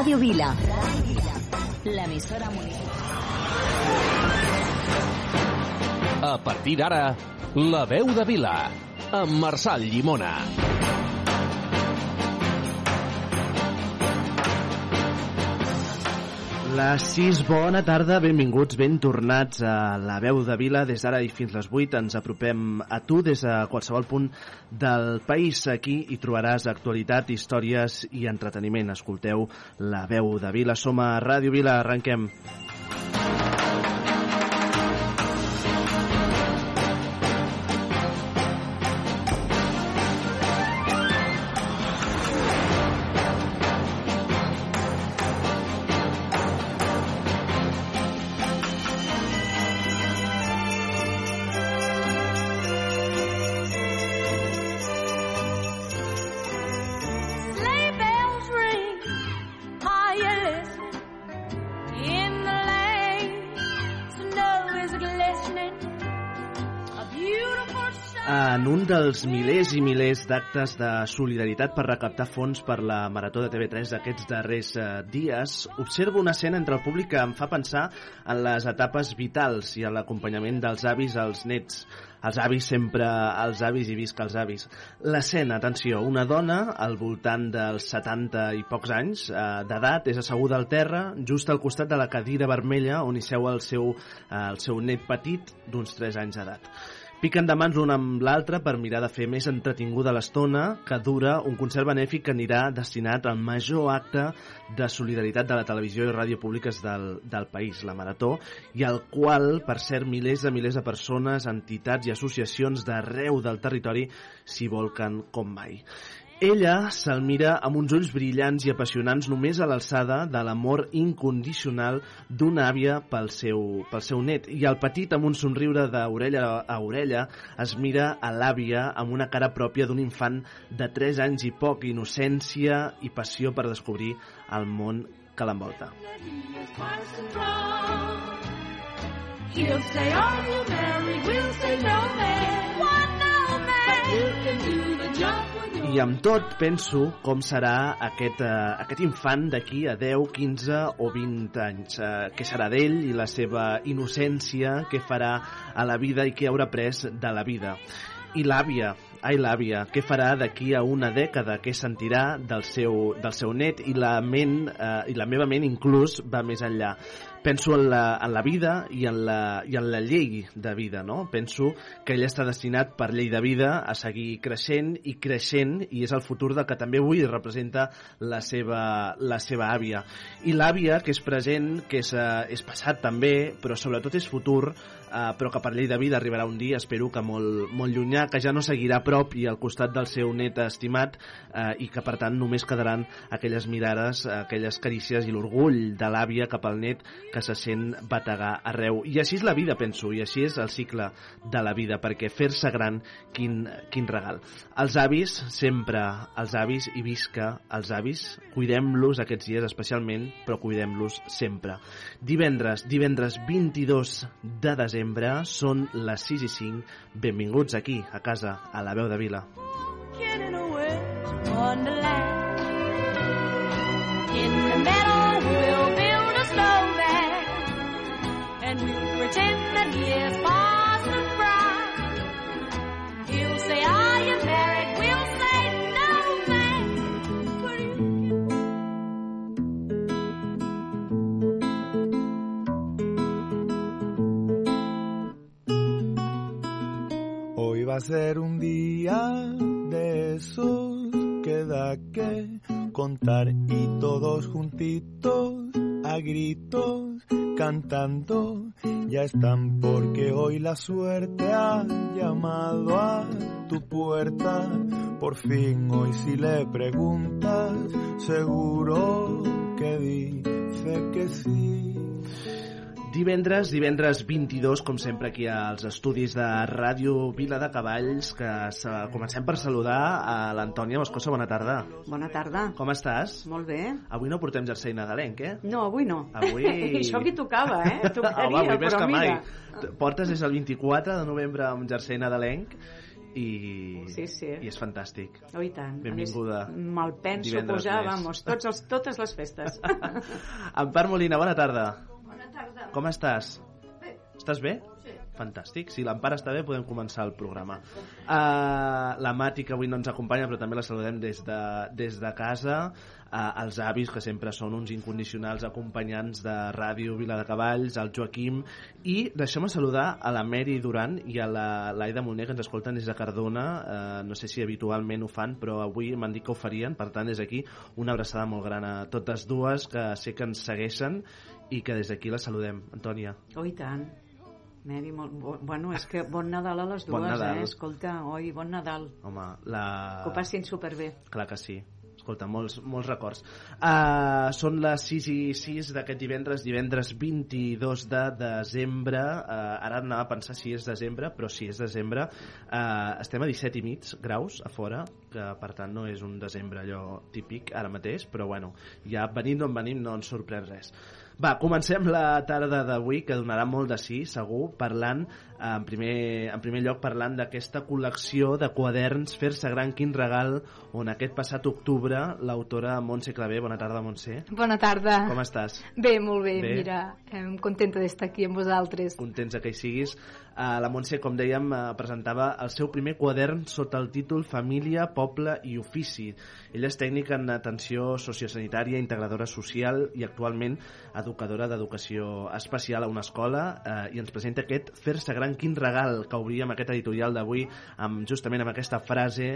Ràdio Vila. L'emissora municipal. A partir d'ara, La veu de Vila, amb Marçal Llimona. Les 6, bona tarda, benvinguts, ben tornats a la veu de Vila. Des d'ara i fins les 8 ens apropem a tu des de qualsevol punt del país. Aquí hi trobaràs actualitat, històries i entreteniment. Escolteu la veu de Vila. Som a Ràdio Vila, arrenquem. Sleigh Dels milers i milers d'actes de solidaritat per recaptar fons per la Marató de TV3 d'aquests darrers eh, dies, observo una escena entre el públic que em fa pensar en les etapes vitals i en l'acompanyament dels avis als nets. Els avis sempre, els avis i visca els avis. L'escena, atenció, una dona al voltant dels 70 i pocs anys eh, d'edat és asseguda al terra just al costat de la cadira vermella on hi seu el seu, eh, el seu net petit d'uns 3 anys d'edat. Piquen de mans l'un amb l'altre per mirar de fer més entretinguda l'estona que dura un concert benèfic que anirà destinat al major acte de solidaritat de la televisió i ràdio públiques del, del país, la Marató, i al qual, per cert, milers de milers de persones, entitats i associacions d'arreu del territori s'hi volquen com mai. Ella se'l mira amb uns ulls brillants i apassionants només a l'alçada de l'amor incondicional d'una àvia pel seu, pel seu net. I el petit, amb un somriure d'orella a orella, es mira a l'àvia amb una cara pròpia d'un infant de 3 anys i poc, innocència i passió per descobrir el món que l'envolta. He'll say, Are you married? We'll say, No, man. Why, no, man? But you can do the job I amb tot penso com serà aquest, uh, aquest infant d'aquí a 10, 15 o 20 anys. Uh, què serà d'ell i la seva innocència, què farà a la vida i què haurà pres de la vida. I l'àvia, ai l'àvia, què farà d'aquí a una dècada, què sentirà del seu, del seu net i la ment, uh, i la meva ment inclús va més enllà penso en la, en la vida i en la, i en la llei de vida, no? Penso que ell està destinat per llei de vida a seguir creixent i creixent i és el futur del que també avui representa la seva, la seva àvia. I l'àvia, que és present, que és, eh, és passat també, però sobretot és futur, eh, però que per llei de vida arribarà un dia, espero que molt, molt llunyà, que ja no seguirà a prop i al costat del seu net estimat eh, i que per tant només quedaran aquelles mirades, aquelles carícies i l'orgull de l'àvia cap al net que se sent bategar arreu. I així és la vida, penso, i així és el cicle de la vida, perquè fer-se gran, quin, quin regal. Els avis, sempre els avis, i visca els avis, cuidem-los aquests dies especialment, però cuidem-los sempre. Divendres, divendres 22 de desembre, són les 6 i 5. Benvinguts aquí, a casa, a la veu de Vila. wonderland. In the meadow, we'll pretend that he is Parson Brown. He'll say, Are you married? We'll say, No, you Hoy va a ser un día de esos que da que contar y todos juntitos a gritos cantando. Ya están porque hoy la suerte ha llamado a tu puerta. Por fin hoy si le preguntas seguro que dice que sí Divendres, divendres 22, com sempre aquí als estudis de Ràdio Vila de Cavalls, que comencem per saludar a l'Antònia Moscosa. Bona tarda. Bona tarda. Com estàs? Molt bé. Avui no portem jersei nadalenc, eh? No, avui no. Avui- Això que tocava, eh? Tocaria, Home, avui més que mai. mira. Portes des del 24 de novembre un jersei nadalenc i, Sí, sí. i és fantàstic. Oh, i tant. Benvinguda. Me'l penso posar, vamos, tots els, totes les festes. Empar Molina, bona tarda. Bona tarda. Com estàs? Bé. Estàs bé? Sí. Fantàstic. Si l'Empar està bé, podem començar el programa. Uh, la Mati, que avui no ens acompanya, però també la saludem des de, des de casa. Uh, els avis, que sempre són uns incondicionals acompanyants de Ràdio Vila de Cavalls, el Joaquim, i deixem saludar a la Mary Duran i a la l'Aida Moner, que ens escolten des de Cardona. Uh, no sé si habitualment ho fan, però avui m'han dit que ho farien. Per tant, des d'aquí, una abraçada molt gran a totes dues, que sé que ens segueixen i que des d'aquí la saludem. Antònia. oh, i tant. Mary, molt, bo, bueno, és que bon Nadal a les dues, Bon Nadal. eh? Escolta, oi, bon Nadal. Home, la... Que ho passin superbé. Clar que sí. Escolta, molts, molts records. Uh, són les 6 i 6 d'aquest divendres, divendres 22 de desembre. Uh, ara anava a pensar si és desembre, però si és desembre. Uh, estem a 17 i mig graus a fora, que per tant no és un desembre allò típic ara mateix, però bueno, ja venint d'on venim no ens sorprèn res. Va, comencem la tarda d'avui, que donarà molt de sí, segur, parlant, en primer, en primer lloc, parlant d'aquesta col·lecció de quaderns Fer-se gran, quin regal, on aquest passat octubre l'autora Montse Clavé, bona tarda Montse, Bona tarda. com estàs? Bé, molt bé, Bé. mira, em contenta d'estar aquí amb vosaltres. Contents que hi siguis. Uh, la Montse, com dèiem, uh, presentava el seu primer quadern sota el títol Família, Poble i Ofici. Ella és tècnica en atenció sociosanitària, integradora social i actualment educadora d'educació especial a una escola eh, i ens presenta aquest Fer-se gran, quin regal que obríem aquest editorial d'avui amb, justament amb aquesta frase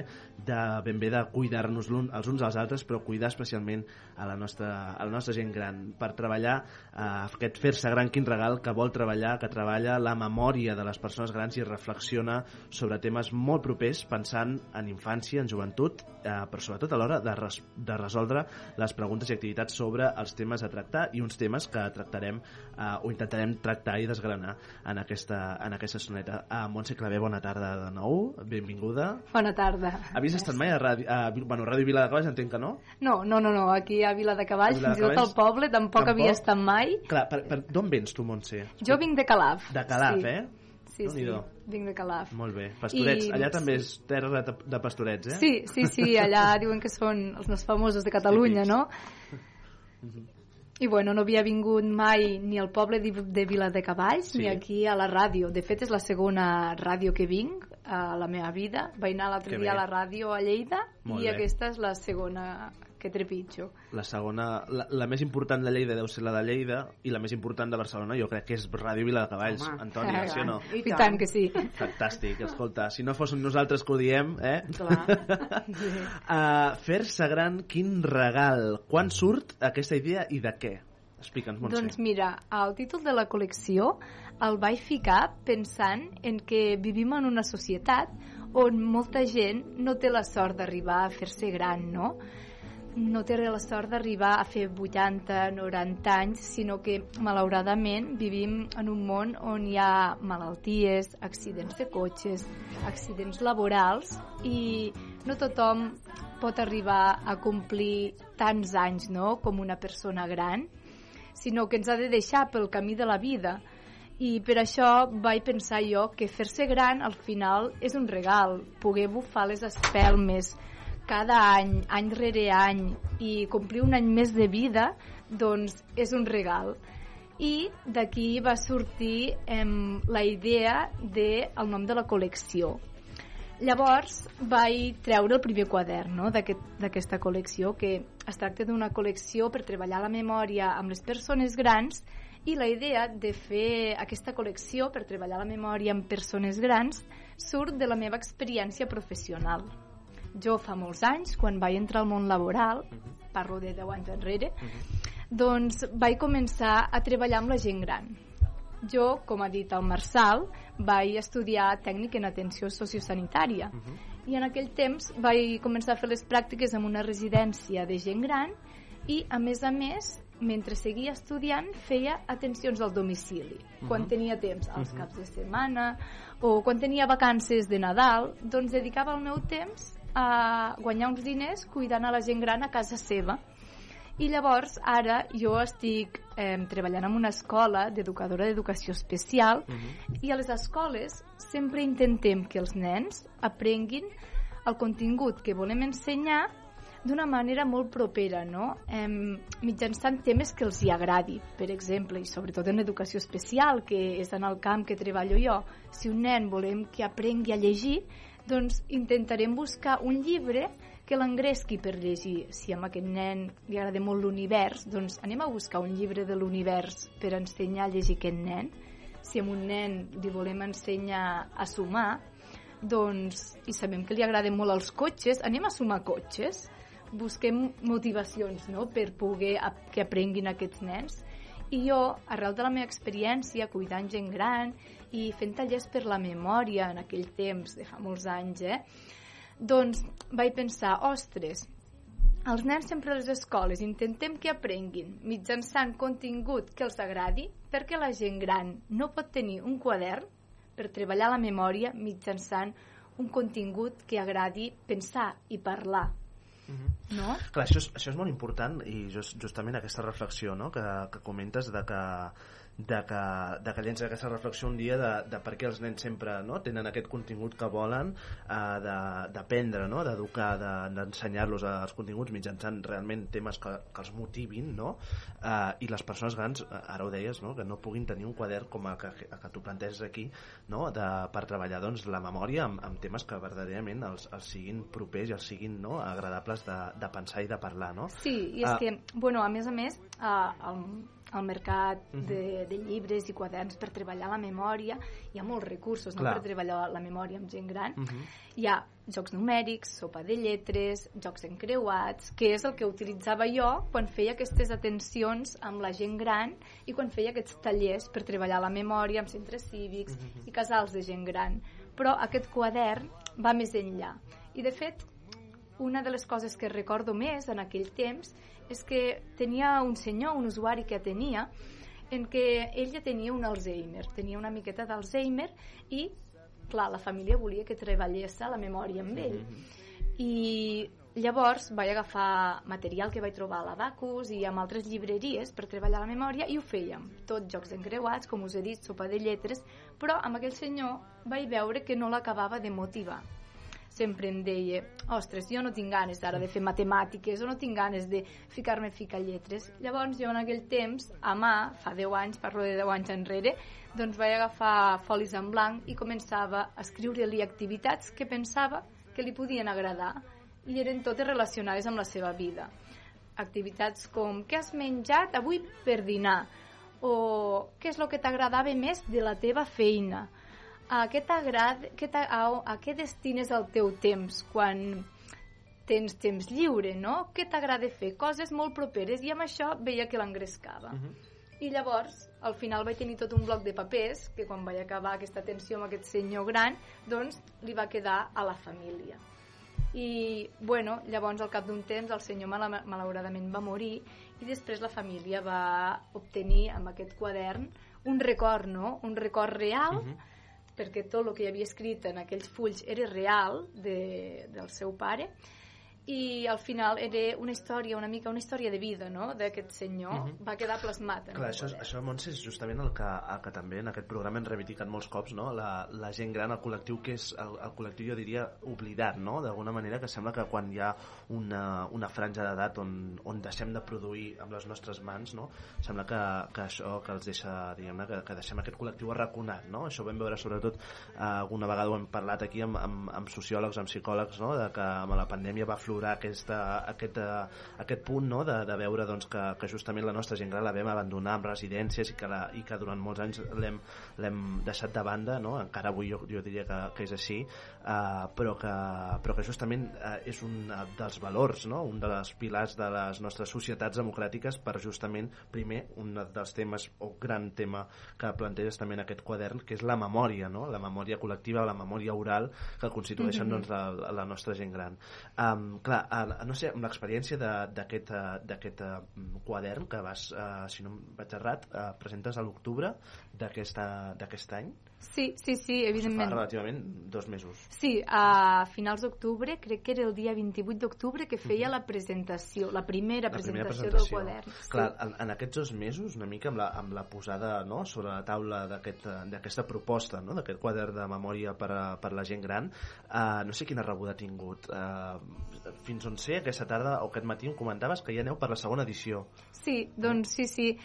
de ben bé de cuidar-nos l'un els uns als altres però cuidar especialment a la nostra, a la nostra gent gran per treballar eh, aquest Fer-se gran, quin regal que vol treballar, que treballa la memòria de les persones grans i reflexiona sobre temes molt propers pensant en infància, en joventut eh, però sobretot a l'hora de, res, de resoldre les preguntes i activitats sobre els temes a tractar i uns temes que tractarem eh, o intentarem tractar i desgranar en aquesta, en aquesta soneta. Uh, Montse Clavé, bona tarda de nou, benvinguda. Bona tarda. Havies estat mai a Ràdio, a, bueno, Ràdio Vila de Cavalls, entenc que no? No, no, no, no, aquí a Vila de Cavalls, fins i tot al poble, tampoc, Tampoc? havia estat mai. Clar, per, per, d'on vens tu, Montse? Jo vinc de Calaf. De Calaf, sí. eh? Sí, sí, vinc de Calaf. Molt bé. Pastorets, I- allà també és terra de, de pastorets, eh? Sí, sí, sí, allà diuen que són els més famosos de Catalunya, no? I bueno, no havia vingut mai ni al poble de, Vila de Cavalls Sí. ni aquí a la ràdio. De fet, és la segona ràdio que vinc a la meva vida. Vaig anar l'altre dia bé. a la ràdio a Lleida Molt i bé. aquesta és la segona que trepitjo. La segona, la, la més important de Lleida deu ser la de Lleida i la més important de Barcelona jo crec que és Ràdio Vila de Cavalls. Home. Antònia, sí o no? I I, tant. tant que sí. Fantàstic, escolta, si no fóssim nosaltres que ho diem, eh? Clar. uh, Fer-se gran, quin regal. Quan surt aquesta idea i de què? Explica'ns, Montse. Doncs mira, el títol de la col·lecció el vaig ficar pensant en que vivim en una societat on molta gent no té la sort d'arribar a fer-se gran, no? No té la sort d'arribar a fer 80, 90 anys, sinó que, malauradament, vivim en un món on hi ha malalties, accidents de cotxes, accidents laborals i no tothom pot arribar a complir tants anys no? com una persona gran sinó que ens ha de deixar pel camí de la vida. I per això vaig pensar jo que fer-se gran al final és un regal, poder bufar les espelmes cada any, any rere any, i complir un any més de vida, doncs és un regal. I d'aquí va sortir em, la idea del de, nom de la col·lecció. Llavors vaig treure el primer quadern no? d'aquesta aquest, col·lecció, que es tracta d'una col·lecció per treballar la memòria amb les persones grans i la idea de fer aquesta col·lecció per treballar la memòria amb persones grans surt de la meva experiència professional. Jo fa molts anys, quan vaig entrar al món laboral, parlo de 10 anys enrere, doncs vaig començar a treballar amb la gent gran. Jo, com ha dit el Marçal, vaig estudiar tècnic en atenció sociosanitària. I en aquell temps vaig començar a fer les pràctiques en una residència de gent gran i, a més a més, mentre seguia estudiant, feia atencions al domicili. Quan tenia temps, als caps de setmana, o quan tenia vacances de Nadal, doncs dedicava el meu temps a guanyar uns diners cuidant a la gent gran a casa seva. I llavors, ara, jo estic eh, treballant en una escola d'educadora d'educació especial i a les escoles sempre intentem que els nens aprenguin el contingut que volem ensenyar d'una manera molt propera, no? Em, mitjançant temes que els hi agradi, per exemple, i sobretot en educació especial, que és en el camp que treballo jo. Si un nen volem que aprengui a llegir, doncs intentarem buscar un llibre que l'engresqui per llegir. Si a aquest nen li agrada molt l'univers, doncs anem a buscar un llibre de l'univers per ensenyar a llegir aquest nen. Si a un nen li volem ensenyar a sumar, doncs, i sabem que li agraden molt els cotxes, anem a sumar cotxes busquem motivacions no? per poder que aprenguin aquests nens i jo, arrel de la meva experiència cuidant gent gran i fent tallers per la memòria en aquell temps de fa molts anys eh? doncs vaig pensar ostres, els nens sempre a les escoles intentem que aprenguin mitjançant contingut que els agradi perquè la gent gran no pot tenir un quadern per treballar la memòria mitjançant un contingut que agradi pensar i parlar no? Clar, això és, això és molt important i just, justament aquesta reflexió no? que, que comentes de que de que, de que llença aquesta reflexió un dia de, de per què els nens sempre no? tenen aquest contingut que volen eh, d'aprendre, no? d'educar, d'ensenyar-los de, els continguts mitjançant realment temes que, que els motivin no? eh, i les persones grans, eh, ara ho deies, no? que no puguin tenir un quadern com el que, el que tu planteges aquí no? de, per treballar doncs, la memòria amb, amb temes que verdaderament els, els siguin propers i els siguin no? agradables de, de pensar i de parlar. No? Sí, i és Ah. que, bueno, a més a més, uh, el, al mercat de, de llibres i quaderns per treballar la memòria hi ha molts recursos no? Clar. per treballar la memòria amb gent gran Mhm. hi ha jocs numèrics, sopa de lletres jocs encreuats, que és el que utilitzava jo quan feia aquestes atencions amb la gent gran i quan feia aquests tallers per treballar la memòria amb centres cívics Mhm. i casals de gent gran però aquest quadern va més enllà i de fet una de les coses que recordo més en aquell temps és que tenia un senyor, un usuari que tenia, en què ell ja tenia un Alzheimer, tenia una miqueta d'Alzheimer i, clar, la família volia que treballés la memòria amb ell. I llavors vaig agafar material que vaig trobar a la Bacus i amb altres llibreries per treballar la memòria i ho fèiem. Tot jocs encreuats, com us he dit, sopa de lletres, però amb aquell senyor vaig veure que no l'acabava de motivar sempre em deia, ostres, jo no tinc ganes ara de fer matemàtiques o no tinc ganes de ficar-me ficar lletres. Llavors jo en aquell temps, a mà, fa 10 anys, parlo de 10 anys enrere, doncs vaig agafar folis en blanc i començava a escriure-li activitats que pensava que li podien agradar i eren totes relacionades amb la seva vida. Activitats com què has menjat avui per dinar o què és el que t'agradava més de la teva feina a què t'agrada, a, a què destines el teu temps quan tens temps lliure, no? Què t'agrada fer? Coses molt properes i amb això veia que l'engrescava. I llavors, al final vaig tenir tot un bloc de papers que quan vaig acabar aquesta atenció amb aquest senyor gran, doncs li va quedar a la família. I, bueno, llavors al cap d'un temps el senyor mala- malauradament va morir i després la família va obtenir amb aquest quadern un record, no? Un record real perquè tot el que hi havia escrit en aquells fulls era real de, del seu pare i al final era una història, una mica una història de vida no? d'aquest senyor, Mhm. va quedar plasmat Clar, això, això Montse, és justament el que, el que també en aquest programa hem reivindicat molts cops, no? la, la gent gran, el col·lectiu que és el, el col·lectiu, jo diria, oblidat, no? d'alguna manera, que sembla que quan hi ha una, una franja d'edat on, on deixem de produir amb les nostres mans, no? sembla que, que això que els deixa, diguem que, que deixem aquest col·lectiu arraconat, no? això ho vam veure sobretot eh, alguna vegada ho hem parlat aquí amb, amb, amb sociòlegs, amb psicòlegs, no? de que amb la pandèmia va aflorar aquesta, aquest, eh, aquest punt no? de, de veure doncs, que, que justament la nostra gent gran la vam abandonar en residències i que, la, i que durant molts anys l'hem deixat de banda, no? encara avui jo, jo diria que, que és així, eh, però, que, però que justament eh, és un dels valors, no? un dels pilars de les nostres societats democràtiques per justament, primer, un dels temes o gran tema que planteges també en aquest quadern, que és la memòria, no? la memòria col·lectiva, la memòria oral que constitueixen Mhm. doncs, la, la nostra gent gran. Um, clar, uh, no sé, amb l'experiència de- d'aquest uh, d'aquest uh, quadern que vas, uh, si no em vaig errat, uh, presentes a l'octubre d'aquest any, Sí, sí, sí, Fa evidentment. relativament dos mesos. Sí, a finals d'octubre, crec que era el dia 28 d'octubre, que feia la presentació, la primera, La primera presentació, presentació. del quadern. Sí. Clar, en, en aquests dos mesos, una mica amb la, amb la posada no, sobre la taula d'aquest, d'aquesta proposta, no, d'aquest quadern de memòria per a, per a la gent gran, eh, no sé quina rebuda ha tingut. Eh, fins on sé, aquesta tarda o aquest matí em comentaves que ja aneu per la segona edició. Sí, doncs sí, sí.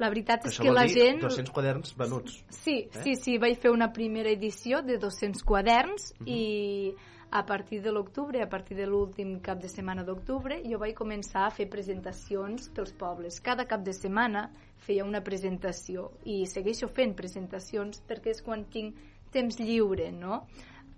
La veritat és Això que la gent... 200 quaderns venuts. Sí, Eh? sí, sí, vaig fer una primera edició de 200 quaderns Mhm. i a partir de l'octubre, a partir de l'últim cap de setmana d'octubre, jo vaig començar a fer presentacions pels pobles. Cada cap de setmana feia una presentació i segueixo fent presentacions perquè és quan tinc temps lliure, no?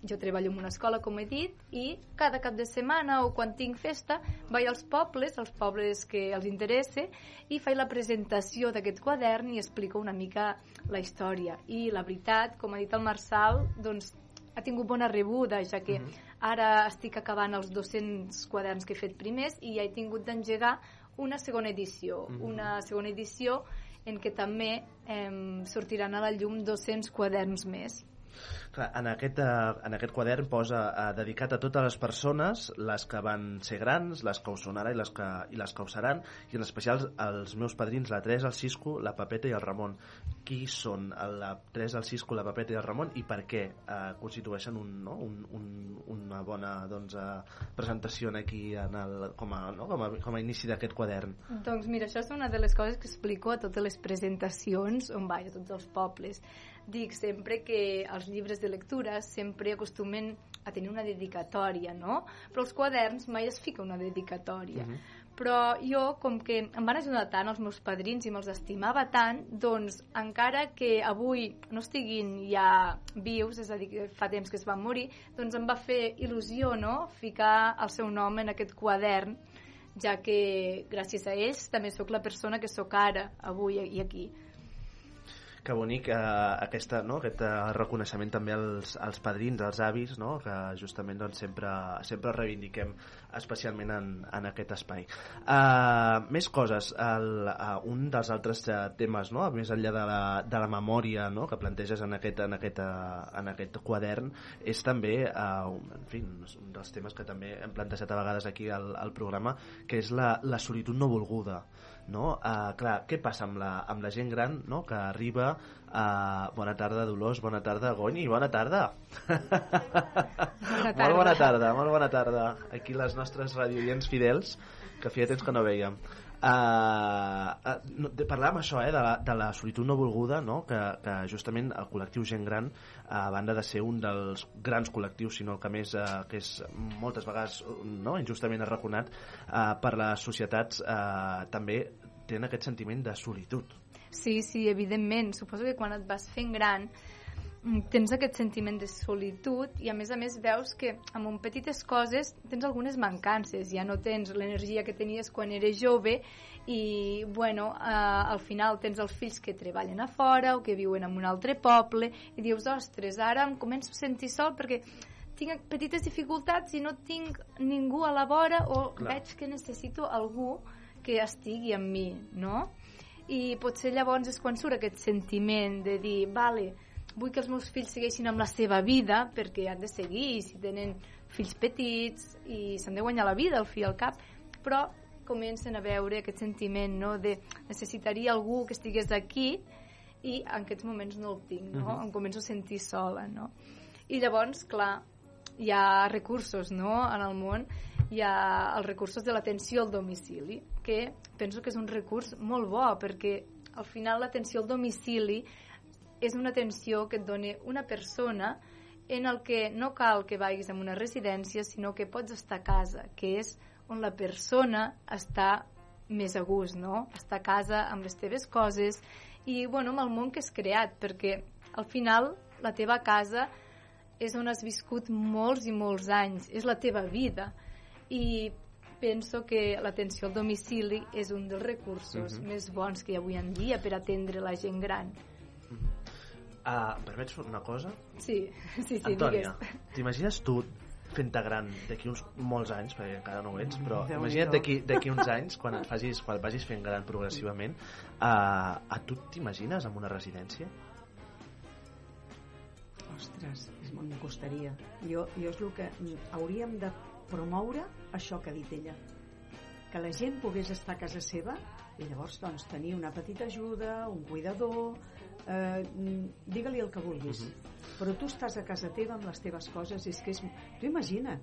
Jo treballo en una escola, com he dit, i cada cap de setmana o quan tinc festa vaig als pobles, als pobles que els interessa, i faig la presentació d'aquest quadern i explico una mica la història. I la veritat, com ha dit el Marçal, doncs ha tingut bona rebuda, ja que ara estic acabant els 200 quaderns que he fet primers i ja he tingut d'engegar una segona edició. Una segona edició en què també eh, sortiran a la llum 200 quaderns més. Clar, en, aquest, eh, en aquest quadern posa eh, dedicat a totes les persones, les que van ser grans, les que ho són ara i les que, i les que ho seran, i en especial els meus padrins, la Teresa, el Cisco, la Papeta i el Ramon. Qui són la Teresa, el Cisco, la Papeta i el Ramon i per què eh, constitueixen un, no? un, un, una bona doncs, eh, presentació aquí en el, com, a, no? com, a, com a inici d'aquest quadern? Doncs mira, això és una de les coses que explico a totes les presentacions on vaig, a tots els pobles. Dic sempre que els llibres de lectura sempre acostumen a tenir una dedicatòria, no? Però els quaderns mai es fica una dedicatòria. Però jo, com que em van ajudar tant els meus padrins i me'ls estimava tant, doncs encara que avui no estiguin ja vius, és a dir, que fa temps que es van morir, doncs em va fer il·lusió, no?, ficar el seu nom en aquest quadern ja que gràcies a ells també sóc la persona que sóc ara, avui i aquí. Que bonic eh, aquesta, no? aquest eh, reconeixement també als, als padrins, als avis, no? que justament doncs, sempre, sempre reivindiquem especialment en, en aquest espai. Uh, més coses, el, uh, un dels altres temes, no? més enllà de la, de la memòria no? que planteges en aquest, en, aquest, uh, en aquest quadern, és també uh, un, en fi, un dels temes que també hem plantejat a vegades aquí al, al programa, que és la, la solitud no volguda no? Uh, clar, què passa amb la, amb la gent gran no? que arriba uh, bona tarda Dolors, bona tarda Goni bona tarda tarda. molt bona tarda molt bona tarda aquí les nostres radioients fidels que feia temps que no veiem Uh, uh, no, de, parlàvem això eh, de, la, de la solitud no volguda no? que, que justament el col·lectiu gent gran a banda de ser un dels grans col·lectius sinó el que més uh, que és moltes vegades no? injustament arraconat uh, per les societats uh, també tenen aquest sentiment de solitud Sí, sí, evidentment. Suposo que quan et vas fent gran tens aquest sentiment de solitud i a més a més veus que amb un petites coses tens algunes mancances, ja no tens l'energia que tenies quan eres jove i bueno, eh, al final tens els fills que treballen a fora o que viuen en un altre poble i dius, ostres, ara em començo a sentir sol perquè tinc petites dificultats i no tinc ningú a la vora o Clar. veig que necessito algú que estigui amb mi, no? i potser llavors és quan surt aquest sentiment de dir, vale, vull que els meus fills segueixin amb la seva vida perquè han de seguir, i si tenen fills petits i s'han de guanyar la vida al fi al cap, però comencen a veure aquest sentiment no? de necessitaria algú que estigués aquí i en aquests moments no el tinc, no? Mhm. em començo a sentir sola, no? I llavors, clar, hi ha recursos no? en el món, hi ha els recursos de l'atenció al domicili, que penso que és un recurs molt bo, perquè al final l'atenció al domicili és una atenció que et dona una persona en el que no cal que vagis a una residència, sinó que pots estar a casa, que és on la persona està més a gust, no? Està a casa amb les teves coses i, bueno, amb el món que has creat, perquè al final la teva casa és on has viscut molts i molts anys, és la teva vida i penso que l'atenció al domicili és un dels recursos Mhm. més bons que hi ha avui en dia per atendre la gent gran. Uh, permets una cosa? Sí, sí, sí, Antònia, digues. t'imagines tu fent-te gran d'aquí uns molts anys, perquè encara no ho ets, però Déu-n'hi-do. imagina't d'aquí d'aquí uns anys, quan et facis, quan et vagis fent gran progressivament, uh, a tu t'imagines en una residència? Ostres, és, em costaria. Jo, jo és el que hauríem de promoure això que ha dit ella. Que la gent pogués estar a casa seva i llavors doncs, tenir una petita ajuda, un cuidador, eh, mm, digue-li el que vulguis. Però tu estàs a casa teva amb les teves coses, és que és... Tu imagina't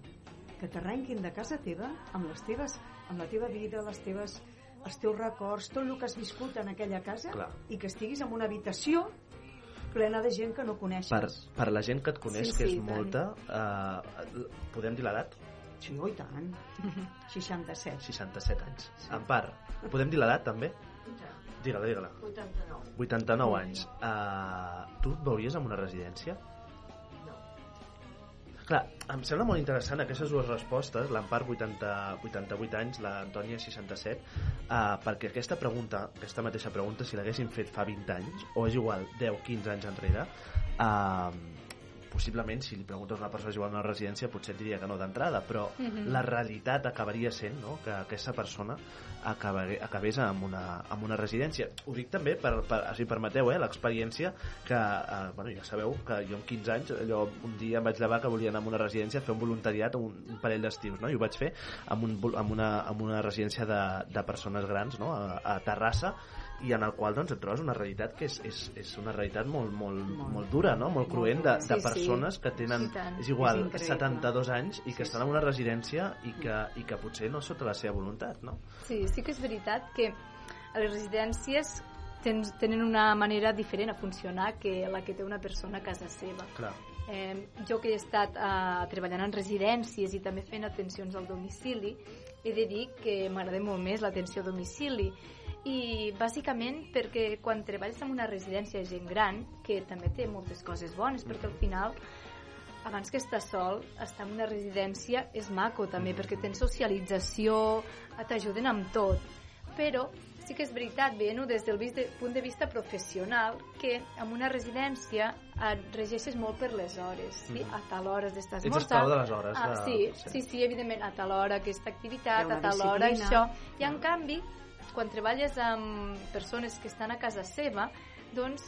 que t'arrenquin de casa teva amb les teves, amb la teva vida, les teves, els teus records, tot el que has viscut en aquella casa Clar. i que estiguis en una habitació plena de gent que no coneixes. Per, per la gent que et coneix, Sí, que sí, és tant. molta, eh, podem dir l'edat? Sí, oh, i tant. 67. 67 anys. En part, podem dir l'edat també? Digue-la, digue-la. 89. 89 anys. Uh, tu et veuries en una residència? Clar, em sembla molt interessant aquestes dues respostes, l'Empar 80, 88 anys, l'Antònia 67, uh, perquè aquesta pregunta, aquesta mateixa pregunta, si l'haguessin fet fa 20 anys, o és igual 10-15 anys enrere, uh, possiblement si li preguntes a una persona anar a una residència potser et diria que no d'entrada, però Mhm. la realitat acabaria sent no? que aquesta persona acabaré, acabés amb una, amb una residència. Ho dic també, per, per, si permeteu, eh, l'experiència que, eh, bueno, ja sabeu que jo amb 15 anys, allò, un dia em vaig llevar que volia anar a una residència a fer un voluntariat un, un parell d'estius, no? i ho vaig fer amb, un, amb, una, amb una residència de, de persones grans no? a, a Terrassa i en el qual doncs, et trobes una realitat que és, és, és una realitat molt, molt, molt, molt dura, no? molt cruent de, de Sí, sí. persones que tenen, tant. és igual, És increïble. 72 anys i que Sí, estan en una residència i que, i que potser no sota la seva voluntat, no? Sí, sí que és veritat que a les residències tens, tenen una manera diferent a funcionar que la que té una persona a casa seva. Clar. Eh, jo que he estat eh, treballant en residències i també fent atencions al domicili, he de dir que m'agrada molt més l'atenció a domicili i bàsicament perquè quan treballes en una residència de gent gran, que també té moltes coses bones, perquè al final abans que estar sol, estar en una residència és maco també, perquè tens socialització, t'ajuden amb tot. Però sí que és veritat, veient-ho des del punt de vista professional, que en una residència et regeixes molt per les hores, sí? Mhm. A tal hora has d'estar Ets esmorzant. esclau de les hores Ah, de- sí, sí. sí, sí, evidentment, a tal hora aquesta activitat, a tal hora això. I en canvi, quan treballes amb persones que estan a casa seva, doncs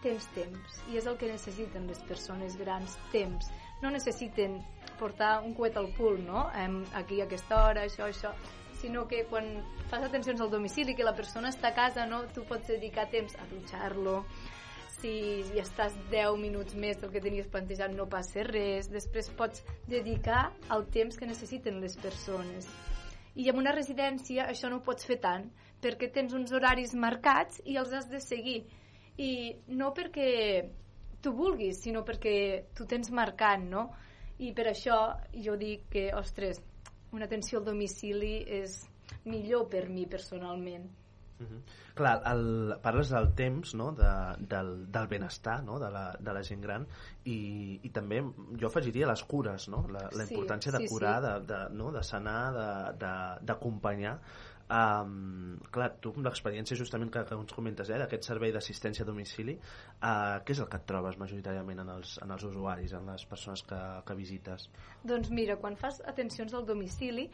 tens temps i és el que necessiten les persones grans, temps. No necessiten portar un coet al cul no? Aquí a aquesta hora, això, això. Sinó que quan fas atencions al domicili que la persona està a casa, no? tu pots dedicar temps a dutxar-lo. Si ja estàs 10 minuts més del que tenies plantejat no passa res. Després pots dedicar el temps que necessiten les persones. I en una residència això no ho pots fer tant perquè tens uns horaris marcats i els has de seguir i no perquè tu vulguis sinó perquè tu tens marcat no? i per això jo dic que ostres, una atenció al domicili és millor per mi personalment Mhm. Clar, el, parles del temps, no? de, del, del benestar no? de, la, de la gent gran i, i també jo afegiria les cures, no? la, la Sí, importància de sí, curar, sí. de, de, no? de sanar, de- de- d'acompanyar. Um, clar, tu amb l'experiència justament que, que ens comentes eh, d'aquest servei d'assistència a domicili, uh, què és el que et trobes majoritàriament en els, en els usuaris, en les persones que, que visites? Doncs mira, quan fas atencions al domicili,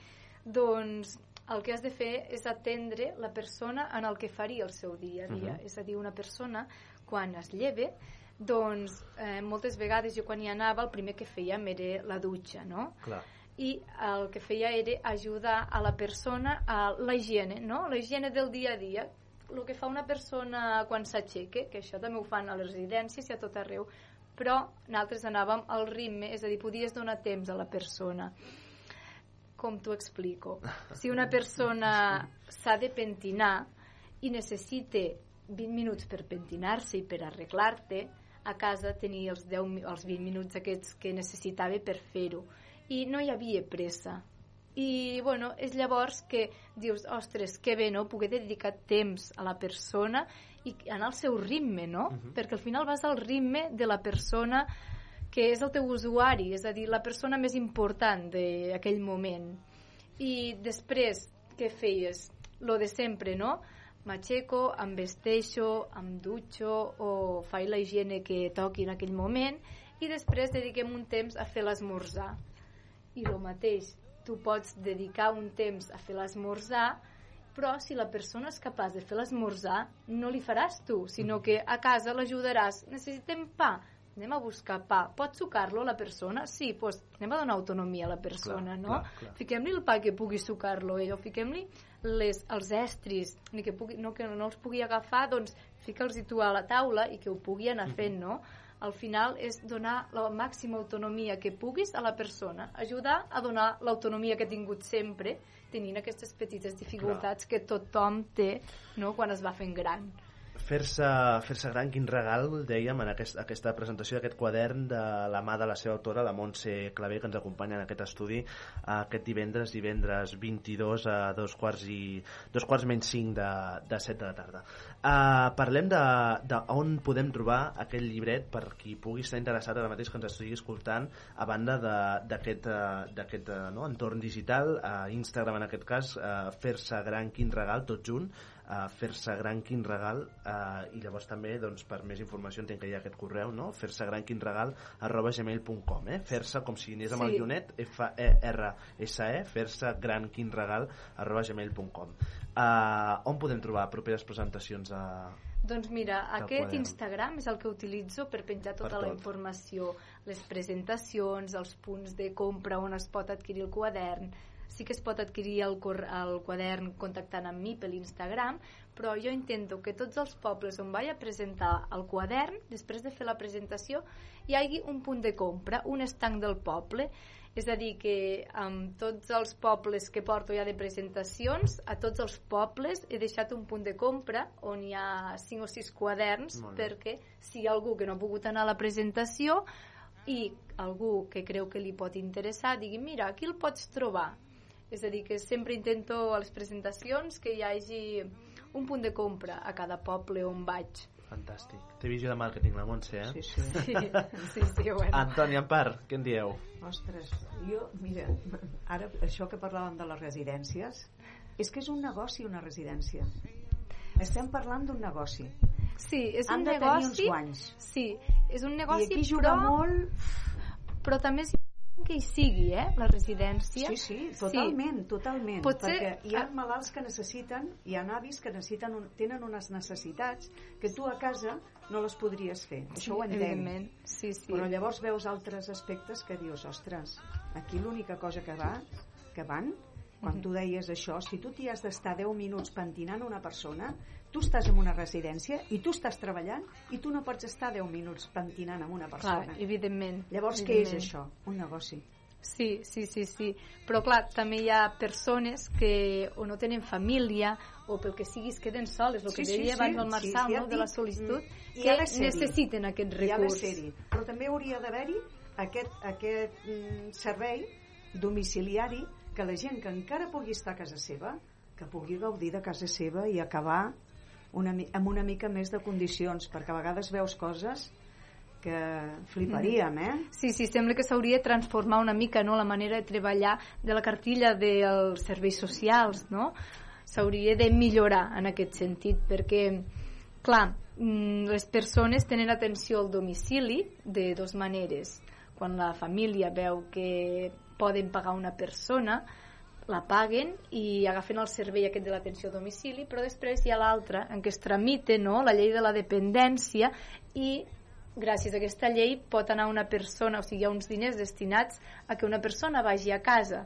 doncs el que has de fer és atendre la persona en el que faria el seu dia a dia. Mhm. És a dir, una persona, quan es lleve, doncs eh, moltes vegades jo quan hi anava el primer que fèiem era la dutxa, no? Clar. I el que feia era ajudar a la persona a la higiene, no? la higiene del dia a dia. El que fa una persona quan s'aixeca que això també ho fan a les residències i a tot arreu però nosaltres anàvem al ritme és a dir, podies donar temps a la persona. Com t'ho explico? Si una persona s'ha de pentinar i necessita 20 minuts per pentinar-se i per arreglar-te a casa tenia els, 10, mi- els 20 minuts aquests que necessitava per fer-ho i no hi havia pressa i bueno, és llavors que dius, ostres, que bé, no? Poder dedicar temps a la persona i anar al seu ritme, no? Mhm. Perquè al final vas al ritme de la persona que és el teu usuari, és a dir, la persona més important d'aquell moment. I després, què feies? Lo de sempre, no? M'aixeco, em vesteixo, em dutxo o faig la higiene que toqui en aquell moment i després dediquem un temps a fer l'esmorzar. I el mateix, tu pots dedicar un temps a fer l'esmorzar però si la persona és capaç de fer l'esmorzar no li faràs tu, sinó que a casa l'ajudaràs necessitem pa, anem a buscar pa. Pot sucar-lo la persona? Sí, doncs anem a donar autonomia a la persona, Clar, no? Fiquem-li el pa que pugui sucar-lo ell, o fiquem-li les, els estris, ni que, pugui, no, que no els pugui agafar, doncs fica'ls-hi tu a la taula i que ho pugui anar fent, no? Al final és donar la màxima autonomia que puguis a la persona, ajudar a donar l'autonomia que ha tingut sempre, tenint aquestes petites dificultats que tothom té no? quan es va fent gran. Fer-se fer gran, quin regal, dèiem, en aquest, aquesta presentació d'aquest quadern de la mà de la seva autora, la Montse Clavé, que ens acompanya en aquest estudi eh, aquest divendres, divendres 22 a dos quarts i dos quarts menys 5 de, de 7 de la tarda. Uh, parlem de, de on podem trobar aquest llibret per qui pugui estar interessat ara mateix que ens estigui escoltant a banda d'aquest uh, uh, no, entorn digital, a Instagram en aquest cas, uh, fer-se gran, quin regal, tot junt, uh, fer-se gran quin regal uh, i llavors també doncs, per més informació entenc que hi ha aquest correu no? fer-se gran quin regal arroba gmail.com eh? fer-se com si anés amb Sí. el guionet F-E-R-S-E fer-se gran quin regal arroba gmail.com uh, on podem trobar properes presentacions a... Doncs mira, aquest quadern. Instagram és el que utilitzo per penjar tota Per la tot. informació, les presentacions, els punts de compra on es pot adquirir el quadern. Sí que es pot adquirir el, el quadern contactant amb mi per l'Instagram, però jo intento que tots els pobles on vaig a presentar el quadern, després de fer la presentació, hi hagi un punt de compra, un estanc del poble, és a dir, que amb tots els pobles que porto ja de presentacions, a tots els pobles he deixat un punt de compra on hi ha 5 o 6 quaderns perquè si hi ha algú que no ha pogut anar a la presentació i algú que creu que li pot interessar digui, mira, aquí el pots trobar. És a dir, que sempre intento a les presentacions que hi hagi un punt de compra a cada poble on vaig. Fantàstic. Té visió de màrqueting la Montse, eh? Sí, sí. Sí, sí, sí bueno. Antoni Ampar, què en dieu? Ostres, jo, mira, ara això que parlàvem de les residències, és que és un negoci una residència. Estem parlant d'un negoci. Sí, és Han un de tenir uns negoci... guanys. Sí, és un I negoci, aquí juga però, molt... però també és que hi sigui, eh, la residència. Sí, sí, totalment, totalment. Potser- Perquè hi ha malalts que necessiten, hi ha avis que necessiten un, tenen unes necessitats que tu a casa no les podries fer. Això ho entenc. Sí, sí. Però llavors veus altres aspectes que dius, ostres, aquí l'única cosa que va, que van, quan tu deies això, si tu t'hi has d'estar 10 minuts pentinant una persona, tu estàs en una residència i tu estàs treballant i tu no pots estar 10 minuts pentinant amb una Clar, persona. evidentment. Llavors, què és evidentment. això? Un negoci. Sí, sí, sí, sí. Però clar, també hi ha persones que o no tenen família o pel que sigui es queden soles, el que Sí, sí, deia sí, abans el sí, Marçal, ja no? et de la dic, sol·licitud, mm, que necessiten aquest Hi ha de recurs. Però també hauria d'haver-hi aquest, aquest mm, servei domiciliari que la gent que encara pugui estar a casa seva, que pugui gaudir de casa seva i acabar una, amb una mica més de condicions, perquè a vegades veus coses que fliparíem, eh? Sí, sí, sembla que s'hauria de transformar una mica no, la manera de treballar de la cartilla dels serveis socials, no? S'hauria de millorar en aquest sentit, perquè, clar, mm, les persones tenen atenció al domicili de dues maneres. Quan la família veu que poden pagar una persona, la paguen i agafen el servei aquest de l'atenció a domicili, però després hi ha l'altra en què es tramite no? la llei de la dependència i gràcies a aquesta llei pot anar una persona, o sigui, hi ha uns diners destinats a que una persona vagi a casa.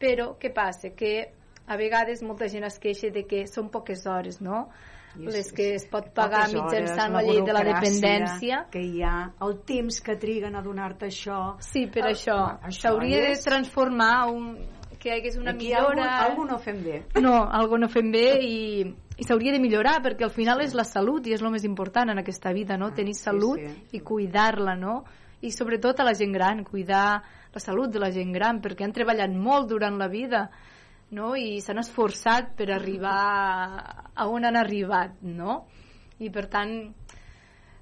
Però què passa? Que a vegades molta gent es queixa de que són poques hores, no? És- Les que es pot pagar hores, mitjançant la llei de la dependència. que hi ha, el temps que triguen a donar-te això Sí, per El- això. S'hauria de és- transformar un, que hi hagués una Aquí millora... Algú, algú no fem bé. No, algo no fem bé i, i s'hauria de millorar perquè al final és la salut i és el més important en aquesta vida, no? Ah, Tenir sí, salut sí. i cuidar-la, no? I sobretot a la gent gran, cuidar la salut de la gent gran perquè han treballat molt durant la vida no? i s'han esforçat per arribar a on han arribat, no? I per tant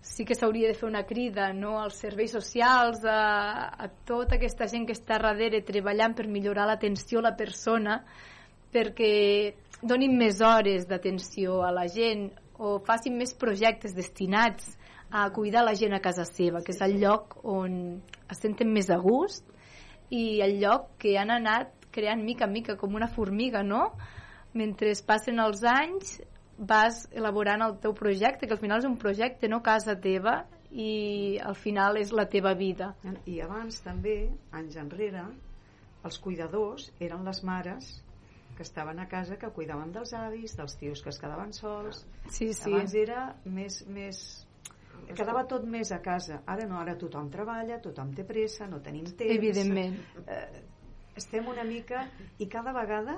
sí que s'hauria de fer una crida no? als serveis socials, a, a tota aquesta gent que està darrere treballant per millorar l'atenció a la persona, perquè donin més hores d'atenció a la gent o facin més projectes destinats a cuidar la gent a casa seva, que és el lloc on es senten més a gust i el lloc que han anat creant mica en mica com una formiga, no? Mentre passen els anys vas elaborant el teu projecte, que al final és un projecte, no casa teva, i al final és la teva vida. I abans també, anys enrere, els cuidadors eren les mares que estaven a casa que cuidaven dels avis, dels tios que es quedaven sols. Sí, sí. Abans era més, més... Quedava tot més a casa. Ara no, ara tothom treballa, tothom té pressa, no tenim temps. Evidentment. Eh, estem una mica... I cada vegada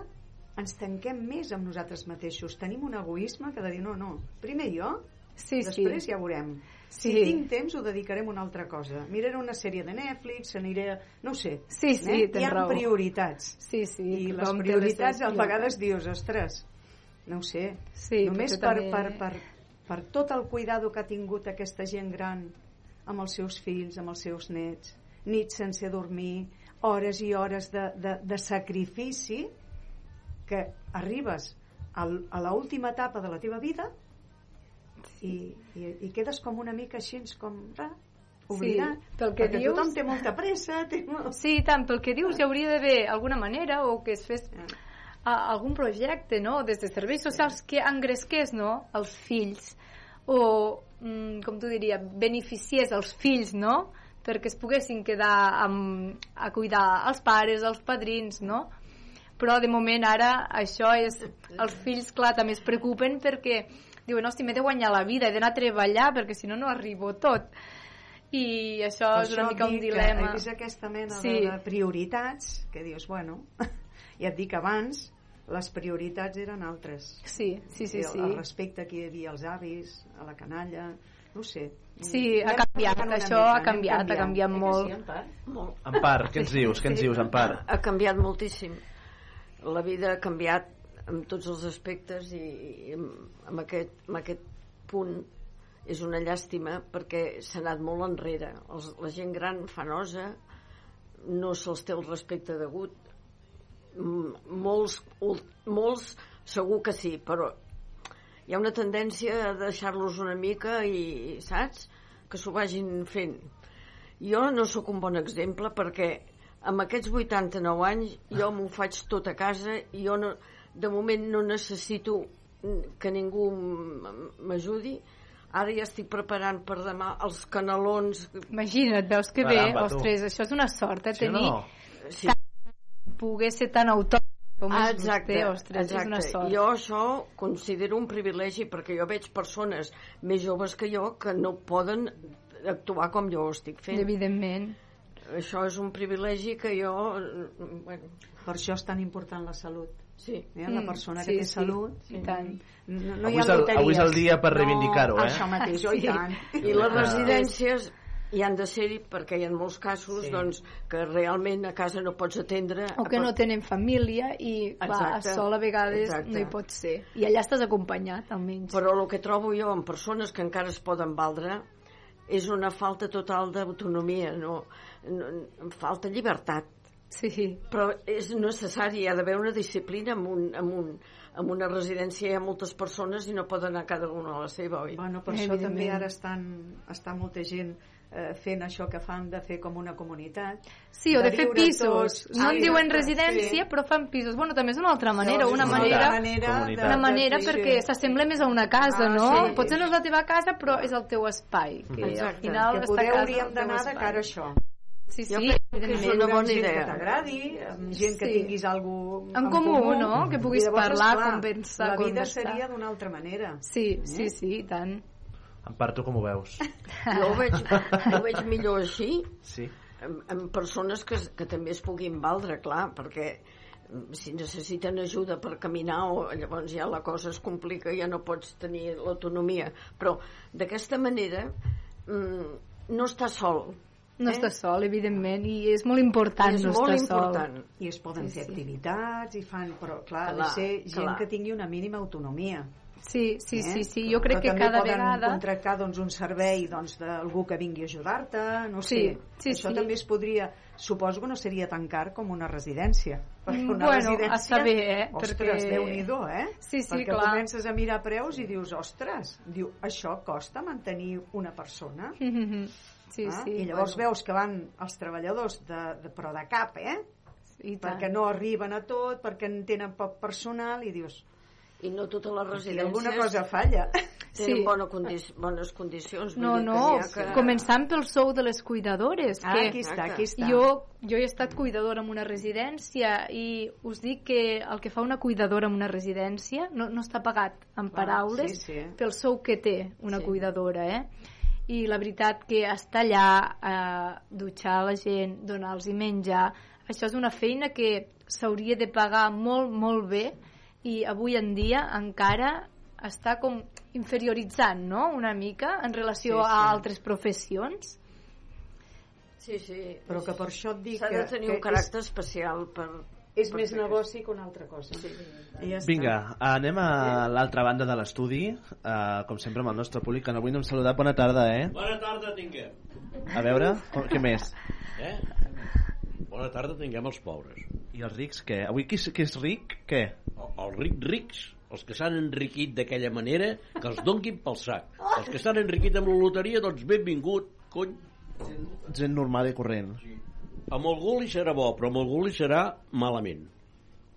ens tanquem més amb nosaltres mateixos. Tenim un egoisme que de dir, no, no, primer jo, Sí, després sí. ja veurem. Sí. Si tinc temps ho dedicarem a una altra cosa. Miraré una sèrie de Netflix, aniré... a- No ho sé. Sí, sí, eh? tens Hi ha raó. prioritats. Sí, sí. I les prioritats a vegades dius, ostres, no ho sé. Sí, Només per, també- per, per, per tot el cuidado que ha tingut aquesta gent gran amb els seus fills, amb els seus nets, nits sense dormir, hores i hores de, de, de sacrifici, que arribes al, a l'última etapa de la teva vida i, i, i quedes com una mica així com ra, oblidat Sí, pel que perquè dius- tothom té molta pressa té molt... Sí, tant, pel que dius hi hauria d'haver alguna manera o que es fes Ah. a, algun projecte, no?, des de serveis socials que engresqués, no?, els fills o, mm, com tu diria, beneficiés els fills, no?, perquè es poguessin quedar amb, a cuidar els pares, els padrins, no? Però de moment ara això és... Els fills, clar, també es preocupen perquè diuen, hosti, m'he de guanyar la vida, he d'anar a treballar perquè si no no arribo tot. I això Per és una això mica un dilema. Vist aquesta mena Sí. de, prioritats que dius, bueno, ja et dic abans, les prioritats eren altres. Sí, sí, sí, el, sí. el respecte que hi havia als avis, a la canalla, no ho sé. Sí, ha canviat, això mica, ha canviat, ha canviat Eh que molt. Sí, en part? Molt. Empar, què ens dius? Què ens dius, Empar? Ha canviat moltíssim. La vida ha canviat en tots els aspectes i, i amb, aquest, amb aquest punt és una llàstima perquè s'ha anat molt enrere. Els, la gent gran fa nosa, no se'ls té el respecte degut. Molts, molts segur que sí, però hi ha una tendència a deixar-los una mica i, saps? Que s'ho vagin fent. Jo no sóc un bon exemple perquè amb aquests 89 anys jo m'ho faig tot a casa i jo no, de moment no necessito que ningú m'ajudi ara ja estic preparant per demà els canelons Imagina't, veus que bé, Caramba, tu. ostres, això és una sort, eh, Sí tenir, no? sí, poder ser tan autònom com Ah, exacte, vostè, ostres, és una exacte. sort. Jo això considero un privilegi perquè jo veig persones més joves que jo que no poden actuar com jo ho estic fent. Evidentment. Això és un privilegi que jo... Bueno, Per això és tan important la salut. sí. Eh? La Mm, persona sí, que té sí, salut... i tant. No, no Avui hi ha és el- avui és el dia per reivindicar-ho, no, eh? Això mateix, i Sí. tant. I les Ah. residències hi han de ser-hi perquè hi ha molts casos Sí. doncs, que realment a casa no pots atendre O que no tenen família i clar, a sol a vegades exacte. no hi pot ser. I allà estàs acompanyat, almenys. però el que trobo jo en persones que encara es poden valdre és una falta total d'autonomia no, no, falta llibertat Sí, però és necessari, hi ha d'haver una disciplina en, un, en, un, en una residència hi ha moltes persones i no poden anar cada una a la seva, oi? Bueno, per això Evidentment. també ara estan, està molta gent eh, fent això que fan de fer com una comunitat. sí o de, De fer pisos. tots. No en Sí, diuen residència, sí. però fan pisos. Bueno, també és una altra manera, No, una és manera... manera, Comunitat. Una manera sí, perquè sí. s'assembla més a una casa, Ah, no? sí. Potser no és la teva casa, però és el teu espai. Que al Exacte. final que poder casa hauríem d'anar de cara a això. Sí, sí, Jo crec que és una bona gent idea. que t'agradi, amb gent que Sí. tinguis algú En comú, no? Que puguis llavors, parlar, esclar, conversar, La vida conversar. seria d'una altra manera. Sí, sí, sí, i tant. Empar, tu com ho veus? Jo ho veig, ho veig millor així Sí? amb, amb persones que, que també es puguin valdre, clar, perquè mm, si necessiten ajuda per caminar o llavors ja la cosa es complica ja no pots tenir l'autonomia però d'aquesta manera mm, no està sol No Eh? estàs sol, evidentment, i és molt important és no molt estar sol. important I es poden Sí, fer sí. activitats i fan, però clar, ha de Clar, ser gent clar. que tingui una mínima autonomia. Sí, sí, eh? sí, sí. Jo crec Però que cada poden vegada... contractar doncs, un servei doncs, d'algú que vingui a ajudar-te, no Sí, sé. sí, Això sí. també es podria... Suposo que no seria tan car com una residència. Perquè Mm, una bueno, residència... a saber, eh? Ostres, Perquè- Déu-n'hi-do, eh? Sí, sí, perquè clar. comences a mirar preus i dius, ostres, diu, això costa mantenir una persona? Sí, ah? sí. I llavors veus que van els treballadors, de, de, però de cap, eh? I tant. perquè no arriben a tot, perquè en tenen poc personal i dius... I no totes les Aquí residències alguna cosa falla. tenen Sí. bona condi bones condicions. No, no, que... començant pel sou de les cuidadores. Ah, que aquí està, aquí està. Jo, jo he estat cuidadora en una residència i us dic que el que fa una cuidadora en una residència no, no està pagat en Clar, paraules sí, sí. pel sou que té una Sí. cuidadora, eh? I la veritat que estar allà, eh, dutxar la gent, donar-los menjar, això és una feina que s'hauria de pagar molt, molt bé i avui en dia encara està com inferioritzant, no?, una mica en relació Sí, sí. a altres professions. Sí, sí. Però que per això et dic S'ha que, de tenir que un caràcter especial per... és, és per més negoci que una altra cosa. Sí. I ja. Vinga, anem a l'altra banda de l'estudi, eh, com sempre amb el nostre públic, que avui no hem saludat. Bona tarda, eh? Bona tarda tinguem. A veure, com- què més? Eh? Bona tarda tinguem els pobres. I els rics, què? Avui qui, és- qui és ric, què? El- Els rics rics, els que s'han enriquit d'aquella manera, que els donguin pel sac. Els que s'han enriquit amb la loteria, doncs benvingut, cony. Gent normal i corrent. Amb algú li serà bo, però amb algú li serà malament.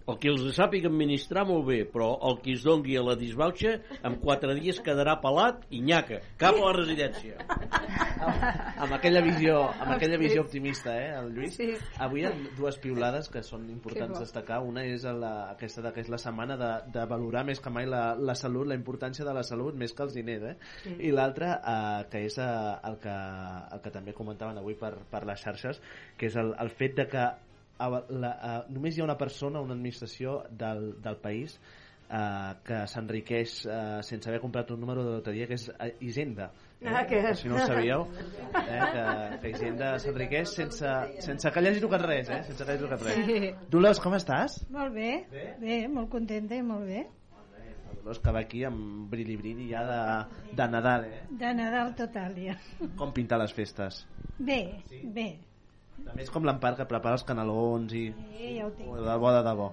El que els sàpiga administrar molt bé, però el que es dongui a la disbauxa, en quatre dies quedarà pelat i nyaca, cap a la residència. amb aquella visió, amb aquella visió optimista, eh, el Lluís. Sí. Avui hi ha dues piulades que són importants destacar. Una és la, aquesta de, que és la setmana de, de valorar més que mai la, la salut, la importància de la salut, més que els diners, eh? Sí. I l'altra, eh, que és eh, el, que, el que també comentaven avui per, per les xarxes, que és el, el fet de que a la, a, només hi ha una persona, una administració del, del país eh, que s'enriqueix eh, sense haver comprat un número de loteria, que és eh, Hisenda. Eh? Ah, que- Si no ho sabíeu, eh? que, que Hisenda s'enriqueix sense, sense que hagi tocat res, eh? sense que hagi tocat res. Sí. Dolors, com estàs? Molt bé, bé, bé molt contenta i molt bé. Dolors, que va aquí amb brilli-brilli ja de, de Nadal, eh? De Nadal total, ja. Com pintar les festes. Bé, bé. També és com l'Empar que prepara els canelons i... Sí, ja ho tinc. De bo, de debò.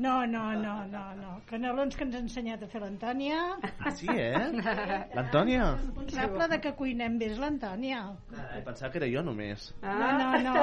No, no, no, no, no. Canelons que ens ha ensenyat a fer l'Antònia. Ah, sí, eh? L'Antònia? Responsable de que cuinem bé és l'Antònia. Eh, pensava que era jo només. No, no, no,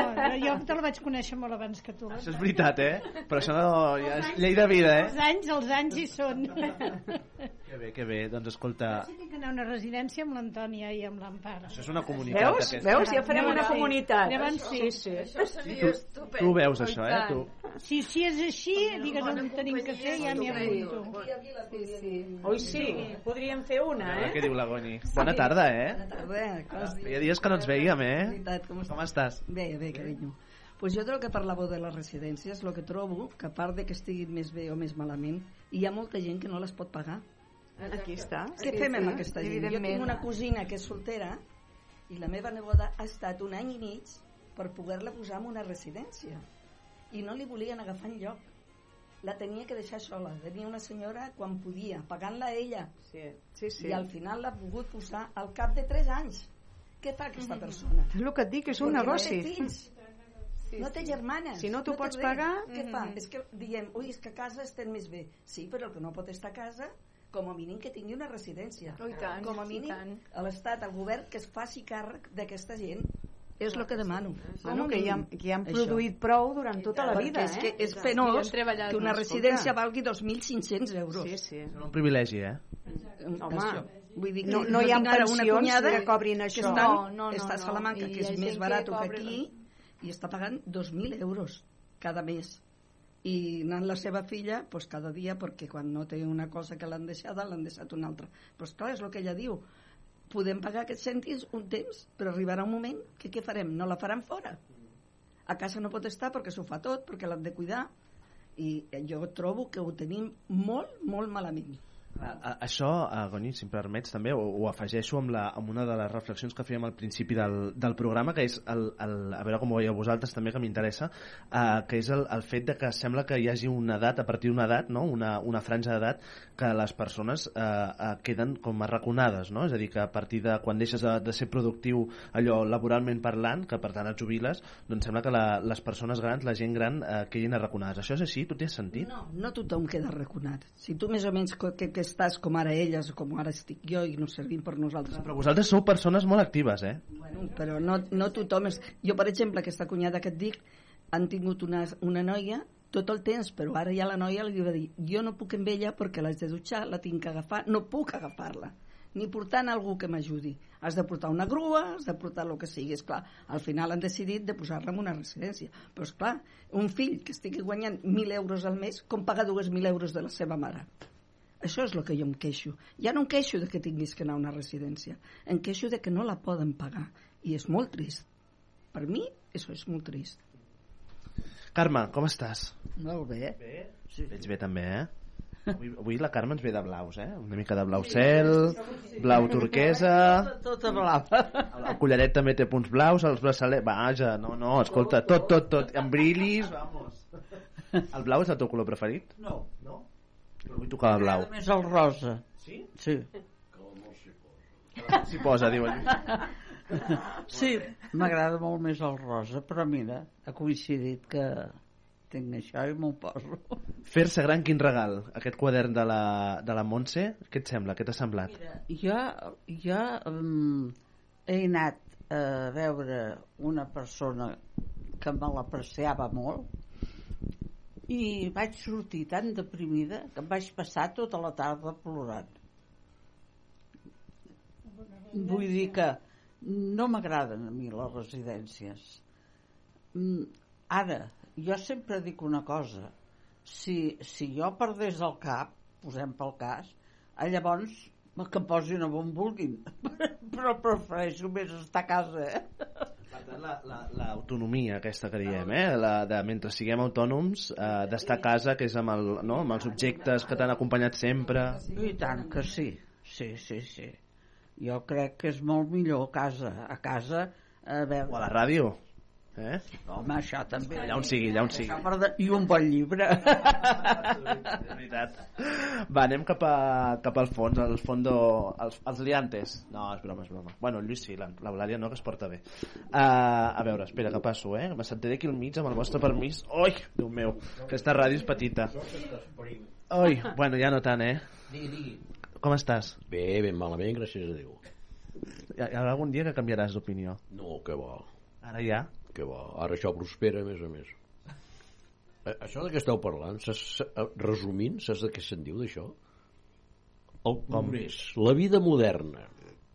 jo te la vaig conèixer molt abans que tu. Això és veritat, eh? Però això no, ja és llei de vida, Els eh? anys, els anys hi són. Que bé, que bé. Doncs escolta, Sí, tinc que anar a una residència amb l'Antònia i amb l'Empar. això és una comunitat. Veus? aquesta. Veus? Ja farem una Sí. comunitat. Llavors sí. Sí, sí. Això seria estupend. Tu veus això, eh? Tu. Si, si és així, digues on tenim que fer, ja m'hi apunto. Sí, sí. Oi sí? Podríem fer una, eh? què diu la Goni. Bona tarda, eh? tarda, cos Feia dies que no ens veiem, eh? veritat, com Com estàs? estàs? Bé, bé, carinyo. Pues jo del que parlàveu de les residències, el que trobo, que a part de que estiguin més bé o més malament, hi ha molta gent que no les pot pagar. Aquí està. Què fem amb aquesta gent? Jo tinc una cosina que és soltera i la meva neboda ha estat un any i mig per poder-la posar en una residència i no li volien agafar lloc la tenia que deixar sola tenia una senyora quan podia pagant-la ella Sí, sí, sí. i al final l'ha pogut posar al cap de 3 anys què fa aquesta persona? És el que et dic, és un Perquè negoci. No té fills, no té germanes. Si no t'ho té pots pagar- Què fa? És que diem, ui, és que a casa estem més bé. Sí, però el que no pot estar a casa, com a mínim que tingui una residència. Oh, tant, com a mínim, l'Estat, el govern, que es faci càrrec d'aquesta gent. És el que demano. Bueno, que ja, que ja han Això. produït prou durant tota la Perquè vida, és que eh? és I penós han treballat que una residència Escolta. valgui 2.500 euros. Sí, sí. És un privilegi, eh? Home, Això. Vull dir que no- no hi ha pensions que cobrin que això. estan, No, no, no, està a no. Salamanca, I que hi és més que barat que aquí, i està pagant 2.000 euros cada mes. I anant la seva filla, pues, cada dia, perquè quan no té una cosa que l'han deixada, l'han deixat una altra. Però, esclar, és el que ella diu. Podem pagar aquests cèntims un temps, però arribarà un moment que què farem? No la faran fora. A casa no pot estar perquè s'ho fa tot, perquè l'han de cuidar, i jo trobo que ho tenim molt, molt malament. A, això, a Goni, si em permets també, ho, ho afegeixo amb, la, amb una de les reflexions que fèiem al principi del, del programa, que és, el, el, a veure com ho veieu vosaltres també, que m'interessa, eh, que és el, el fet de que sembla que hi hagi una edat, a partir d'una edat, no? una, una franja d'edat, que les persones eh, eh, queden com arraconades, no? és a dir, que a partir de quan deixes de, de ser productiu allò laboralment parlant, que per tant et jubiles, doncs sembla que la, les persones grans, la gent gran, eh, quedin arraconades. Això és així? Tu t'hi has sentit? No, no tothom queda arraconat. Si tu més o menys que, que estàs com ara elles o com ara estic jo i no servim per nosaltres. Però vosaltres sou persones molt actives, eh? Bueno, però no, no tothom és... Jo, per exemple, aquesta cunyada que et dic, han tingut una, una noia tot el temps, però ara ja la noia li va dir jo no puc amb ella perquè l'haig de dutxar, la tinc que agafar, no puc agafar-la ni portant algú que m'ajudi. Has de portar una grua, has de portar el que sigui. És clar, al final han decidit de posar-la en una residència. Però és clar, un fill que estigui guanyant 1.000 euros al mes, com paga 2.000 euros de la seva mare? Això és el que jo em queixo. Ja no em queixo de que tinguis que anar a una residència. Em queixo de que no la poden pagar. I és molt trist. Per mi, això és molt trist. Carme, com estàs? Molt bé. Bé? Sí. Veig bé també, eh? Avui, avui la Carme ens ve de blaus, eh? Una mica de blau cel, blau turquesa... Tota blava. El collaret també té punts blaus, els braçalets... Vaja, no, no, escolta, tot, tot, tot. Amb brilis, vamos. El blau és el teu color preferit? No. No? Però avui tocava blau. Més el rosa. Sí? Sí. S'hi posa, diu el Lluís. Sí, m'agrada molt més el rosa, però mira, ha coincidit que tinc això i m'ho poso. Fer-se gran, quin regal. Aquest quadern de la, de la Montse, què et sembla? Què t'ha semblat? Jo, jo um, he anat a veure una persona que me l'apreciava molt i vaig sortir tan deprimida que em vaig passar tota la tarda plorant. Vull dir que no m'agraden a mi les residències. Mm, Ara, jo sempre dic una cosa. Si, si jo perdés el cap, posem pel cas, llavors que em posin on vulguin. Però prefereixo més estar a casa, eh? Per tant, la- la- l'autonomia aquesta que diem, eh? La de, mentre siguem autònoms, eh, d'estar a casa, que és amb, el, no? amb els objectes que t'han acompanyat sempre. I tant que sí, sí, sí, sí. Jo crec que és molt millor a casa. A casa, a veure... O a la ràdio. Eh? Home, això també. Allà on sigui, allà on sigui. De... I un bon llibre. És veritat. Va, anem cap, a, cap al fons, al fondo, als, als liantes. No, és broma, és broma. Bueno, Lluís sí, la- l'Eulàlia no, que es porta bé. Uh, a veure, espera, que passo, eh? Me sentaré aquí al mig amb el vostre permís. Ui, Déu meu, aquesta ràdio és petita. Ui, bueno, ja no tant, eh? Digui, digui. Com estàs? Bé, ben malament, gràcies a Déu. Hi ha, algun dia que canviaràs d'opinió. No, que va, Ara ja? Que va. Ara això prospera, a més a més. Eh, Això de què esteu parlant, eh, resumint, saps de què se'n diu d'això? El progrés, la vida moderna.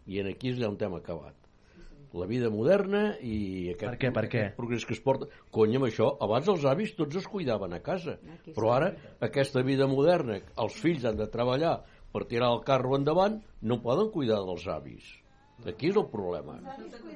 I en aquí és ja un tema acabat. La vida moderna i aquest, Per què, per què? aquest progrés que es porta... Cony, amb això, abans els avis tots es cuidaven a casa. Però ara, aquesta vida moderna, els fills han de treballar per tirar el carro endavant, no poden cuidar dels avis. Aquí és el problema.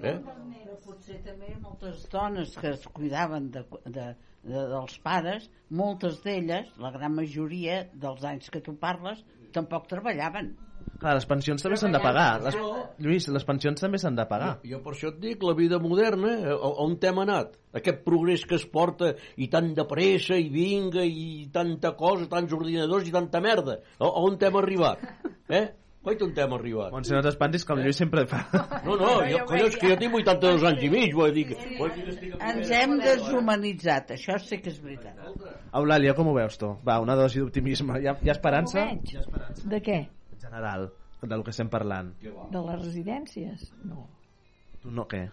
Eh? Però potser també moltes dones que es cuidaven de, de, de, dels pares, moltes d'elles, la gran majoria dels anys que tu parles, tampoc treballaven. Clar, les pensions també s'han de pagar. Les, Lluís, les pensions també s'han de pagar. Jo per això et dic, la vida moderna, eh, a- on t'hem anat? Aquest progrés que es porta i tant de pressa i vinga i tanta cosa, tants ordinadors i tanta merda. A, a on t'hem arribat? Eh? Coi, on t'hem arribat? Montse, no t'espantis que el Lluís sempre fa... No, no, jo, collons, que jo tinc 82 anys i mig, vull dir que... Amb- Ens hem deshumanitzat, això sí que és veritat. Eulàlia, com ho veus tu? Va, una dosi d'optimisme. Hi, ha, hi ha esperança? Veig. De què? En general, del que estem parlant. De les residències? No, Tu no, què?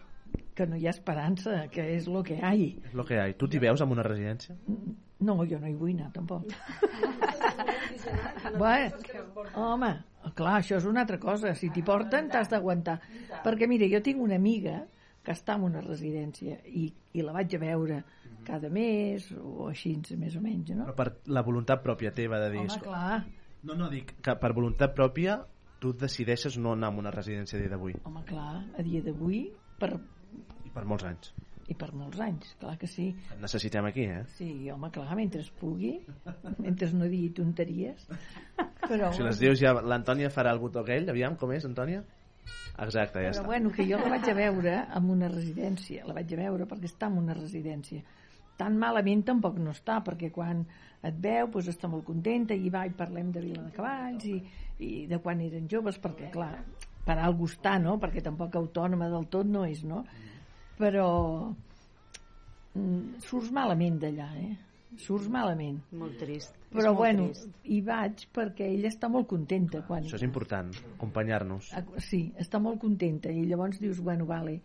que no hi ha esperança, que és lo que hi És lo que hi ha. Tu t'hi veus en una residència? No, jo no hi vull anar, tampoc. bueno, home, clar, això és una altra cosa. Si t'hi porten, t'has d'aguantar. Perquè, mira, jo tinc una amiga que està en una residència i, i la vaig a veure cada mes o així, més o menys, no? Però per la voluntat pròpia teva de dir... Home, "Escolta, clar, No, no, dic que per voluntat pròpia tu decideixes no anar a una residència a dia d'avui. home, clar, a dia d'avui, per, I per molts anys. I per molts anys, clar que sí. Et necessitem aquí, eh? Sí, home, clar, mentre es pugui, mentre no digui tonteries. Però, Si les dius ja... L'Antònia farà el botó aquell, aviam, com és, Antònia? Exacte, ja però està. bueno, que jo la vaig a veure en una residència, la vaig a veure perquè està en una residència. Tan malament tampoc no està, perquè quan et veu doncs està molt contenta i va i parlem de Vila de Cavalls i, i de quan eren joves, perquè clar, per algú està, no? Perquè tampoc autònoma del tot no és, no? Però mm, surts malament d'allà, eh? Surts malament. Molt trist. Però molt bueno, trist. hi vaig perquè ella està molt contenta quan... Això és important, acompanyar-nos. Ah, Sí, està molt contenta i llavors dius, bueno, vale,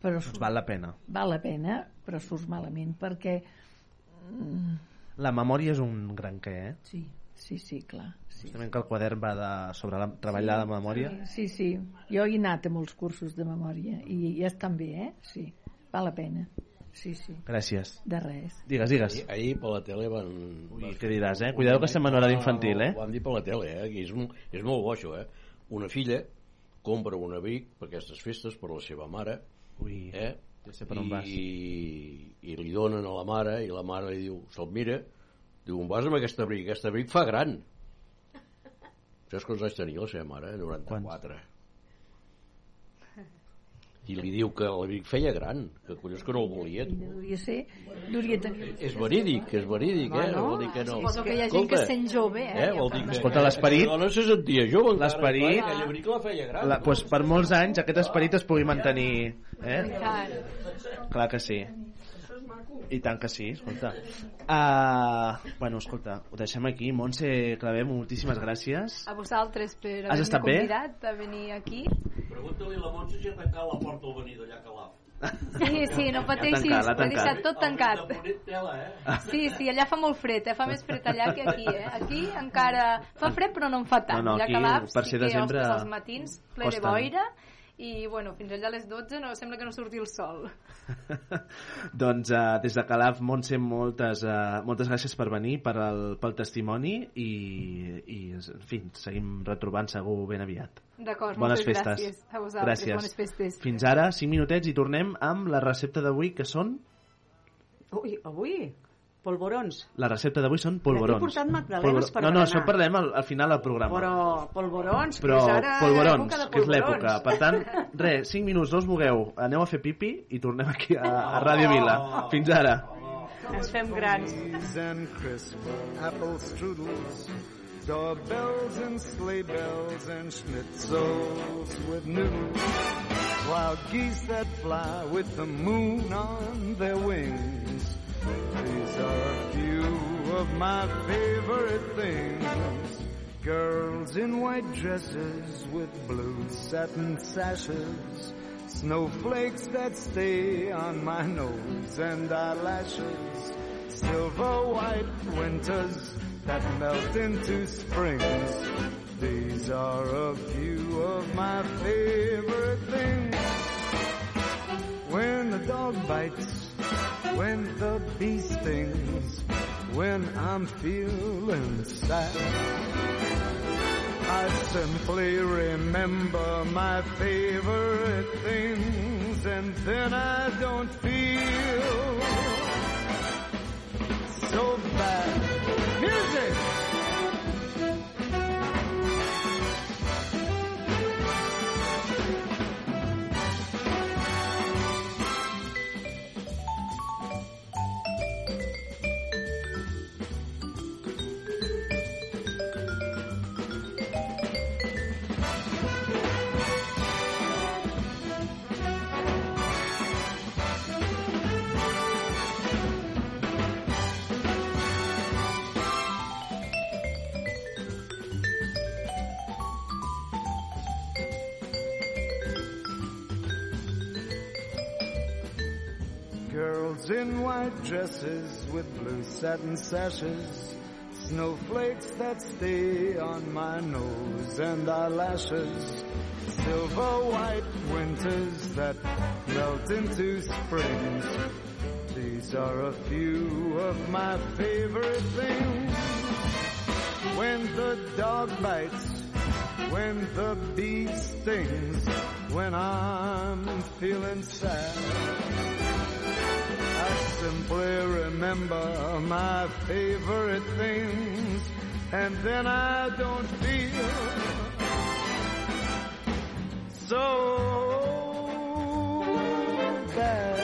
però Doncs val la pena. val la pena, però surts malament, perquè... mm, La memòria és un gran què, eh? Sí, sí, sí, clar. Sí, Justament que el quadern va de, sobre la, treballar la memòria. Sí, sí, jo he anat a molts cursos de memòria i, i estan bé, eh? Sí, val la pena. Sí, sí, Gràcies. de res. Digues, digues. Ahir, ahir per la tele van... Ui, què diràs, eh? Cuidado que estem en hora d'infantil, eh? Ho van dir per la tele, eh? Aquí és, un- és molt bo, això, eh? Una filla compra un abric per aquestes festes per la seva mare, Ui, eh? ja sé per on vas. I, i li donen a la mare i la mare li diu, se'l mira diu, on vas amb aquest abric? Aquest abric fa gran saps quants anys tenia la seva mare? 94 i li diu que l'abric feia gran que collons que no el volia. Devia ser, devia tenir... és verídic, és verídic eh? Bueno, vol dir que no suposo que hi ha gent que se sent jove, eh? eh? vol dir que Escolta, l'esperit- la dona se sentia jove encara, L'esperit- clar, aquell abric la feia gran La, pues, per molts anys aquest esperit es pugui mantenir. Eh? Clar que sí. I tant que sí, escolta. Uh, bueno, escolta, ho deixem aquí. Montse Clavé, moltíssimes gràcies. A vosaltres per haver-me estat bé? convidat a venir aquí. pregunta-li a la Montse si ha tancat la porta al venir d'allà a Calaf Sí, sí, no pateixis, ho he deixat tot tancat. El de tela, eh? Sí, sí, allà fa molt fred, eh? fa més fred allà que aquí, eh? Aquí encara fa fred però no en fa tant. No, no, aquí, a Calaf per sí ser que, desembre, ostres, els matins ple de costen. boira i bueno, fins allà a les 12 no, sembla que no surti el sol. doncs uh, des de Calaf, Montse, moltes, uh, moltes gràcies per venir, per el, pel testimoni i, i, en fi, seguim retrobant segur ben aviat. D'acord, moltes festes. gràcies a vosaltres, Gràcies. bones festes. Fins ara, 5 minutets i tornem amb la recepta d'avui, que són... Ui, avui, polvorons. La recepta d'avui són polvorons. He portat magdalenes per No, no, això parlem al, al final del programa. Però polvorons, Però que és ara polvorons, que és l'època. Per tant, res, 5 minuts, no us mogueu. Aneu a fer pipi i tornem aquí a, a Ràdio Vila. Fins ara. Ens fem grans. And crisp apple strudels, doorbells and sleigh bells and schnitzels with noodles, wild geese that fly with the moon on their wings. These are a few of my favorite things. Girls in white dresses with blue satin sashes. Snowflakes that stay on my nose and eyelashes. Silver white winters that melt into springs. These are a few of my favorite things. When the dog bites, when the bee stings, when I'm feeling sad. I simply remember my favorite things and then I don't feel so bad. Music! In white dresses with blue satin sashes. Snowflakes that stay on my nose and eyelashes. Silver white winters that melt into springs. These are a few of my favorite things. When the dog bites, when the bee stings, when I'm feeling sad. I simply remember my favorite things, and then I don't feel so bad.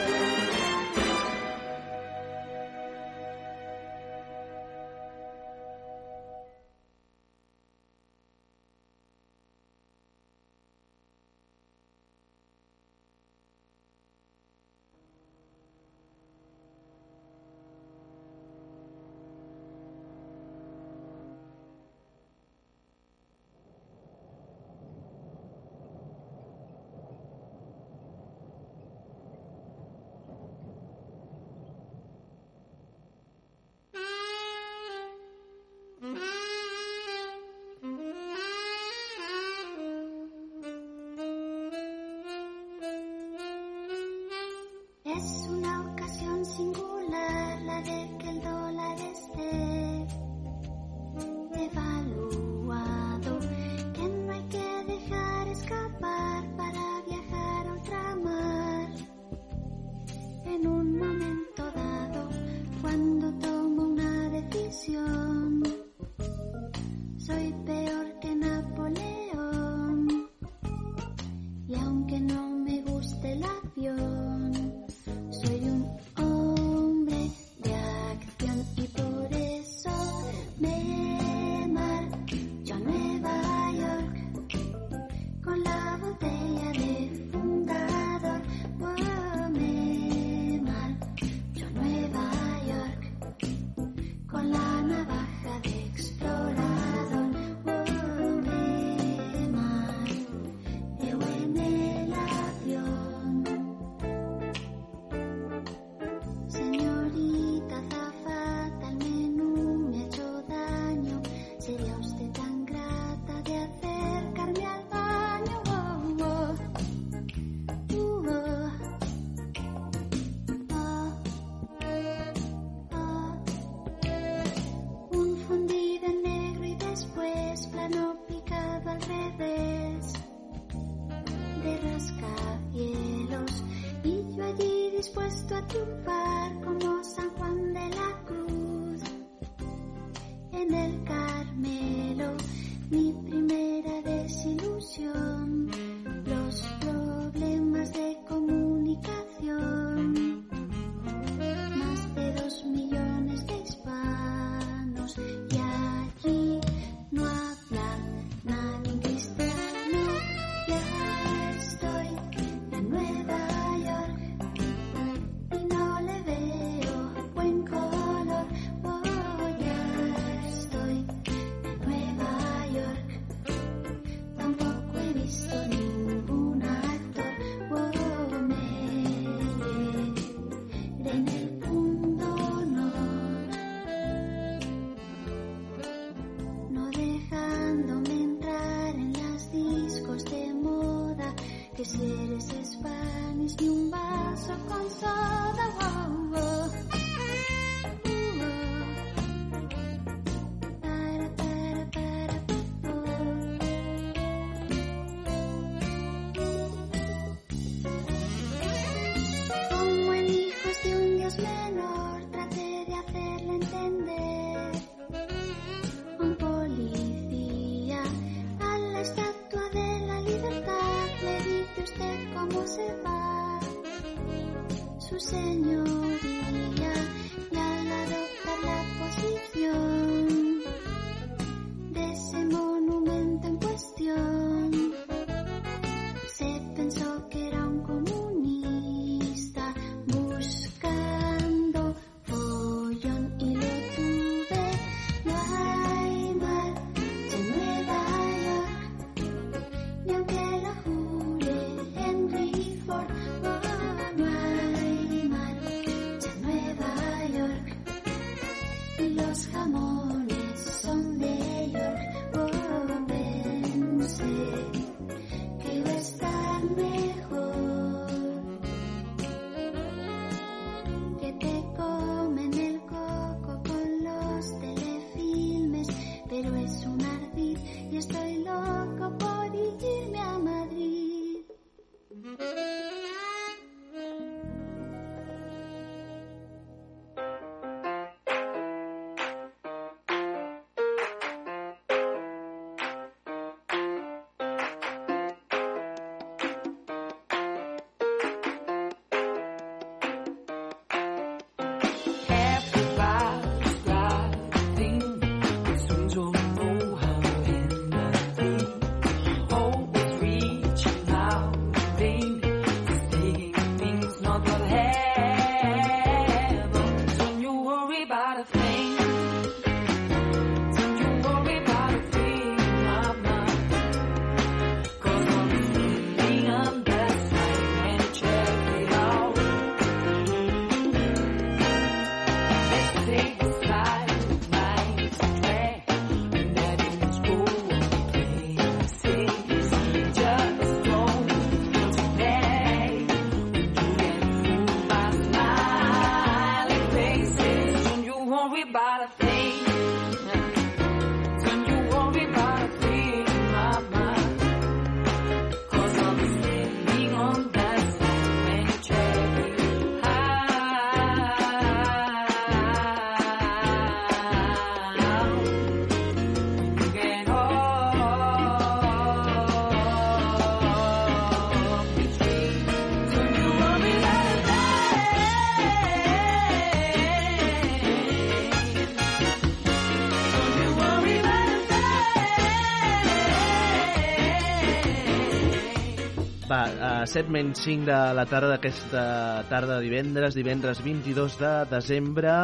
7 menys 5 de la tarda d'aquesta tarda de divendres, divendres 22 de desembre.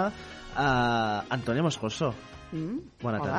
Uh, Antònia Moscoso.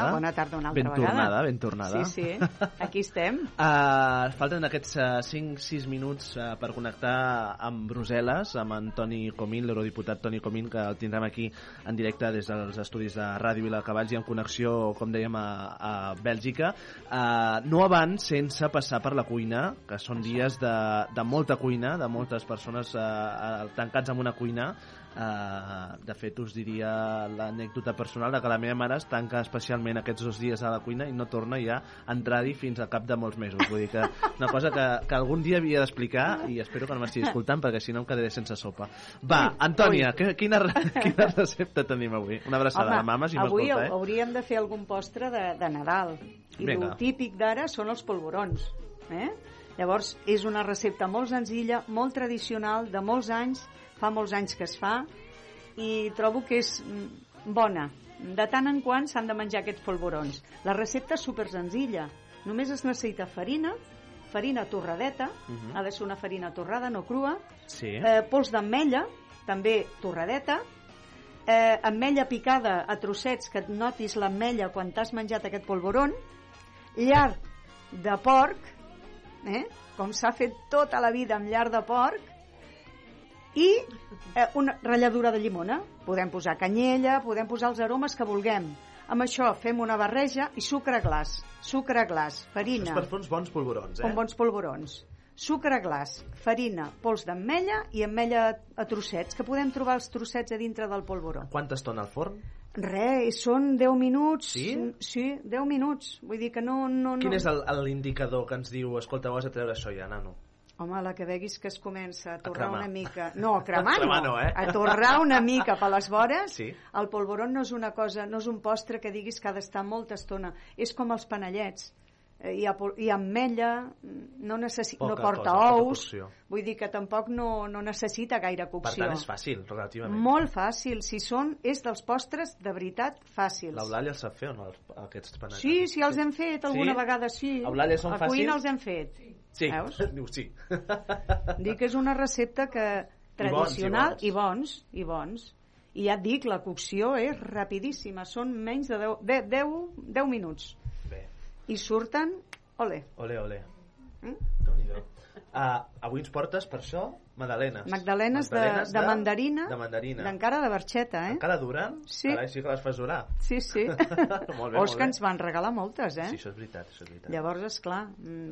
Mm? Bona tarda. bona tarda una altra ben vegada. tornada, ben tornada. Sí, sí, aquí estem. Uh, falten aquests uh, 5-6 minuts uh, per connectar amb Brussel·les, amb en Toni Comín, l'eurodiputat Toni Comín, que el tindrem aquí en directe des dels estudis de Ràdio Vilacavalls i en connexió, com dèiem, a, a Bèlgica. Uh, no abans sense passar per la cuina, que són dies de, de molta cuina, de moltes persones uh, uh, tancats en una cuina, Uh, de fet us diria l'anècdota personal de que la meva mare es tanca especialment aquests dos dies a la cuina i no torna ja a entrar-hi fins al cap de molts mesos vull dir que una cosa que, que algun dia havia d'explicar i espero que no m'estigui escoltant perquè si no em quedaré sense sopa va, Antònia, que, quina, quina recepta tenim avui? una abraçada de mames i avui eh? hauríem de fer algun postre de, de Nadal. I Vinga. el típic d'ara són els polvorons. Eh? Llavors, és una recepta molt senzilla, molt tradicional, de molts anys, fa molts anys que es fa, i trobo que és mm, bona. De tant en quant s'han de menjar aquests polvorons. La recepta és super senzilla. Només es necessita farina, farina torradeta, Mhm. ha de ser una farina torrada, no crua, Sí. eh, pols d'ametlla, també torradeta, eh, ametlla picada a trossets, que et notis l'ametlla quan t'has menjat aquest polvoron, llar de porc, eh, com s'ha fet tota la vida amb llar de porc, i eh, una ratlladura de llimona. Podem posar canyella, podem posar els aromes que vulguem. Amb això fem una barreja i sucre a glaç. Sucre a glaç, farina... Això és per fer uns bons polvorons, eh? Com bons polvorons. Sucre a glaç, farina, pols d'ametlla i ametlla a trossets, que podem trobar els trossets a dintre del polvoró. Quanta estona al forn? Re, són 10 minuts. Sí? Sí, 10 minuts. Vull dir que no... no, no... Quin és l'indicador que ens diu escolta, has de treure això ja, nano? Home, la que veguis que es comença a torrar cremar. una mica... No, a cremar, A cremar no, eh? A torrar una mica per les vores. Sí. El polvoron no és una cosa, no és un postre que diguis que ha d'estar molta estona. És com els panellets. Eh, Hi ha, hi ha ametlla, no, necessi... no Poca porta cosa, ous, vull dir que tampoc no, no necessita gaire Per cocció. tant, és fàcil, relativament. Molt fàcil, si són, és dels postres de veritat fàcils. L'Eulàlia els sap fer o no, aquests panets? Sí, sí, els hem fet alguna Sí? vegada, sí. Eulàlia, són A cuina fàcils? els hem fet. Sí, Veus? diu sí. Dic que és una recepta que tradicional i bons, i bons. I ja et dic, la cocció és rapidíssima, són menys de 10, de 10, 10 minuts. I surten, ole, Ole, ole. Mm? Déu-n'hi-do. Uh, avui ens portes, per això, magdalenes. magdalenes, Magdalenes de, de, mandarina, De mandarina. d'encara de barxeta, eh? Encara duren? Sí. Carai, sí que les fas durar. Sí, sí. molt bé, o molt és que ens van regalar moltes, eh? Sí, això és veritat, això és veritat. Llavors, és clar,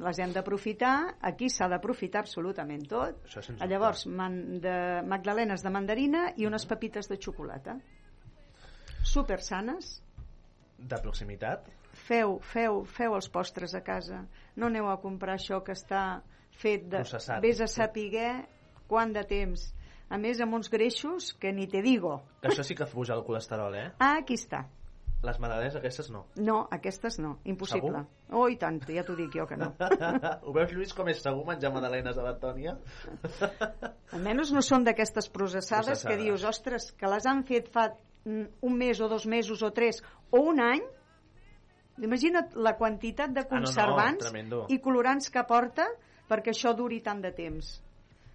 les hem d'aprofitar, aquí s'ha d'aprofitar absolutament tot. Això sens Ah, Llavors, man, de magdalenes de mandarina i unes pepites de xocolata. Super sanes. De proximitat? Feu, feu, feu els postres a casa. No aneu a comprar això que està fet de... Processat. Vés a saber quant de temps. A més, amb uns greixos que ni te digo. Que això sí que puja el colesterol, eh? Ah, aquí està. Les magdalenes aquestes no. No, aquestes no. Impossible. Oh, i tant, ja t'ho dic jo que no. Ho veus, Lluís, com és segur menjar magdalenes a l'Antònia? Almenys no són d'aquestes processades, Processades. que dius, ostres, que les han fet fa un mes o dos mesos o tres o un any, imagina't la quantitat de Ah, no, no, conservants i colorants que porta perquè això duri tant de temps.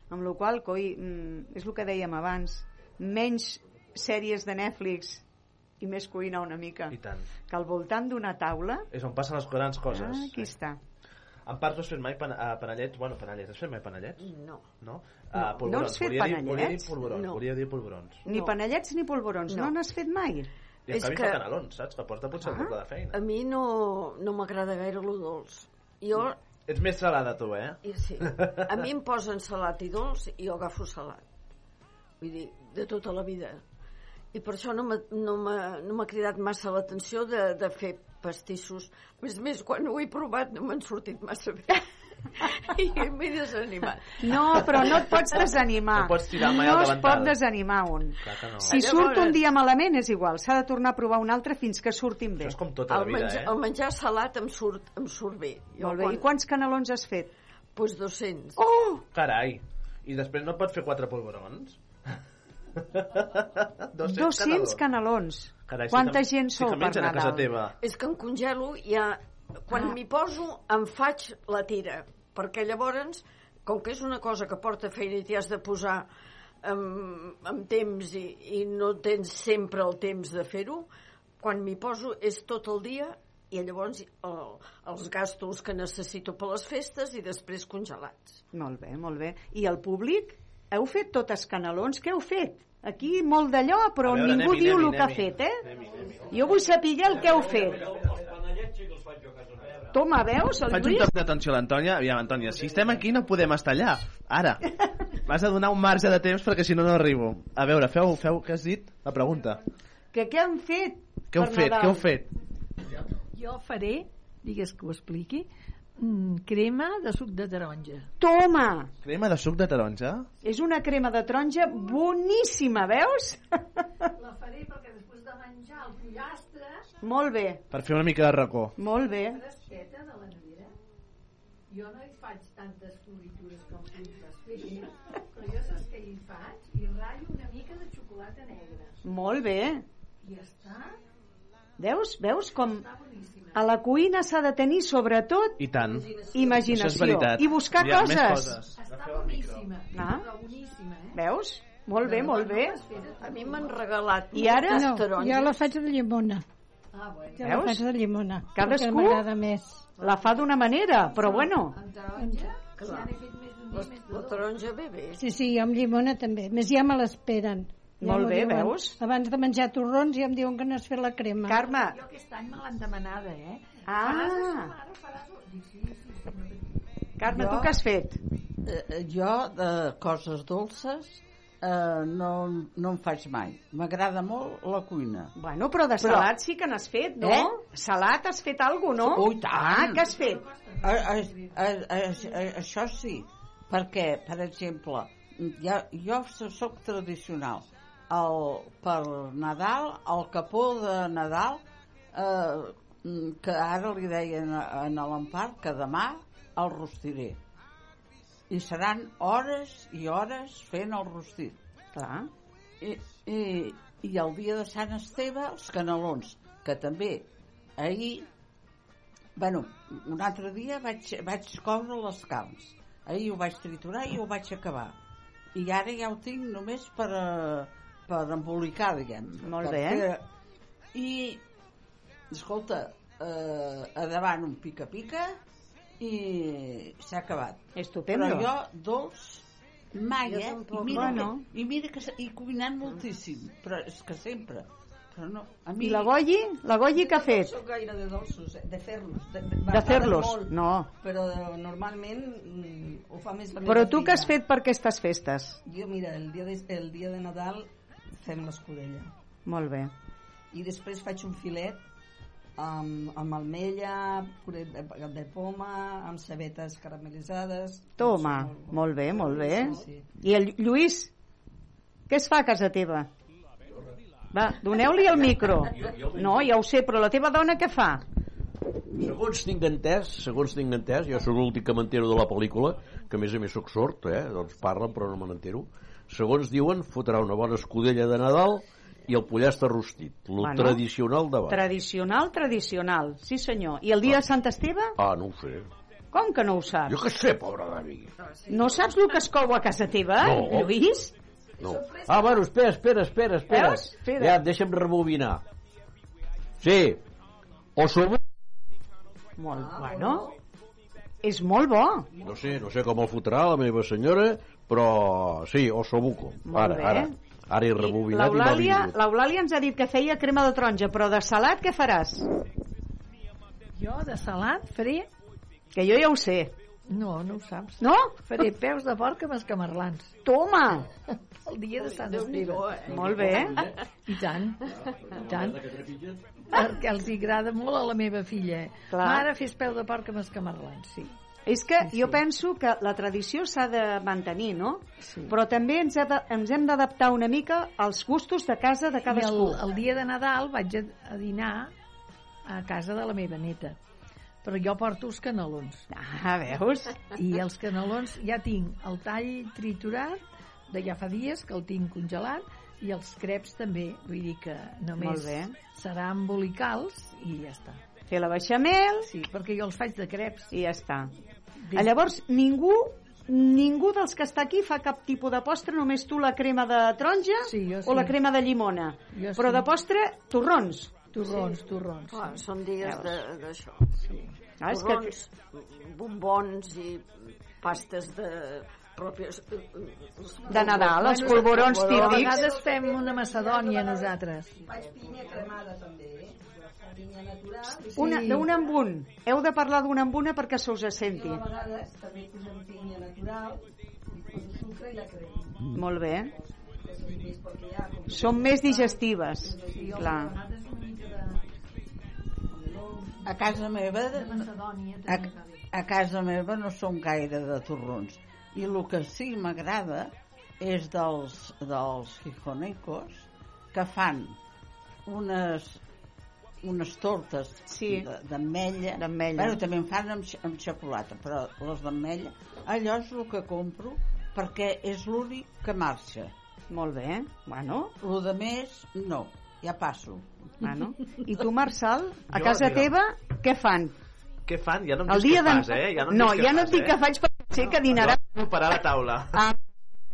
Amb la qual coi, mm, és el que dèiem abans, menys sèries de Netflix i més cuina una mica. I tant. Que al voltant d'una taula... És on passen les grans coses. Ah, aquí està. En part, no has fet mai pan uh, panellets? Bueno, panellets. Has fet mai panellets? No. No? No, Uh, no has fet volia dir, volia dir panellets? polvorons. No. Volia dir polvorons. Ni panellets ni polvorons. No No. n'has fet mai? I en canvi que- fa canelons, saps? Que porta potser el doble de feina. A mi no, no m'agrada gaire lo dolç. Jo, Ets més salada, tu, eh? i sí, a mi em posen salat i dolç i jo agafo salat. Vull dir, de tota la vida. i per això no m'ha no no cridat massa l'atenció de, de fer pastissos. A més a més, quan ho he provat no m'han sortit massa bé. I m'he desanimat. No, però no et pots desanimar. No pots tirar mai no al es pot desanimar un. Clar que no. Si surt un dia malament és igual, s'ha de tornar a provar un altre fins que surtin bé. Això és com tota la el, vida, menjar, eh? el menjar salat em surt, em surt bé. Molt bé. I quants canelons has fet? Doncs 200. Oh! Carai. I després no pots fer quatre polvorons? 200, 200 canelons. Carai, sí Quanta que- gent sou que per casa Nadal? teva. És que em congelo i ja, quan Ah. m'hi poso em faig la tira, perquè llavors, com que és una cosa que porta feina i t'hi has de posar amb, amb temps i, i no tens sempre el temps de fer-ho, quan m'hi poso és tot el dia i llavors el, els gastos que necessito per les festes i després congelats. Molt bé, molt bé. I el públic? Heu fet totes canelons? Què heu fet? Aquí molt d'allò, però veure, ningú anem-hi, diu anem-hi, el que ha fet, eh? Jo vull saber el que heu fet. Toma, veus, el Faig un Lluís? toc d'atenció a l'Antònia. Aviam, Antònia, si estem aquí no podem estar allà. Ara. M'has de donar un marge de temps perquè si no no arribo. A veure, feu, feu, què has dit? La pregunta. Que què han fet Què heu per fet? Nadal? Què heu fet? Jo faré, digues que ho expliqui, mm, crema de suc de taronja. Toma! Crema de suc de taronja? És una crema de taronja boníssima, veus? La faré perquè després de menjar el pollastre... Molt bé, Per fer una mica de racó. molt bé. Fresqueta de la nevera. Jo no hi faig tantes floritures com tu fas fer, però jo saps què hi faig? I ratllo una mica de xocolata negra. Molt bé. I ja està. Veus? Veus com a la cuina s'ha de tenir sobretot I tant. imaginació i buscar Hi ha més coses. coses. Està boníssima. Ah. Boníssima, eh? Veus? Molt bé, molt bé. A mi m'han regalat I ara? moltes No, taronges. jo la faig de llimona. Ah, bueno. Jo la Veus? faig de llimona. Cadascú? M'agrada més. La fa d'una manera, però bueno. Amb taronja, de La dos. taronja bé bé. Sí, sí, jo amb llimona també. Més ja me l'esperen. Ja Molt bé, diuen. veus? Abans de menjar torrons ja em diuen que no has fet la crema. Carme, Jo aquest any me l'han demanada, eh? Ah. Faràs això, ara faràs... Sí, sí, sí. Carme, Jo- tu què has fet? Eh, eh, jo de coses dolces eh, no, no en faig mai. M'agrada molt la cuina. Bueno, però de salat sí que n'has fet, no? Eh? Salat has fet alguna no? Oh, i tant. Ah, què has fet? A, a, a, a, a, això sí, perquè, per exemple, ja, jo sóc tradicional. El, per Nadal, el capó de Nadal, eh, que ara li deien a, a l'Empar que demà el rostiré. I seran hores i hores fent el rostit. Clar. I, i, i el dia de Sant Esteve, els canelons, que també ahir Bueno, un altre dia vaig, vaig coure les carns. Ahir ho vaig triturar i ho vaig acabar. I ara ja ho tinc només per, eh, per embolicar, diguem. Molt bé. fer- I, escolta, eh, a davant un pica-pica i s'ha acabat. Estupendo. Però jo, dolç, mai, Jo eh? I mira, Bueno. que, i mira que i cuinant moltíssim, però és que sempre. Però no, a mi... I la Goyi? La Goyi què ha fet? No soc gaire de dolços, eh, de fer-los. De, De fer-los? m'agraden molt, No. Però eh, normalment mm, ho fa més la Però tu què has fet per aquestes festes? Jo, mira, el dia de, el dia de Nadal fem l'escudella. Molt bé. I després faig un filet amb, amb almella, puré de, poma, amb cebetes caramelitzades. Toma, molt bé, molt bé. Sí, sí. I el Lluís, què es fa a casa teva? Va, doneu-li el micro. No, ja ho sé, però la teva dona què fa? Segons tinc entès, segons tinc entès, jo sóc l'últim que m'entero de la pel·lícula, que a més a més sóc sord, eh? doncs parlen però no me n'entero. Segons diuen, fotrà una bona escudella de Nadal i el pollastre rostit, el Bueno. tradicional de baix. Tradicional, tradicional, sí senyor. I el dia de Sant Esteve? Ah, no ho sé. Com que no ho saps? Jo què sé, pobre d'avi. No saps el que es cou a casa teva, No. Lluís? No. Ah, bueno, espera, espera, espera, espera. Veus? Espera. Ja, deixa'm rebobinar. Sí, o som... Molt, bueno, és molt bo. No sé, no sé com el fotrà la meva senyora, però sí, osobuco. Molt Ara, bé. ara. Ara he rebobinat i m'ha L'Eulàlia vingut. l'Eulàlia ens ha dit que feia crema de taronja, però de salat què faràs? Jo de salat faré Que jo ja ho sé. No, no ho saps. No? Faré peus de porc amb escamarlans. Toma! El dia de Sant Esteve. eh? Molt bé. I tant, i tant. Perquè els hi agrada molt a la meva filla. Clar. Mare, fes peu de porc amb escamarlans, sí. És que jo penso que la tradició s'ha de mantenir, no? Sí. Però també ens, ha de, ens hem d'adaptar una mica als gustos de casa de I el, cadascú. el dia de Nadal vaig a, a dinar a casa de la meva neta. Però jo porto els canelons. Ah, veus? I els canelons ja tinc el tall triturat de ja fa dies que el tinc congelat i els creps també, vull dir que només serà embolicals i ja està. Fer la beixamel... Sí, perquè jo els faig de creps. I ja està. Des- Ah, Llavors, ningú ningú dels que està aquí fa cap tipus de postre, només tu la crema de taronja sí, jo o la sí. crema de llimona. Jo Però sí. de postre, torrons. Torrons, torrons. Clar, sí. són dies d'això. Sí. Ah, és que- Torrons, bombons i pastes de pròpies... De Nadal, els polvorons A típics. vegades fem una macedònia nosaltres. Faig pinya cremada també, eh? Una, d'un en un. Heu de parlar d'una en una perquè se us senti. a vegades també posem pinya natural, poso sucre i la crema. Molt bé. Són més Són digestives. Clar. A casa meva, Macedònia a, a casa meva no som gaire de torrons. I el que sí que m'agrada és dels, dels gijonecos que fan unes unes tortes Sí. de- d'ametlla. D'ametlla. Bueno, també en fan amb, amb xocolata, però les d'ametlla, allò és el que compro perquè és l'únic que marxa. Molt bé. Bueno, Lo de més, no, ja passo. bueno. I tu, Marçal, a Jo, casa teva, què fan? Què fan? Ja no em El dius dia què de... fas, eh? Ja no, no, ja no et dic eh? que faig perquè sé que dinarà. Jo preparar la taula. Ah,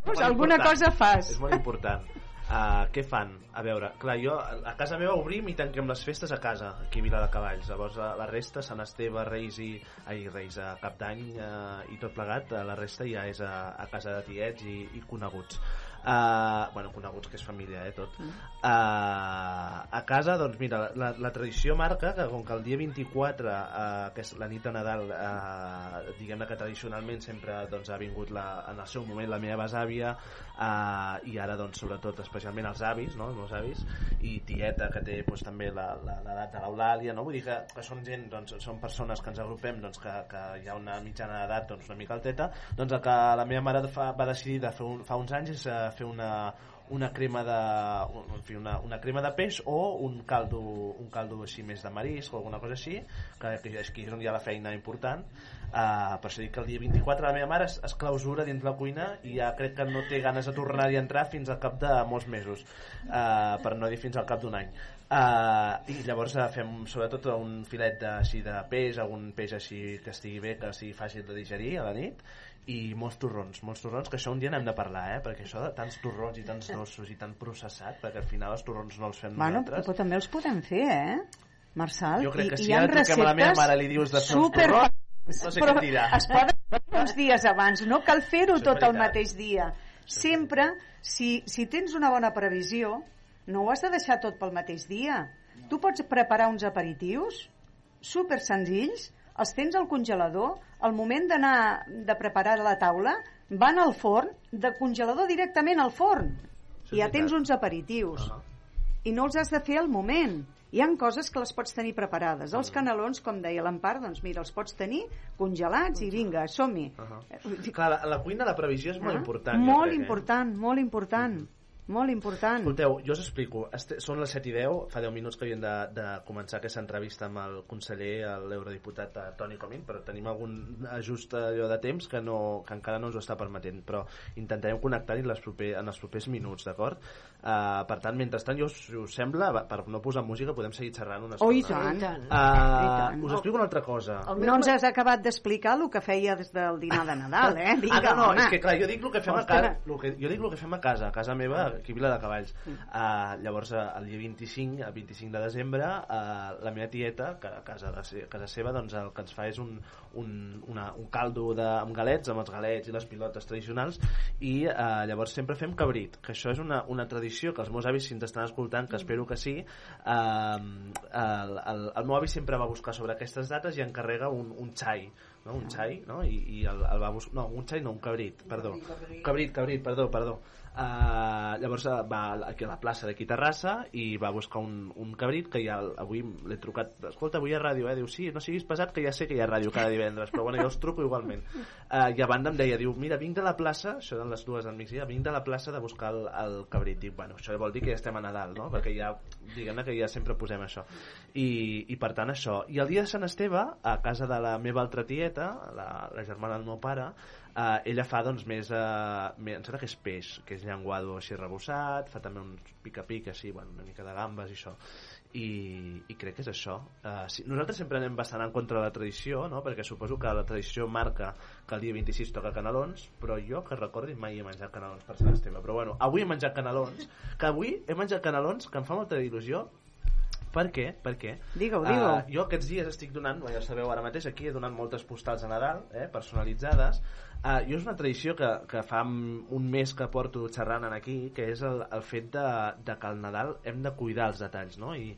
Molt alguna important. cosa fas. És molt important. Uh, què fan? A veure, clar, jo a casa meva obrim i tanquem les festes a casa, aquí a Vila de Cavalls. Llavors la, la resta, Sant Esteve, Reis i... Ai, Reis, a Cap d'Any uh, i tot plegat, la resta ja és a, a casa de tiets i, i coneguts. Uh, bueno, coneguts que és família, eh, tot. Uh, a casa, doncs mira, la, la tradició marca que com que el dia 24, uh, que és la nit de Nadal, uh, diguem-ne que tradicionalment sempre doncs, ha vingut la, en el seu moment la meva besàvia uh, i ara doncs sobretot especialment els avis, no? els meus avis i tieta que té doncs, també la- la- l'edat de l'Eulàlia, no? vull dir que, que són gent, doncs, són persones que ens agrupem doncs, que, que hi ha una mitjana d'edat doncs, una mica alteta, doncs el que la meva mare fa, va decidir de fer un, fa uns anys és fer una, una crema de en fi, una, una crema de peix o un caldo, un caldo així més de marisc o alguna cosa així que, que que és on hi ha la feina important. Uh, per això dic que el dia 24 la meva mare es, es clausura dins la cuina i ja crec que no té ganes de tornar-hi a entrar fins al cap de molts mesos. Uh, per no dir fins al cap d'un any. Uh, i llavors fem sobretot un filet de, així de peix algun peix així que estigui bé que sigui fàcil de digerir a la nit i molts torrons, molts torrons, que això un dia n'hem de parlar, eh? perquè això de tants torrons i tants dolços i tan processat, perquè al final els torrons no els fem Bueno, nosaltres. però també els podem fer, eh? Marçal, Jo crec que I, si hi ha ara truquem a la meva mare li dius de fer super torrons, no sé però què dirà. es poden fer uns dies abans, no cal fer-ho tot el veritat. mateix dia. Sempre, si, si tens una bona previsió, no ho has de deixar tot pel mateix dia. Tu pots preparar uns aperitius super senzills, els tens al congelador, al moment d'anar de preparar la taula, van al forn, de congelador directament al forn. És I ja tens uns aperitius. Ah. I no els has de fer al moment. Hi han coses que les pots tenir preparades. Els canelons, com deia l'Empar, doncs mira, els pots tenir congelats i vinga, som-hi. Uh -huh. Clar, la, la cuina, la previsió és molt Ah, important. jo Molt crec, eh? important, molt important. Molt important. Escolteu, jo us explico. Este, són les 7 i 10, fa 10 minuts que havíem de, de començar aquesta entrevista amb el conseller, l'eurodiputat eh, Toni Comín, però tenim algun ajust allò de temps que, no, que encara no ens ho està permetent, però intentarem connectar-hi en, en els propers minuts, d'acord? Uh, per tant, mentrestant, jo, si us sembla, per no posar música, podem seguir xerrant una Oh, estona. i tant. I tant. Uh, I tant. us explico una altra cosa. No ens has acabat d'explicar el que feia des del dinar de Nadal, eh? Vinga, ah, no, no, home. és que clar, jo dic el que fem a casa, que, jo dic el que fem a casa, a casa meva, aquí a Vila de Cavalls. Uh, llavors, uh, el dia 25, el 25 de desembre, uh, la meva tieta, que a casa, de, a casa seva, doncs el que ens fa és un, un, una, un caldo de, amb galets, amb els galets i les pilotes tradicionals, i uh, llavors sempre fem cabrit, que això és una, una tradició que els meus avis, si ens estan escoltant, que espero que sí, uh, el, el, el meu avi sempre va buscar sobre aquestes dates i encarrega un, un xai, no? un xai, no? I, i el, el va buscar... No, un xai no, un cabrit, perdó. Cabrit, cabrit, perdó, perdó. Uh, llavors uh, va aquí a la plaça d'aquí Terrassa i va buscar un, un cabrit que ja avui l'he trucat. Escolta avui hi ha ràdio, eh? diu sí, no siguis pesat que ja sé que hi ha ràdio cada divendres però bueno, jo els truco igualment. Uh, i a banda em deia, diu, mira, vinc de la plaça això eren les dues del migdia, vinc de la plaça de buscar el, el cabrit, dic, bueno, això vol dir que ja estem a Nadal, no? perquè ja, diguem-ne que ja sempre posem això. I, i per tant això, i el dia de Sant Esteve a casa de la meva altra tieta la, la germana del meu pare Uh, ella fa doncs més, uh, més em sembla que és peix que és llenguado així rebossat fa també uns pica-pica així, bueno, una mica de gambes i això i, i crec que és això uh, sí, nosaltres sempre anem bastant en contra de la tradició no? perquè suposo que la tradició marca que el dia 26 toca canelons però jo que recordi mai he menjat canelons per Sant Esteve però bueno, avui he menjat canelons que avui he menjat canelons que em fa molta il·lusió per què? Per què? Digue-ho, digue-ho. Uh, jo aquests dies estic donant, ja ho sabeu ara mateix, aquí he donat moltes postals a Nadal, eh, personalitzades. Uh, jo és una tradició que, que fa un mes que porto xerrant aquí, que és el, el fet de, de que al Nadal hem de cuidar els detalls, no? I,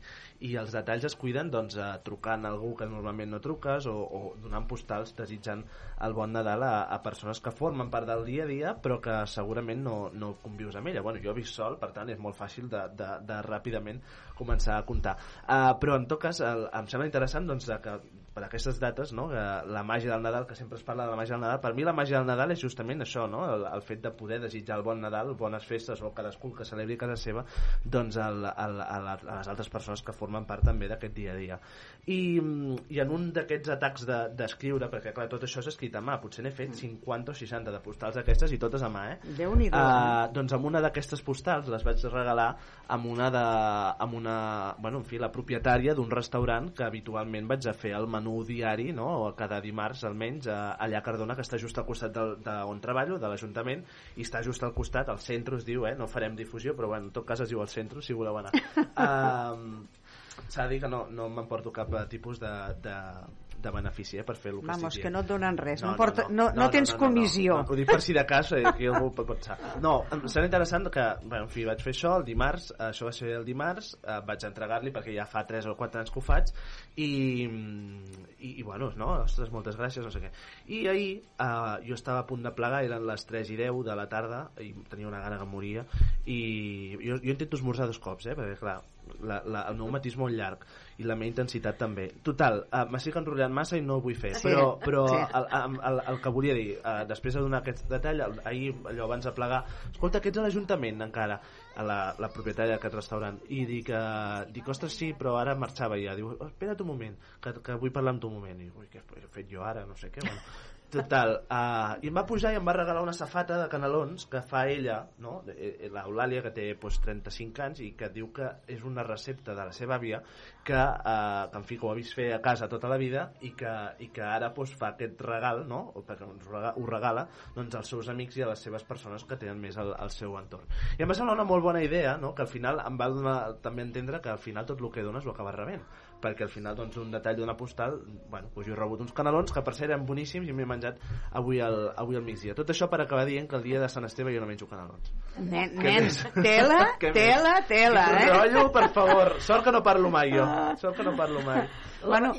i els detalls es cuiden doncs, uh, trucant a algú que normalment no truques o, o donant postals desitjant el bon Nadal a, a persones que formen part del dia a dia però que segurament no, no convius amb ella. Bueno, jo visc sol, per tant és molt fàcil de, de, de ràpidament començar a comptar. Uh, però en tot cas el, em sembla interessant doncs, que per aquestes dates, no? que la màgia del Nadal, que sempre es parla de la màgia del Nadal, per mi la màgia del Nadal és justament això, no? el, el fet de poder desitjar el bon Nadal, bones festes o cadascú que celebri a casa seva doncs el, el, a, la, a les altres persones que formen part també d'aquest dia a dia. I, i en un d'aquests atacs d'escriure, de, perquè clar, tot això és escrit a mà, potser n'he fet 50 o 60 de postals aquestes i totes a mà, eh? Déu-n'hi-do. Uh, doncs amb una d'aquestes postals les vaig regalar amb una de, amb una, bueno, en fi, la propietària d'un restaurant que habitualment vaig a fer el menú diari, no? o cada dimarts almenys, a, allà a Cardona, que està just al costat del, de on treballo, de l'Ajuntament, i està just al costat, al centre es diu, eh? no farem difusió, però bueno, en tot cas es diu al centre, si voleu anar. uh, S'ha de dir que no, no m'emporto cap eh, tipus de, de, de benefici eh, per fer el que Vamos, que no et donen res. No, porta, no, no, tens comissió. No, no, ho dic per si de cas, eh, que algú pot pensar. No, em sembla interessant que, bueno, en fi, vaig fer això el dimarts, eh, això va ser el dimarts, eh, vaig entregar-li perquè ja fa 3 o 4 anys que ho faig i, i, i bueno, no, ostres, moltes gràcies, no sé què. I ahir eh, jo estava a punt de plegar, eren les 3 i 10 de la tarda i tenia una gana que moria i jo, jo intento esmorzar dos cops, eh, perquè clar, la, la, el meu matí és molt llarg i la meva intensitat també. Total, uh, m'estic enrotllant massa i no ho vull fer, Sí, però, però sí. el, el, el, el que volia dir, uh, després de donar aquest detall, el, ahir, allò abans de plegar, escolta, que ets a l'Ajuntament encara, a la, la propietària d'aquest restaurant, i dic, uh, dic, ostres, sí, però ara marxava ja. Diu, espera't un moment, que, que vull parlar amb tu un moment. I dic, ui, què he fet jo ara? No sé què, bueno. Total, uh, i em va pujar i em va regalar una safata de canelons que fa ella, no? Eh, l'Eulàlia, que té pues, 35 anys i que diu que és una recepta de la seva àvia que, uh, que en fi, que ho ha vist fer a casa tota la vida i que, i que ara pues, fa aquest regal, no? o perquè ens regala, ho regala doncs, als seus amics i a les seves persones que tenen més al, al seu entorn. I em va semblar una molt bona idea, no? que al final em va donar també entendre que al final tot el que dones ho acabes rebent perquè al final doncs, un detall d'una postal bueno, doncs jo he rebut uns canelons que per cert eren boníssims i m'he menjat avui al, avui al migdia. Tot això per acabar dient que el dia de Sant Esteve jo no menjo canelons. Nen, nen, tela, tela, tela, eh? rotllo, per favor. Sort que no parlo mai jo. Sort que no parlo mai. Bueno,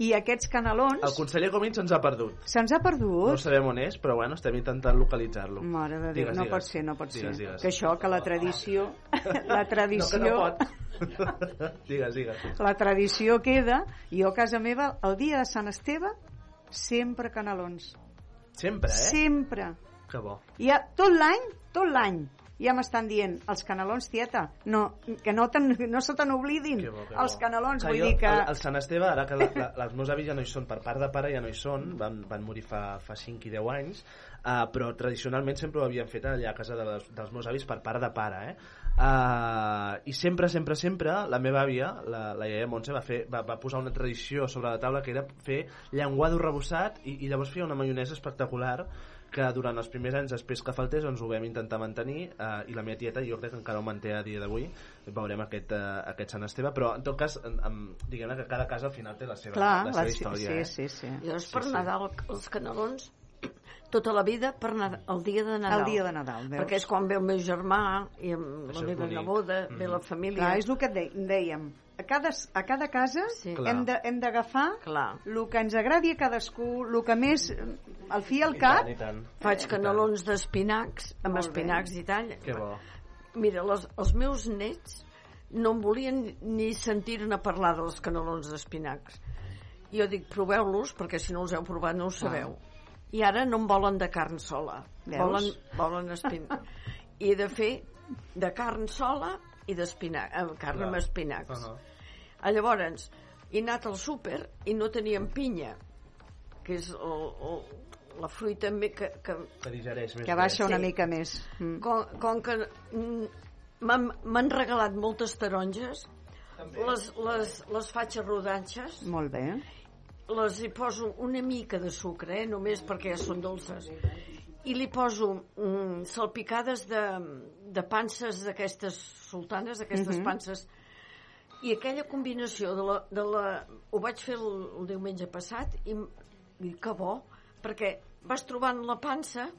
i aquests canelons el conseller Comín se'ns ha perdut se'ns ha no perdut? sabem on és, però bueno, estem intentant localitzar-lo. Mare de Déu, Digues, no digues. pot ser, no pot Digues, ser. digues. Que això, que la tradició... La tradició... No, que no pot. digues, digues. La tradició queda, i jo a casa meva, el dia de Sant Esteve, sempre canelons. Sempre, eh? Sempre. Que bo. I ja, tot l'any, tot l'any, ja m'estan dient, els canelons, tieta, no, que no, ten, no se te n'oblidin, Que que els canelons, Clar, vull jo, dir que... El, el Sant Esteve, ara que la, la, els meus avis ja no hi són, per part de pare ja no hi són, van, van morir fa, fa 5 i 10 anys, uh, però tradicionalment sempre ho havien fet allà a casa de les, dels meus avis per part de pare, eh? Uh, I sempre, sempre, sempre, la meva àvia, la, la iaia Montse, va, fer, va, va posar una tradició sobre la taula que era fer llenguado rebossat i, i llavors feia una maionesa espectacular que durant els primers anys després que faltés doncs ho vam intentar mantenir uh, i la meva tieta jo crec que encara ho manté a dia d'avui veurem aquest, uh, aquest Sant Esteve però en tot cas en, en, diguem que cada casa al final té la seva, Clar, la seva la- història sí, eh? sí, sí. Llavors, per Sí, sí. Nadal, els canelons tota la vida per el dia de Nadal. El dia de Nadal, veus? Perquè és quan ve el meu germà i la meva neboda, ve la família. Clar, és el que dèiem. A cada, a cada casa sí. Hem d'agafar el que ens agradi a cadascú, el que més... Al fi i al cap... I tant. Faig canelons d'espinacs, amb Molt bé. espinacs i tall. Que bo. Mira, les, els meus nets no em volien ni sentir-ne parlar dels canelons d'espinacs. Jo dic, proveu-los, perquè si no els heu provat no ho sabeu. I ara no en volen de carn sola. Veus? Volen, volen espinacs. I de fer de carn sola i d'espinac, amb carn Clar. amb espinacs. Uh-huh. Ah, Llavors, he anat al súper i no teníem pinya, que és el, el, la fruita que, que, Que digereix més Que baixa una Sí. mica més. Mm. com, com que m'han regalat moltes taronges, les, les, les faig a rodanxes, Molt bé. Les hi poso una mica de sucre, eh, només perquè són dolces, i li poso mm, salpicades de, de panses d'aquestes sultanes, d'aquestes Mhm. panses, i aquella combinació de la, de la... Ho vaig fer el, el diumenge passat i, i que bo, perquè vas trobant la pansa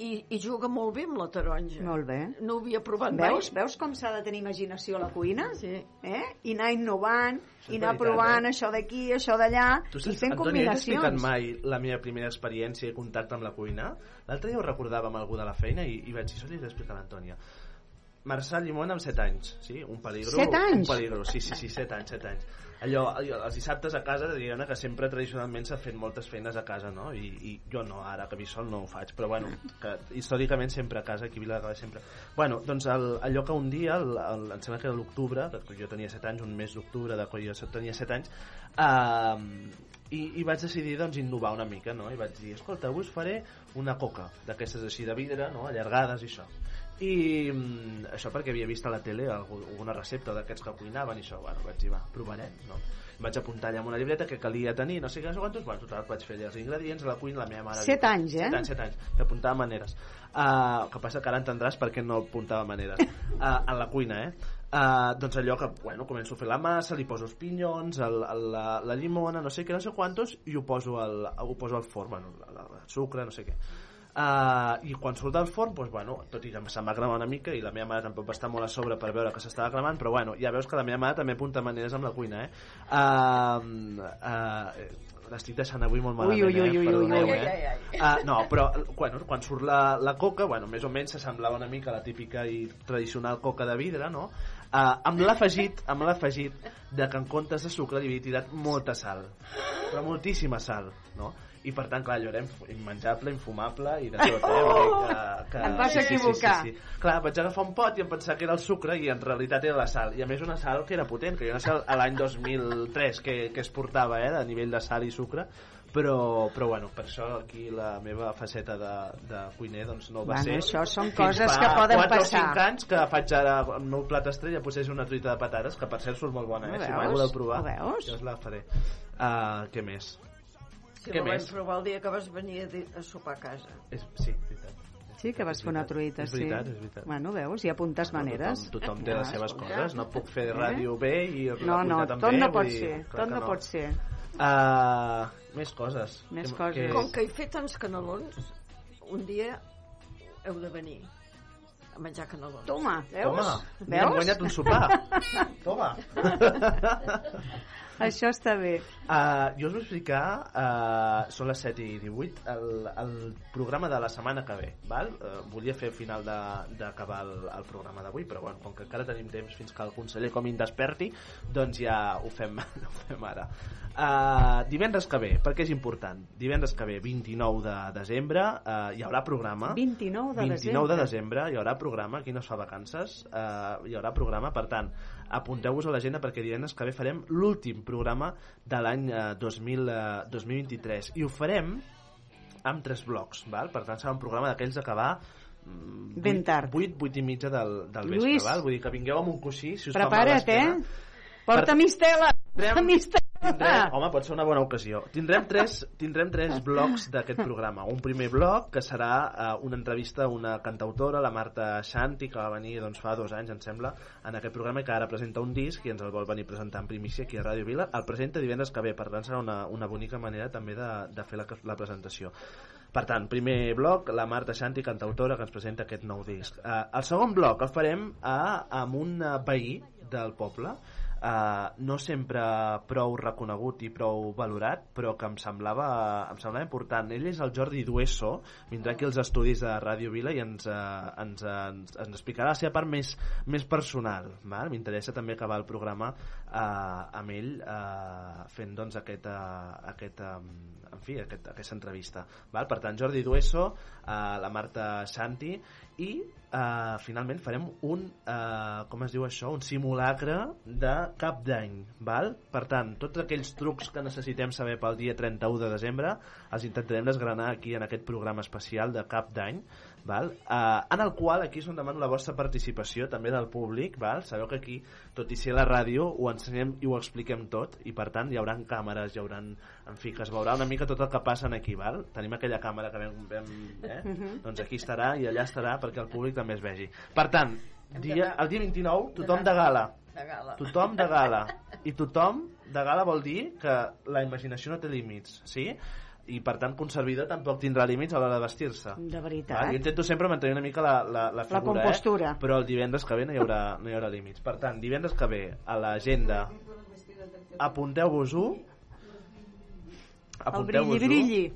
i, i juga molt bé amb la taronja. Molt bé. No ho havia provat Veus, mai. veus com s'ha de tenir imaginació a la cuina? Sí. Eh? I anar innovant, i anar veritat, provant eh? això d'aquí, això d'allà, i fent Antoni, combinacions. mai la meva primera experiència i contacte amb la cuina? L'altre dia ho recordava amb algú de la feina i, i vaig dir, això li he d'explicar a l'Antònia. Marçal Llimona amb 7 anys, sí? Un peligro. Set anys? Un peligro, sí, sí, sí, 7 anys, 7 anys. Allò, allò, els dissabtes a casa, diguem que sempre tradicionalment s'ha fet moltes feines a casa, no? I, I jo no, ara que visc sol no ho faig, però bueno, que històricament sempre a casa, aquí a Viladecavalls sempre. Bueno, doncs el, allò que un dia, el, el, em sembla que era l'octubre, jo tenia 7 anys, un mes d'octubre de quan jo tenia 7 anys, eh, i, i vaig decidir doncs innovar una mica no? i vaig dir, escolta, avui us faré una coca d'aquestes així de vidre, no? allargades i això i mm, això perquè havia vist a la tele alguna recepta d'aquests que cuinaven i això, bueno, vaig dir, va, provarem no? Vaig apuntar allà amb una llibreta que calia tenir no sé què, no sé quantos, bueno, total, vaig fer els ingredients a la cuina, la meva mare Set anys, eh? set anys, set anys, que apuntava maneres uh, que passa que ara entendràs per què no apuntava maneres uh, en la cuina, eh Uh, doncs allò que, bueno, començo a fer la massa li poso els pinyons, el, el, la, la llimona no sé què, no sé quantos i ho poso al, ho poso al forn bueno, la, la, el sucre, no sé què Uh, i quan surt del forn doncs, bueno, tot i que se'm va cremar una mica i la meva mare tampoc va estar molt a sobre per veure que s'estava cremant però bueno, ja veus que la meva mare també apunta maneres amb la cuina eh? uh, uh, l'estic deixant avui molt malament Ui, ui, ui, eh? ui, Perdoneu, ui, ui, eh? ai, ai. Uh, no, però bueno, quan surt la, la coca, bueno, més o menys s'assemblava una mica a la típica i tradicional coca de vidre, no? Uh, amb l'afegit amb l'afegit de que en comptes de sucre li havia tirat molta sal però moltíssima sal no? I per tant, clar, allò era immenjable, infumable i de tot, eh? Dir Que, que... Et vas equivocar. Sí, sí, sí, sí. Clar, vaig agafar un pot i em pensava que era el sucre i en realitat era la sal. I a més una sal que era potent, que una sal a l'any 2003 que, que es portava, eh? De nivell de sal i sucre però, però bueno, per això aquí la meva faceta de, de cuiner doncs no va Bueno, ser això són coses que poden 4 passar. o 5 anys que faig ara el meu plat estrella potser és una truita de patates que per cert surt molt bona, Ho eh? si veus? mai voleu provar Ho jo us la faré uh, què més? Si què la més? provar el dia que vas venir a, a sopar a casa. És, sí, veritat. Sí, que vas fer una truita, és sí. veritat, és veritat. Bueno, veus, hi apuntes maneres. Tothom, tothom té les Ja, seves coses, no puc fer ràdio bé i la No, no, tot no pot ser, tot no pot ser. Uh, més coses. Més Que- coses. que- Com que he fet tants canelons, un dia heu de venir a menjar canelons. Toma, veus? Home, Veus? hem guanyat un sopar. Toma. Això està bé. Uh, jo us vull explicar, uh, són les 7 i 18, el, el programa de la setmana que ve. Val? Uh, volia fer al final de- d'acabar el, el programa d'avui, però bueno, com que encara tenim temps fins que el conseller com desperti, doncs ja ho fem, ho fem ara. Uh, divendres que ve, perquè és important, divendres que ve, 29 de desembre, uh, hi haurà programa. 29 de 29 desembre. de desembre hi haurà programa, aquí no es fa vacances, uh, hi haurà programa, per tant, apunteu-vos a l'agenda perquè divendres que ve farem l'últim programa de l'any eh, 2000, eh, 2023 i ho farem amb tres blocs, val? per tant serà un programa d'aquells d'acabar mm, Ben tard. 8, 8 i mitja del, del vespre, Lluís. val? vull dir que vingueu amb un coixí si us fa mal Prepara't, eh? Porta mistela! Porta mistela! Tindrem, home, pot ser una bona ocasió. Tindrem tres, tindrem tres blocs d'aquest programa. Un primer bloc que serà uh, una entrevista a una cantautora, la Marta Xanti, que va venir doncs, fa dos anys, em sembla, en aquest programa i que ara presenta un disc i ens el vol venir presentar en primícia aquí a Ràdio Vila. El presenta divendres que ve, per tant serà una, una bonica manera també de, de fer la, la presentació. Per tant, primer bloc, la Marta Xanti, cantautora, que ens presenta aquest nou disc. Uh, el segon bloc el farem a, amb un eh, veí del poble, uh, no sempre prou reconegut i prou valorat, però que em semblava, em semblava important. Ell és el Jordi Dueso, vindrà aquí als estudis de Ràdio Vila i ens, uh, ens, ens, ens explicarà la seva part més, més personal. M'interessa també acabar el programa uh, amb ell uh, fent doncs, aquest, uh, aquest, um, en fi, aquest, aquesta entrevista. Val? Per tant, Jordi Dueso, uh, la Marta Santi i uh, finalment farem un, uh, com es diu això, un simulacre de cap d'any. Per tant, tots aquells trucs que necessitem saber pel dia 31 de desembre els intentarem desgranar aquí en aquest programa especial de cap d'any val? Uh, en el qual aquí és on demano la vostra participació també del públic val? sabeu que aquí, tot i ser la ràdio ho ensenyem i ho expliquem tot i per tant hi haurà càmeres, hi haurà en fi, que es veurà una mica tot el que passa aquí val? tenim aquella càmera que vam, vam eh? Mhm. doncs aquí estarà i allà estarà perquè el públic també es vegi per tant, dia, el dia 29 tothom de gala De gala. tothom de gala i tothom de gala vol dir que la imaginació no té límits sí? I per tant que un servidor tampoc tindrà límits a l'hora de vestir-se De veritat. Val? Jo intento sempre mantenir una mica la, la, la figura, compostura. Eh? però el divendres que ve no hi, haurà, no hi haurà límits. Per tant, divendres que ve a l'agenda apunteu-vos-ho El brilli, brilli.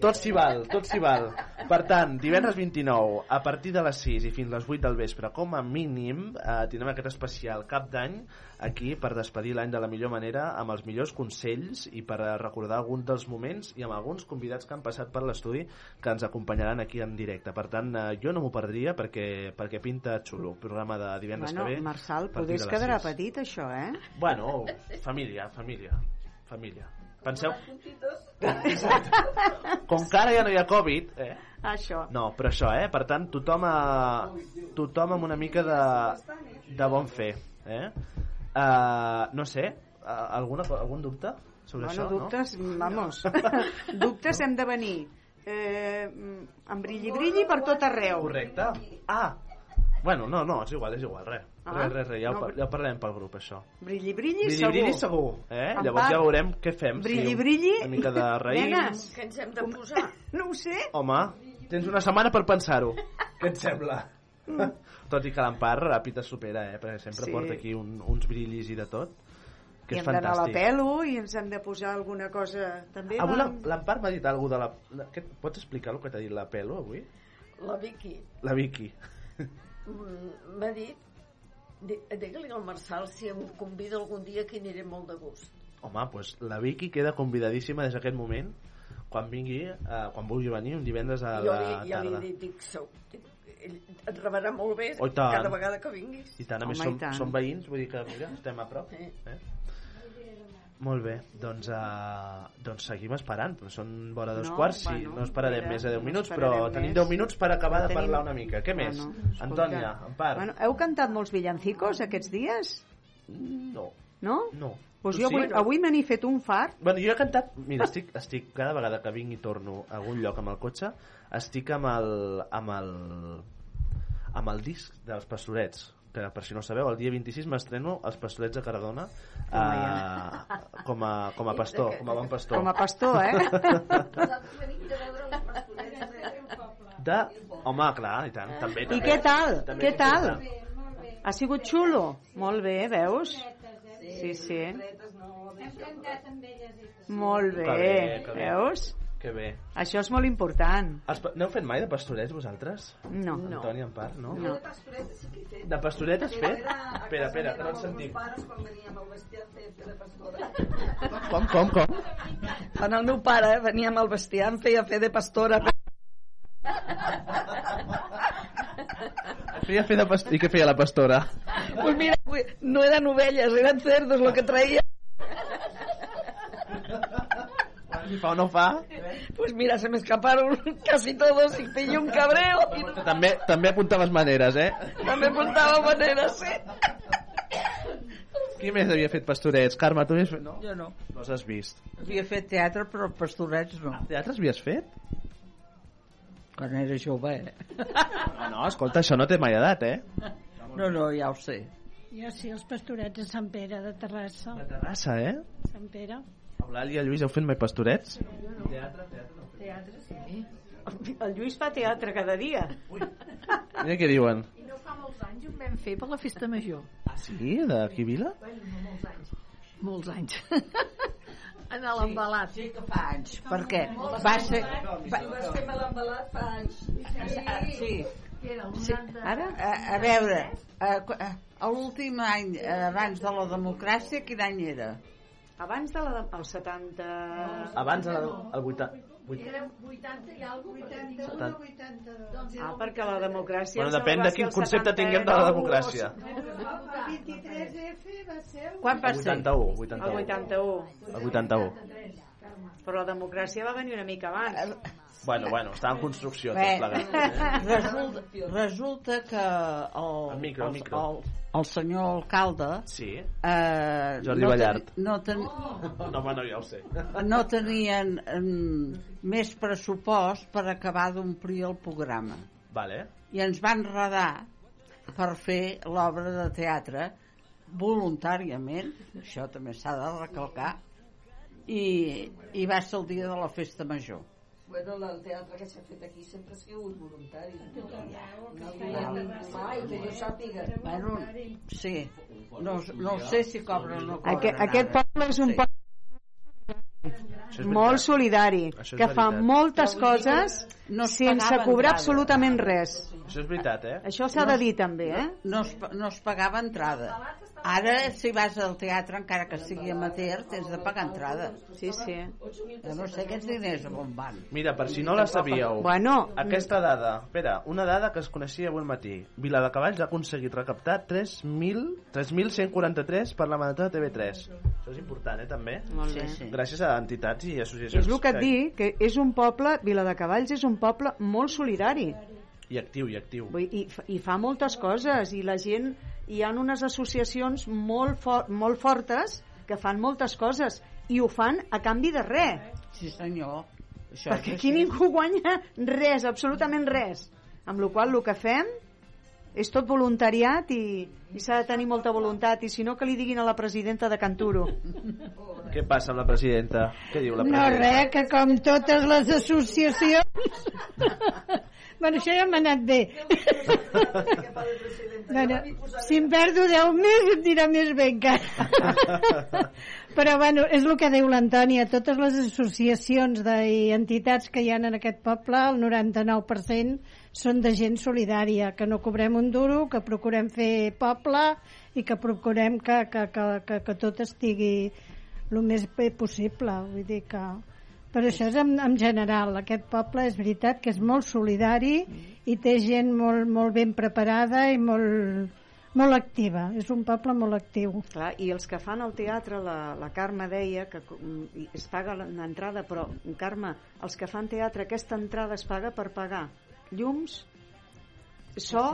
Tot s'hi val, tot s'hi val. Per tant, divendres 29, a partir de les 6 i fins les 8 del vespre, com a mínim, eh, tindrem aquest especial cap d'any aquí per despedir l'any de la millor manera amb els millors consells i per eh, recordar alguns dels moments i amb alguns convidats que han passat per l'estudi que ens acompanyaran aquí en directe. Per tant, eh, jo no m'ho perdria perquè, perquè pinta xulo. Programa de divendres Bueno, que ve. Marçal, a partir poder de es les quedarà 6. petit, això, eh? Bueno, família, família, família. Penseu... Com que ara ja no hi ha Covid, eh? Això. No, però això, eh? Per tant, tothom, a... tothom amb una mica de, de bon fer, eh? Uh, no sé, uh, alguna, algun dubte sobre bueno, això, dubtes, no? vamos, dubtes hem de venir eh, amb brilli brilli per tot arreu. Correcte. Ah, bueno, no, no, és igual, és igual, res. Ah, res, res, res, ja, no, par- ja ho parlarem pel grup, això. Brilli brilli, Brilli, segur. brilli segur, eh? En Llavors part, ja veurem què fem. Brilli, si un- brilli. Una mica de raïm. Nenes, Que ens hem de posar? No ho sé. Home, tens una setmana per pensar-ho. Què et sembla? Tot i que l'Empar ràpid es supera, eh? Perquè sempre Sí. porta aquí un, uns brillis i de tot. Que I és hem d'anar a la fantàstic. pelo i ens hem de posar alguna cosa també. Avui vam- la- l'Empar m'ha dit alguna de la... la- Què, pots explicar el que t'ha dit la pelo avui? La Vicky La Vicky. mm, m'ha dit di- digue-li al Marçal si em convida algun dia que aniré molt de gust. Home, doncs la Vicky queda convidadíssima des d'aquest moment quan vingui, eh, quan vulgui venir un divendres a jo la li, ja li tarda. he dit, dic, sou, et rebrà molt bé Oh, cada vegada que vinguis. I tant, a més Home, som, tant. som veïns, vull dir que mira, estem a prop. Sí. Eh? Molt bé, doncs, uh, doncs seguim esperant, però són vora dos No, quarts, sí, bueno, no esperarem espera, més de 10 no minuts, esperarem però tenim més. 10 minuts per acabar de Tenim- parlar una mica. Què més? Bueno. Antònia, en part. Bueno, heu cantat molts villancicos aquests dies? No. No? No. Pues Tu jo sí? avui, avui me n'he fet un fart. Bueno, jo he cantat... Mira, estic, estic cada vegada que vinc i torno a algun lloc amb el cotxe, estic amb el, amb el, amb el disc dels pastorets que per si no sabeu, el dia 26 m'estreno els pastorets de Cardona eh, com, a, com a pastor, com a bon pastor. Com a pastor, eh? De... Home, clar, i tant, també. I també. què tal? També Què tal? Ha sigut xulo? Molt bé, veus? Sí, sí. Molt bé, Que bé, que bé. veus? Que bé. Això és molt important. Els, N'heu fet mai de pastorets vosaltres? No. Antònia, en part, no? No. De pastoret has fet? Espera, espera, que no et sentim. Com, com, com? Quan el meu pare venia amb el bestiar em feia fer de pastora. Feia fer de pastor... I què feia la pastora? Pues mira, no eren ovelles, eren cerdos lo que traía. Si fa o no fa? Pues mira, se me escaparon casi todos y pillé un cabreo y També, també apuntaves maneres, eh? també portava maneres, sí. Qui més havia fet pastorets? Carme, tu havies fet... No? Jo no. No has vist. Havia fet teatre, però pastorets no. Teatre havies fet? Quan era jove, eh? No, no, escolta, això no té mai edat, eh? No, no, ja ho sé. Jo sí, els pastorets a Sant Pere de Terrassa. De Terrassa, eh? Sant Pere. Eulàlia, Lluís, heu fet mai pastorets? Teatre, sí. El Lluís fa teatre cada dia. Mira què diuen. I no fa molts anys ho vam fer per la festa major. Sí, d'aquí Vila? Bueno, no molts anys. Molts anys. en l'embalat. Sí, que fa anys. Per què? Va ser... Va... Vas fer l'embalat fa anys. Sí. Era el sí. 90... Ara, a, a veure, a, a, a l'últim any eh, abans de la democràcia, quin any era? Abans de la, el 70... Abans de la, el 80... Era 80 i alguna cosa. 70. 82. Ah, perquè la democràcia... Bueno, depèn de quin el concepte 79 tinguem de la democràcia. El 23F va ser... el- Quan va ser? 81, El 81. 81. El 81. Però la democràcia va venir una mica abans. Bueno, bueno, està en construcció tot plegat. resulta, resulta que el, El micro, el micro. el, el senyor alcalde Sí. eh, Jordi no, Ballart. ten, no, ten, No, home, no, ja ho sé. no tenien mm, més pressupost per acabar d'omplir el programa Vale. i ens van redar per fer l'obra de teatre voluntàriament, això també s'ha de recalcar, i, i va ser el dia de la festa major. Bueno, el teatre que s'ha fet aquí sempre ha sigut voluntari. No mai que jo sàpiga. Bueno, sí, no, no sé si cobren o no cobren. Aquest, aquest poble és un poble molt solidari, que fa moltes dir que coses no es sense cobrar entrada. absolutament res. Això és veritat, eh? Això s'ha de dir també, eh? no es, no es pagava entrada. Ara, si vas al teatre, encara que sigui amateur, tens de pagar entrada. Sí, sí. Jo no sé aquests diners on van. Mira, per si no la sabíeu, Bueno, aquesta dada, espera, una dada que es coneixia avui matí. Viladecavalls ha aconseguit recaptar 3.000 3.143 per la marató de TV3. Això és important, eh, també? Molt bé. Sí, sí. Gràcies a entitats i associacions. És el que et dic, que és un poble, Viladecavalls és un poble molt solidari. I actiu, i actiu. Vull, i, fa- I fa moltes coses, i la gent... Hi ha unes associacions molt, for, molt fortes que fan moltes coses, i ho fan a canvi de res. Sí, senyor. Això Perquè aquí ningú guanya res, absolutament res. Amb la qual el que fem és tot voluntariat i, i s'ha de tenir molta voluntat i si no que li diguin a la presidenta de Canturo Què passa amb la presidenta? Què diu la No, presidenta? res, que com totes les associacions... bueno, això ja m'ha anat bé. bueno, si em perdo 10 més, em dirà més bé encara. Però, bueno, és el que diu l'Antònia. Totes les associacions i entitats que hi ha en aquest poble, el 99% són de gent solidària, que no cobrem un duro, que procurem fer poble i que procurem que, que, que, que, que tot estigui el més bé possible. Vull dir que... Però això és en, en general. Aquest poble és veritat que és molt solidari i té gent molt, molt ben preparada i molt, molt activa. És un poble molt actiu. Clar, i els que fan el teatre, la, la Carme deia que mm, es paga l'entrada, però Carme, els que fan teatre, aquesta entrada es paga per pagar llums, Això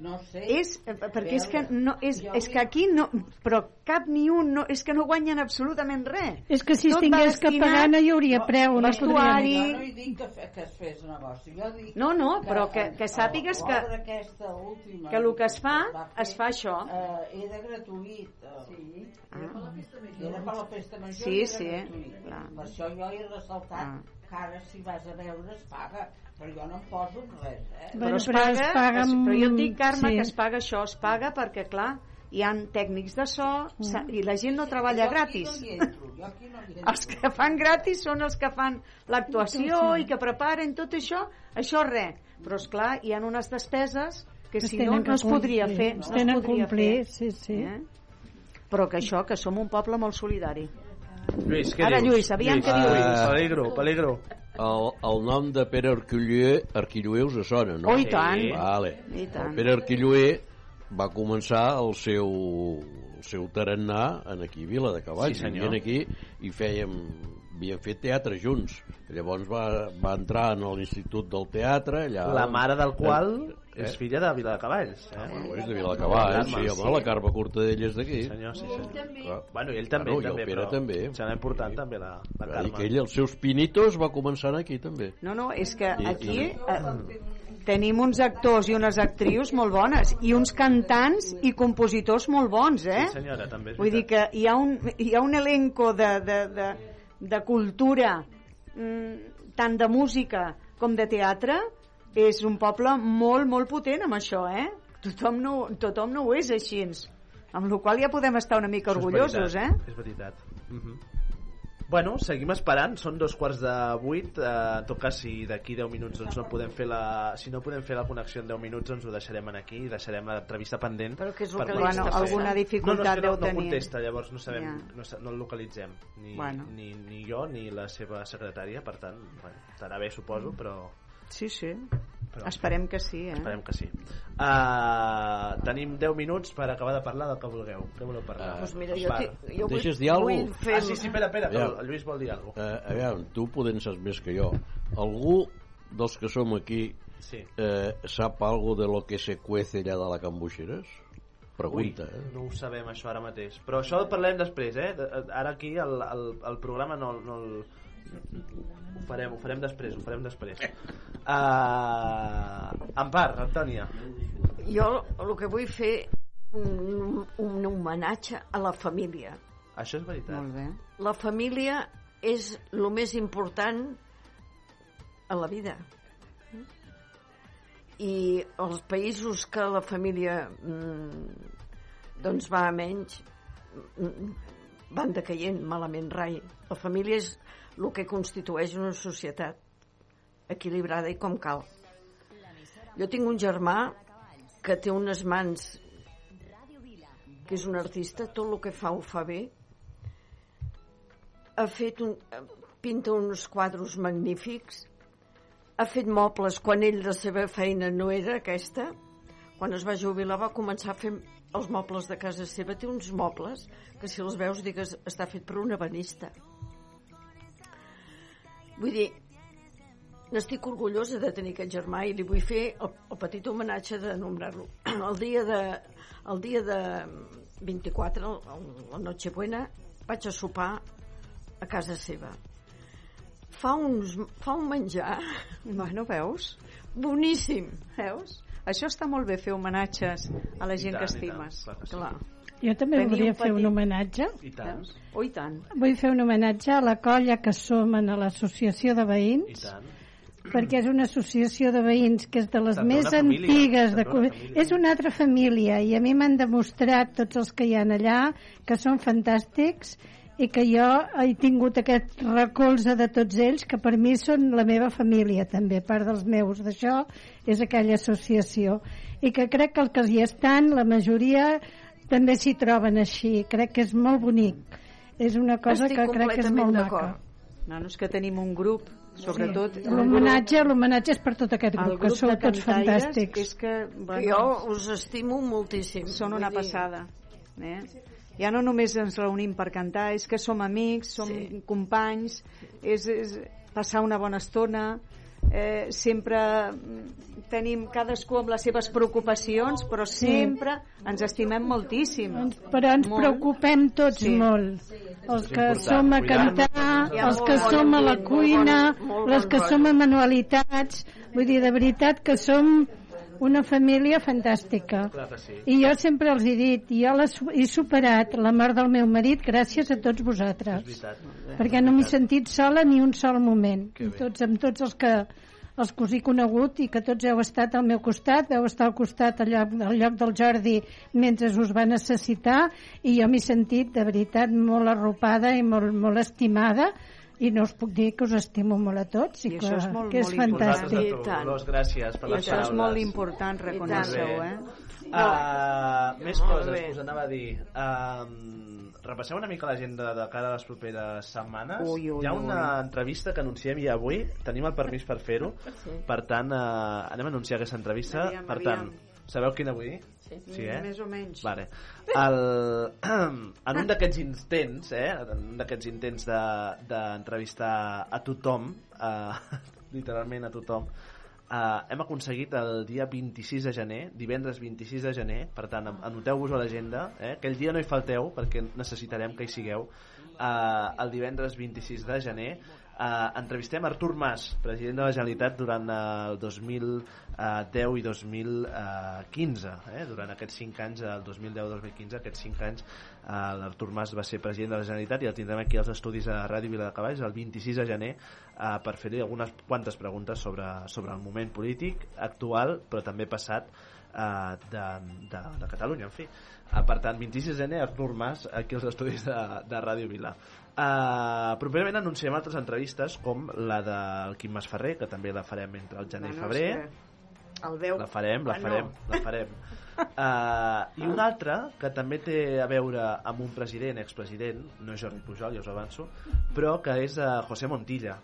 no sé. és, eh, perquè és que, no, és, és que aquí no, però cap ni un, no, és que no guanyen absolutament res. És que si Tot tingués que pagar no hi hauria preu, no vestuari. podria Jo no hi dic que, fe, que es fes negoci, jo dic No, no, però que, que sàpigues que, última que el que es fa, va es fa això. eh, era gratuït eh, sí. Ah. era per la festa major era per la festa major Sí, sí, gratuït. clar. per això jo he ressaltat Ah. Que ara si vas a veure es paga però jo no em poso res eh? però Bueno, es però paga, es paga es, amb- però jo et dic, Carme, sí. que es paga això, es paga perquè, clar, hi han tècnics de so sa- i la gent no treballa Jo gratis. no entro, jo aquí no. Els que fan gratis són els que fan l'actuació i que preparen tot això, això res. Però, és clar hi ha unes despeses que si no, no es podria complir, fer. No tenen es podria que complir, fer. sí, sí. Eh? Però que això, que som un poble molt solidari. Lluís, què Ara, dius? Lluís, aviam què dius. Lluís, peligro, peligro. El, el nom de Pere Arquilloé, Arquilloé us sona, no? Oh, i tant. Vale. I tant. El Pere Arquilloé va començar el seu, el seu tarannà en aquí, a Vila de Cavalls. Sí, senyor. Venien aquí i fèiem, havíem fet teatre junts. Llavors va, va entrar en l'Institut del Teatre. Allà, La mare del qual Eh? És filla de Viladecavalls. Eh? Bueno, és de Viladecavalls, sí, home, la Carme Cortadella és d'aquí. Senyor, sí, sí. Clar. Bueno, i ell també, Bueno, i el també, Pere però també. serà important també la, la I Carme. que ell, els seus pinitos, va començar aquí també. No, no, és que I- aquí i- eh, tenim uns actors i unes actrius molt bones i uns cantants i compositors molt bons, eh? Sí, senyora, també és Vull dir que hi ha un, hi ha un elenco de, de, de, de cultura, mm, tant de música com de teatre, és un poble molt, molt potent amb això, eh? Tothom no, tothom no ho és així. Amb la qual ja podem estar una mica Això és orgullosos, eh? veritat, És veritat. Mhm. Bueno, seguim esperant, són dos quarts de vuit, eh, en tot cas si d'aquí 10 minuts doncs no podem fer la, si no podem fer la connexió en 10 minuts doncs ho deixarem en aquí i deixarem l'entrevista pendent. Però què és el per que passant? alguna dificultat no, no, és que no, deu no tenir. contesta, llavors no sabem, Ja. no, no el localitzem, ni, Bueno. ni, ni jo ni la seva secretària, per tant, bueno, estarà bé suposo, però... Sí, sí. Però- Esperem que sí, eh? Esperem que sí. Uh, tenim 10 minuts per acabar de parlar del que vulgueu. Què voleu parlar? Ah, Doncs mira, jo ti- jo vull- Deixes dir alguna vull fer- Ah, sí, sí, espera, espera, que Aviam. el Lluís vol dir alguna cosa. Eh, aviam, tu podent saps més que jo. Algú dels que som aquí Sí. eh, sap algo de lo que se cuece allà de la Cambuixeres? Pregunta, Ui, eh? no ho sabem això ara mateix però això ho parlem després eh? De- ara aquí el, el, el programa no, no el, ho farem, ho farem després ho farem després uh, Ampar, Antònia Jo el que vull fer un, un homenatge a la família. això és veritat Molt bé. La família és el més important a la vida. I els països que la família mm, doncs va a menys mm, van decaient malament rai. La família és el que constitueix una societat equilibrada i com cal. Jo tinc un germà que té unes mans que és un artista, tot el que fa ho fa bé. Ha fet un, pinta uns quadros magnífics. Ha fet mobles quan ell la seva feina no era aquesta. Quan es va jubilar va començar a fer els mobles de casa seva. Té uns mobles que si els veus digues està fet per un ebenista vull dir n'estic orgullosa de tenir aquest germà i li vull fer el, el petit homenatge de nombrar-lo el dia de el dia de 24 el, la Nochebuena vaig a sopar a casa seva fa, uns, fa un menjar Bueno, veus? boníssim Veus? Això està molt bé, fer homenatges a la gent tant, que estimes. clar que sí. clar Jo també Teniu voldria un fer un homenatge. i tant, Oh, i tant. Vull fer un homenatge a la colla que som en l'associació de i veïns, tant perquè és una associació de veïns que és de les més família, antigues. De... una. És una altra família i a mi m'han demostrat tots els que hi ha allà que són fantàstics i que jo he tingut aquest recolze de tots ells que per mi són la meva família també, part dels meus d'això és aquella associació i que crec que els que hi estan la majoria també s'hi troben així crec que és molt bonic és una cosa Estic que crec que és molt maca d'acord. No, no és que tenim un grup, sobretot... Sí. L'homenatge l'homenatge és per tot aquest grup, que grup sou de tots fantàstics. És que, que bueno, jo us estimo moltíssim són una dir, passada. Eh? Ja no només ens reunim per cantar, és que som amics, som Sí. companys, és, és passar una bona estona, eh, sempre mm, tenim cadascú amb les seves preocupacions, però sempre ens estimem moltíssim. Ens, però ens Molt. preocupem tots Sí. molt. Els que som a cantar, els que bon som a la cuina, les que som a manualitats. Vull dir, de veritat que som una família fantàstica. clar que sí. I jo sempre els he dit, jo he superat la mort del meu marit gràcies a tots és vosaltres. veritat perquè no m'he sentit sola ni un sol moment. Tots, amb tots els que els que us he conegut i que tots heu estat al meu costat veu estar al costat al lloc, al lloc del Jordi mentre us va necessitar i jo m'he sentit de veritat molt arropada i molt, molt estimada i no us puc dir que us estimo molt a tots i, I que, això és molt, que és molt vosaltres fantàstic. Dolors, gràcies per I les això és paraules molt important, reconèixer-ho, eh? Uh, més Molt coses bé. us anava a dir um, repasseu una mica l'agenda de cara a les properes setmanes Ui, ui, hi ha una ui. entrevista que anunciem ja avui tenim el permís per fer-ho Sí. per tant uh, anem a anunciar aquesta entrevista Aviam, per aviam. tant, sabeu quina vull dir? Sí. sí eh? Més o menys. Vale. El, en un d'aquests intents, eh, en un d'aquests intents de- d'entrevistar a tothom, eh, literalment a tothom, eh, hem aconseguit el dia 26 de gener, divendres 26 de gener, per tant, an- anoteu-vos a l'agenda, eh, aquell dia no hi falteu perquè necessitarem que hi sigueu, eh, el divendres 26 de gener, Uh, entrevistem Artur Mas, president de la Generalitat durant el 2010 i 2015 eh? durant aquests 5 anys el 2010-2015, aquests 5 anys uh, l'Artur Mas va ser president de la Generalitat i el tindrem aquí als estudis a Ràdio Vila de Cavalls el 26 de gener uh, per fer-li algunes quantes preguntes sobre, sobre el moment polític actual però també passat uh, de, de, de Catalunya en fi uh, per tant 26 de gener Artur Mas aquí als estudis de, de Ràdio Vila Uh, properament anunciem altres entrevistes com la del Quim Masferrer que també la farem entre el gener i febrer El veu... la farem, la Bueno. farem, la farem. Uh, I una altra que també té a veure amb un president, expresident, no és Jordi Pujol, ja us avanço, però que és uh, José Montilla.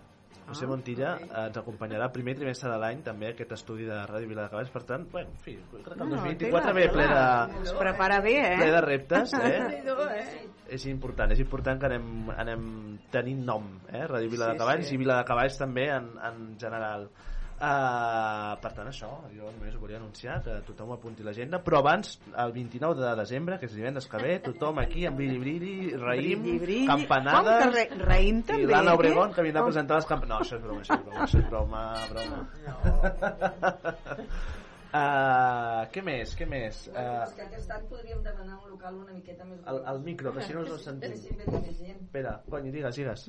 José Ah, Montilla eh, ens acompanyarà el primer trimestre de l'any també aquest estudi de Ràdio Vila de Cavalls, per tant, bueno, en fi, crec que el No, 2024 tela, ve ple de, Es prepara bé, eh? ple de reptes, eh? Eh? és important, és important que anem, anem tenint nom, eh? Ràdio Vila Sí, de Cavalls sí. i Vila de Cavalls també en, en general. Uh, per tant, això, jo només volia anunciar que tothom apunti l'agenda, però abans, el 29 de desembre, que és divendres que ve, tothom aquí amb Brilli, Raïm, brilli. campanades... Que Ra- Raïm també, I l'Anna eh? Obregón, que vindrà a presentar les campanades... No, això és broma, això és broma, això és broma, broma. Uh, què més, què més? Bueno, Uh, és que aquest any podríem demanar un local una miqueta més el, el micro, que si no us el sentim. Espera, cony, digues, digues.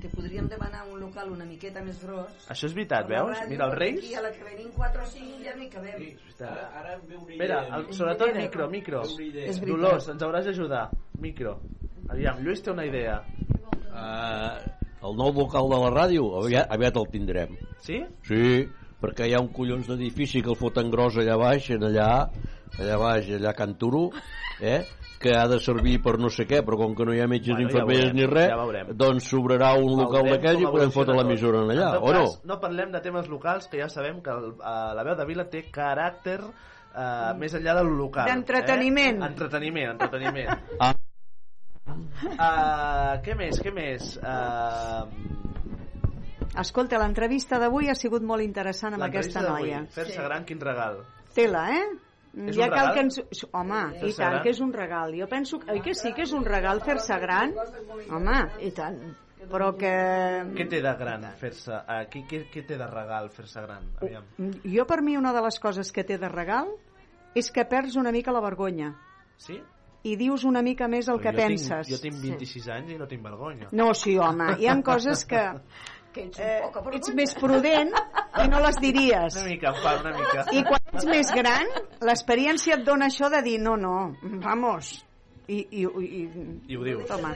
Que podríem demanar un local una miqueta més gros. Això és veritat, veus? ràdio, Mira, els Reis... I a la que venim 4 o 5 ja n'hi cabem. Ara, ara em ve una Espera, idea. el, sobretot Idea. micro, micro. Dolors, ens hauràs d'ajudar. Micro. Aviam, Lluís té una idea. Uh, el nou local de la ràdio, aviat, aviat el tindrem. Sí? Sí, perquè hi ha un collons d'edifici que el foten gros allà baix, en allà, allà baix, allà a Can Turo, eh? que ha de servir per no sé què, però com que no hi ha metges, Bueno, ja infermeres veurem, ni res, ja doncs s'obrarà un local Veurem d'aquells i podem fotre l'emissora en allà, En o no? cas, no parlem de temes locals, que ja sabem que el, uh, la veu de Vila té caràcter uh, més enllà del local. D'entreteniment. Eh? Entreteniment, entreteniment. Ah. Uh, què més, què més? Uh, Escolta, l'entrevista d'avui ha sigut molt interessant amb aquesta noia. Fer-se gran, quin regal. Tela, eh? És ja un cal que ens... Home, i tant que és un regal. Jo penso... Oi que sí que és un regal fer-se gran? Home, I tant. però que... Què té de gran fer-se... Uh, què, què, què té de regal fer-se gran? Aviam. Jo per mi una de les coses que té de regal és que perds una mica la vergonya Sí? i dius una mica més el que jo penses. Tinc, jo tinc 26 anys i no tinc vergonya. No, sí, home, hi ha coses que Que ets eh, ets més prudent i no les diries. Una mica, fa, una mica. I quan ets més gran, l'experiència et dona això de dir, no, no, vamos. I, i, i, I ho dius. Toma.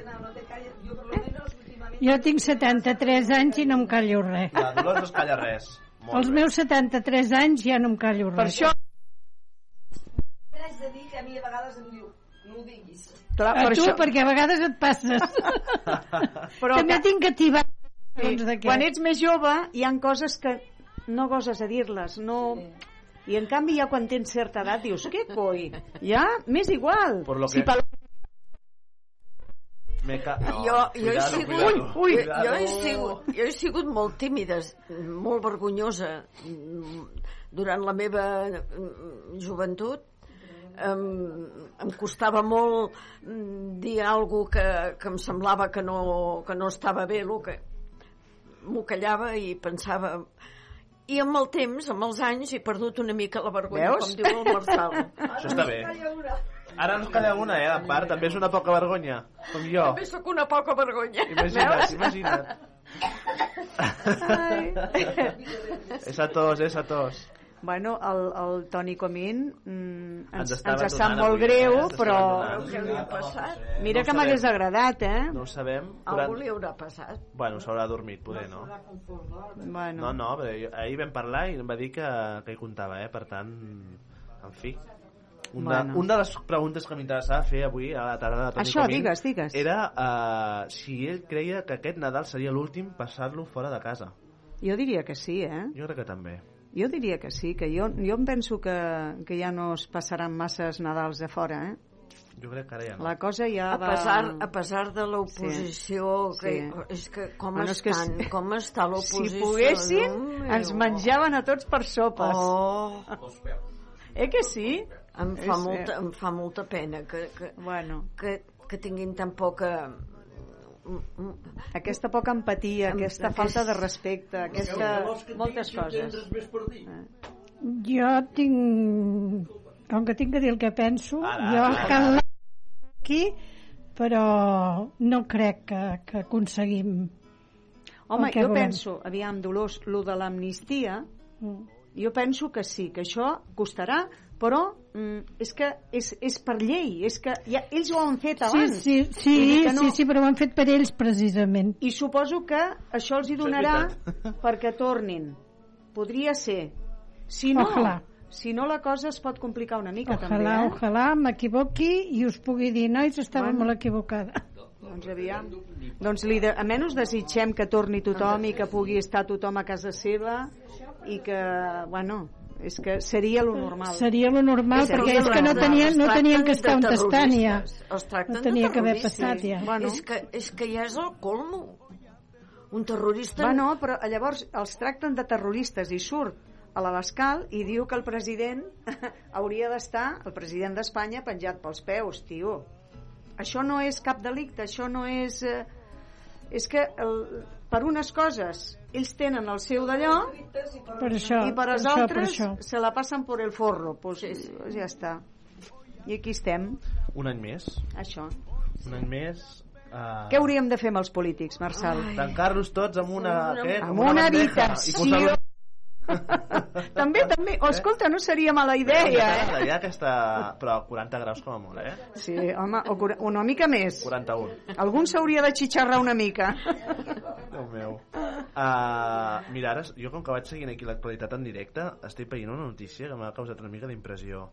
Jo tinc 73 anys i no em callo res. La Dolors no es calla res. Molt Els bé. meus 73 anys ja no em callo res. Per això, Haig de dir que a mi a vegades em diu no ho diguis. clar, a per tu, això, perquè a vegades et passes. però També que, tinc que ativar sí, doncs, de què? quan ets més jove hi han coses que no goses a dir-les, no... I en canvi ja quan tens certa edat dius, què coi? Ja, m'és igual. Por lo Si que- pel... Me ca... No, jo, jo, he cuidado, sigut, cuidado, ui, cuidado. jo, he sigut, jo he sigut molt tímida, molt vergonyosa durant la meva mm, joventut. Em, em costava molt mm, dir alguna que, que em semblava que no, que no estava bé, el que m'ho callava i pensava... I amb el temps, amb els anys, he perdut una mica la vergonya, Veus? com diu el Marçal. Això està bé. Ara ens calla una, eh, a part, també és una poca vergonya, com jo. També sóc una poca vergonya. Imagina't, imagina't. és a tos, és a tos. Bueno, el, el Toni Comín mm, ens, Ens ens, sap molt avui, greu, eh? Però. Què li ha passat? mira No que m'hagués agradat, eh? No ho sabem. Algú li haurà passat. Bueno, s'haurà dormit, poder, no? Bueno. No, no, però jo- ahir vam parlar i em va dir que, que hi comptava, eh? Per tant, en fi. Una, Bueno. una de les preguntes que m'interessava fer avui a la tarda de Toni Això, Comín digues, digues. era uh, si ell creia que aquest Nadal seria l'últim passar-lo fora de casa. Jo diria que sí, eh? Jo crec que també. Jo diria que sí, que jo, jo em penso que, que ja no es passaran masses Nadals de fora, eh? Jo crec que ara ja no. La cosa ja A va... pesar, a pesar de l'oposició, Sí, que, sí. és que com Bueno, que estan, si- com està l'oposició? Si poguessin, meu. ens menjaven a tots per sopes. Oh, Eh que sí? em fa, És, molta, eh, em fa molta pena que, que, Bueno, que, que tinguin tan poca Aquesta poca empatia, aquesta aquest- falta de respecte, aquesta... moltes coses. Jo tinc... Com que tinc que dir el que penso, Ara, jo ara. cal aquí, però no crec que, que aconseguim Home, jo volem. penso, aviam, Dolors, lo de l'amnistia, jo penso que sí, que això costarà, però mm, és que és, és per llei, és que ja, ells ho han fet Sí, abans. sí, sí, dir que sí, sí, però ho han fet per ells precisament. I suposo que això els hi donarà perquè tornin. Podria ser. Si no, Ojalà. si no la cosa es pot complicar una mica també, Ojalà, eh? ojalà m'equivoqui i us pugui dir, nois, estava Bueno. molt equivocada. Doncs aviam. Doncs li de, almenys desitgem que torni tothom i que pugui estar tothom a casa seva i que, bueno, és que seria lo normal. Seria lo normal, Seria perquè és que no tenien, no tenien que estar on estan ja. Els tracten No tenia de que haver passat ja. Bueno. És, que, és que ja és el colmo. Un terrorista... Bueno, però llavors els tracten de terroristes i surt a l'Abascal i diu que el president hauria d'estar, el president d'Espanya, penjat pels peus, tio. Això no és cap delicte, això no és... Eh, és que el, per unes coses ells tenen el seu d'allò Per això, i per per als això, per altres això. se la passen por el forro. Pues, sí, ja està. I aquí estem, Un any més. això. Un any més... Uh, Què hauríem de fer amb els polítics, Marçal? Tancar-los tots amb una... Amb una bandeja habitació. I posar-los també, també. Oh, escolta, no seria mala idea, eh? Ja aquesta... Però 40 graus com a molt, eh? Sí, home, o una mica més. 41. Algun s'hauria de xitxarrar una mica. Déu meu. Uh, mira, ara, jo com que vaig seguint aquí l'actualitat en directe, estic veient una notícia que m'ha causat una mica d'impressió.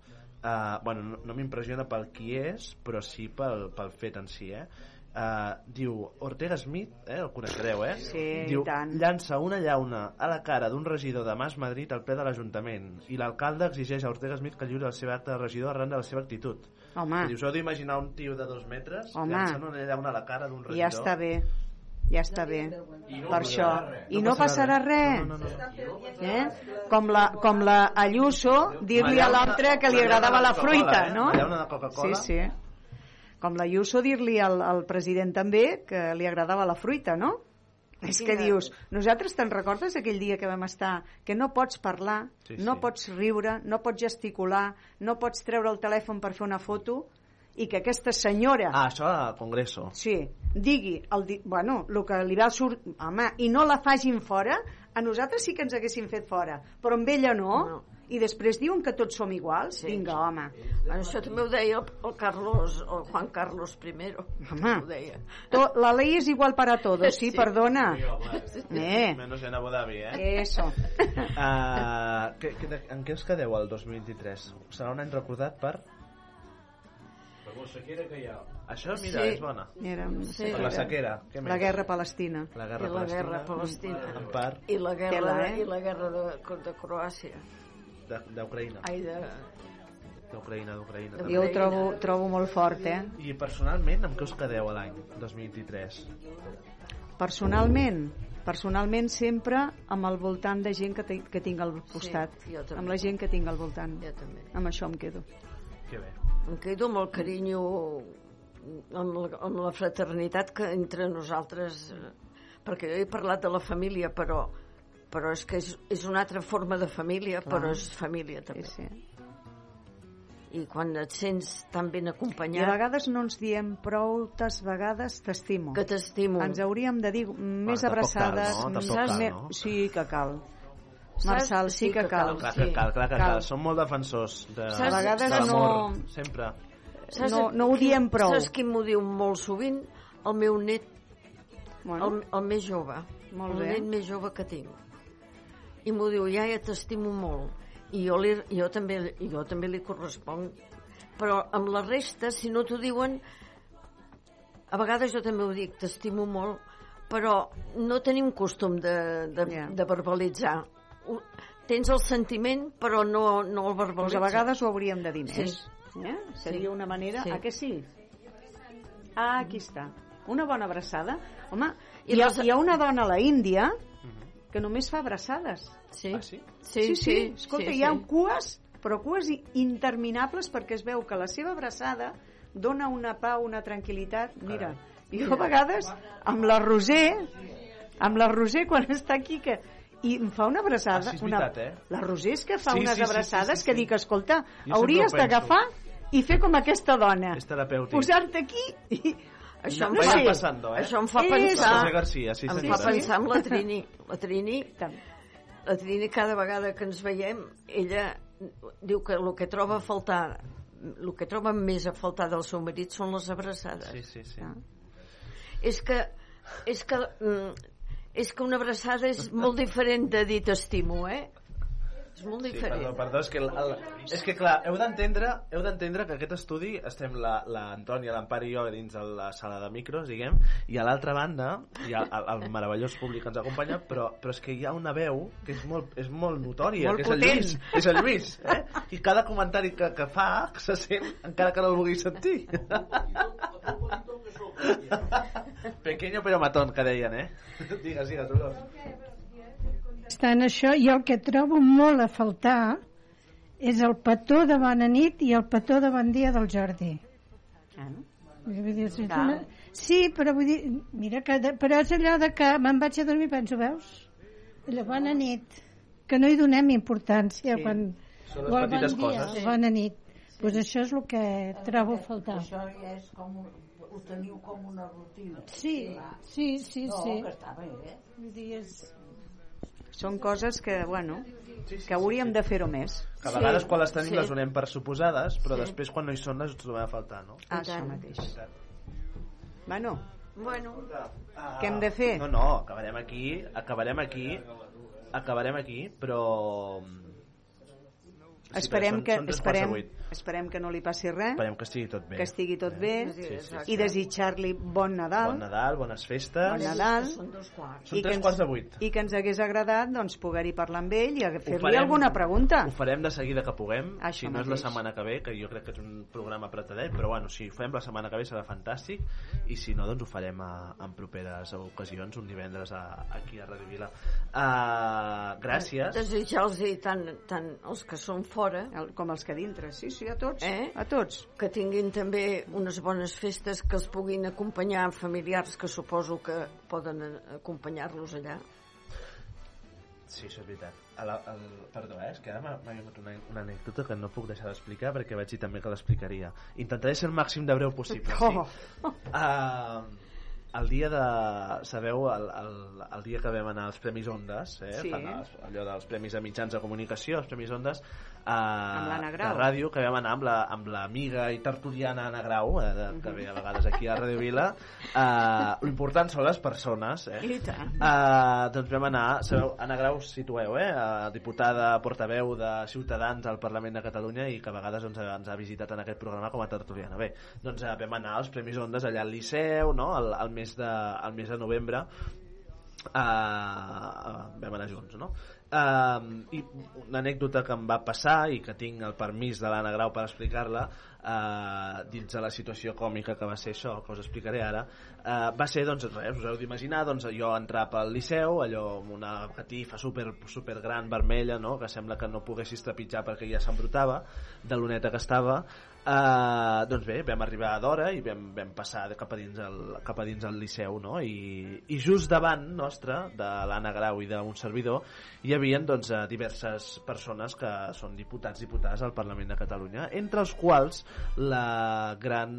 Uh, bueno, no, no m'impressiona pel qui és, però sí pel, pel fet en si, eh? Uh, diu Ortega Smith, eh, el coneixereu, eh? Sí, diu, i tant. llança una llauna a la cara d'un regidor de Mas Madrid al ple de l'Ajuntament i l'alcalde exigeix a Ortega Smith que lliuri el seu acte de regidor arran de la seva actitud. Home. I us heu d'imaginar un tio de dos metres Home. llançant una llauna a la cara d'un regidor? Ja està bé. Ja està bé. no Per això. I No passarà res. No, no, no. Eh? Com la, com la Ayuso dir-li a l'altre que li agradava la fruita, eh? no? Sí, sí. Com la Ayuso dir-li al, al president també que li agradava la fruita, no? És que dius, nosaltres te'n recordes aquell dia que vam estar que no pots parlar, Sí, no pots riure, no pots gesticular, no pots treure el telèfon per fer una foto i que aquesta senyora Ah, això al Congreso. Sí, digui, el di... bueno, el que li va sort... Home, i no la facin fora, a nosaltres sí que ens haguessin fet fora, però amb ella no, no. i després diuen que tots som iguals. Sí. Vinga, home. Bueno, això també ho deia el, Carlos, el Juan Carlos I. Home. Ho deia. To, la ley es igual para todos, sí, Sí. perdona. Sí, home. Eh. Menos en Abu Dhabi, eh? Eso. Uh, que, que, en què us quedeu el 2023? Serà un any recordat per... La sequera que hi ha. Això, mira, Sí. és bona. Era una Sí. Per la sequera. Què més? La guerra palestina. La guerra I la palestina. guerra palestina. En part I la guerra, Tela, eh? i la guerra de, de Croàcia. de- d'Ucraïna. Ai, de... D'Ucraïna, d'Ucraïna. Jo ho trobo, trobo molt fort, eh? I personalment, amb què us quedeu a l'any 2023? Personalment, personalment sempre amb el voltant de gent que, que tinc al costat. també. amb la gent que tinc al voltant. Jo també. Amb això em quedo. Que bé. Em quedo amb el carinyo, amb la, amb la fraternitat que entre nosaltres... eh, Perquè jo he parlat de la família, però, però és que és, és una altra forma de família, Clar. però és família també. Sí, I quan et sents tan ben I a acompanyat... vegades no ens diem proutes vegades t'estimo. Que t'estimo. Ens hauríem de dir més tampoc abraçades. cal, no? cal, no? Sí que cal. Saps? Marçal, sí, que cal. Clar que cal, clar que Cal. cal. Som molt defensors de, Saps- A vegades de l'amor. no- Sempre. No- no ho diem prou. Saps qui m'ho diu molt sovint? El meu net, Bueno, el, el més jove. Molt el bé. net més jove que tinc. I m'ho diu, iaia, t'estimo molt. I jo, li, jo, també, jo també li corresponc. Però amb la resta, si no t'ho diuen, a vegades jo també ho dic, t'estimo molt, però no tenim costum de, de, Ja. de verbalitzar. Tens el sentiment, però no, no el doncs verbalitzes. a vegades ho hauríem de dir Sí. més. Eh? Seria una manera... Sí. A que sí? Ah, aquí està. Una bona abraçada. Home, I hi ha, les- hi ha una dona a la Índia que només fa abraçades. Sí. Ah, sí? Sí, sí, sí, Escolta, sí, hi ha sí. cues, però cues interminables perquè es veu que la seva abraçada dona una pau, una tranquil·litat. Mira, Jo a vegades, amb la Roser, amb la Roser quan està aquí, que i em fa una abraçada. Ah, sí, una... veritat, eh? La Roser és que fa Sí, unes sí, sí, abraçades sí, sí, que sí. dic, escolta, Jo hauries d'agafar i fer com aquesta dona. És terapèutic. Posar-te aquí i... Això em no fa- sé. pasando, eh? Això em fa pensar... José García, sí, em fa pensar en la Trini. La Trini, la Trini cada vegada que ens veiem, ella diu que el que troba a faltar el que troba més a faltar del seu marit són les abraçades. Sí, sí, sí. És que és que mm, és que una abraçada és molt diferent de dir t'estimo, eh? És molt Sí, diferent. perdó, perdó, és que, el, el, és que clar, heu d'entendre heu d'entendre que aquest estudi estem la, la Antònia, l'Empar i jo dins de la sala de micros, diguem, i a l'altra banda hi ha el, el meravellós públic que ens acompanya, però, però és que hi ha una veu que és molt, és molt notòria, Molt que és el potent. Lluís, és el Lluís, eh? I cada comentari que, que fa se sent encara que no el vulguis sentir. Pequeño pero matón, que deien, eh? Digues, digues, Dolors. Està en això i el que trobo molt a faltar és el petó de bona nit i el petó de bon dia del Jordi. Ah, Vull dir, és una... Sí, però vull dir, mira que de... però és allò de que me'n vaig a dormir i penso, veus? Allò, bona nit, que no hi donem importància Sí. quan... Són les o el petites bon dia, coses. o Bona nit. Pues això és el que trobo a faltar. Això ja és com... un- Ho teniu com una rutina. Sí, sí, sí, no, sí. que està bé, eh? Vull dir, és... Són coses que, bueno, que hauríem de fer-ho més. Que a vegades quan les tenim Sí. les donem per suposades, però Sí. després quan no hi són les trobem a faltar, no? Ah, això mateix. Bueno, Bueno, què hem de fer? No, no, acabarem aquí, acabarem aquí, acabarem aquí, però... Sí, esperem, però són- que, són esperem. Esperem que no li passi res, Esperem que estigui tot bé. que estigui tot bé Sí, sí, sí. i desitjar-li bon Nadal. Bon Nadal, bones festes. Bon Nadal. Són dos quarts. Són tres ens- quarts de vuit. I que ens hagués agradat doncs, poder-hi parlar amb ell i fer-li alguna pregunta. Ho farem de seguida que puguem, Això si no és la setmana que ve, que jo crec que és un programa apretadet, però bueno, si ho fem la setmana que ve serà fantàstic, i si no, doncs ho farem a, en properes ocasions, un divendres a, aquí a Radio Vila. Uh, gràcies. Desitjar-los tant, tant els que són fora El, com els que dintre, sí, sí, a tots. eh? A tots. que tinguin també unes bones festes que els puguin acompanyar familiars que suposo que poden acompanyar-los allà Sí, això és veritat. A la, el, perdó, eh? és que ara m'ha m'ha vingut una, una anècdota que no puc deixar d'explicar perquè vaig dir també que l'explicaria. Intentaré ser el màxim de breu possible. Oh. Sí? Uh, el dia de... Sabeu, el, el, el dia que vam anar als Premis Ondes, eh? Sí. Fan els, allò dels Premis de Mitjans de Comunicació, els Premis Ondes, uh, Amb de ràdio, que vam anar amb la- amb l'amiga i tertuliana Anna Grau, eh, de, que ve a vegades aquí a Radio Vila. Uh, L'important són les persones, eh? I tant. Uh, doncs vam anar, sabeu, Anna Grau situeu, eh? Diputada portaveu de Ciutadans al Parlament de Catalunya i que a vegades ha- ens ha visitat en aquest programa com a tertuliana. Bé, doncs uh, vam anar als Premis Ondes allà al Liceu, no?, al, al, mes, de, al mes de novembre, uh, vam anar junts, no? Uh, i una anècdota que em va passar i que tinc el permís de l'Anna Grau per explicar-la uh, dins de la situació còmica que va ser això, que us explicaré ara uh, va ser, doncs res, us heu d'imaginar doncs jo entrar pel Liceu allò amb una catifa super, super gran vermella no? que sembla que no poguessis trepitjar perquè ja s'embrutava de l'oneta que estava Uh, doncs bé, vam arribar d'hora i vam, vam passar cap a dins el, cap a dins el Liceu no? I, i just davant nostre de l'Anna Grau i d'un servidor hi havia doncs, eh, diverses persones que són diputats diputades al Parlament de Catalunya entre els quals la gran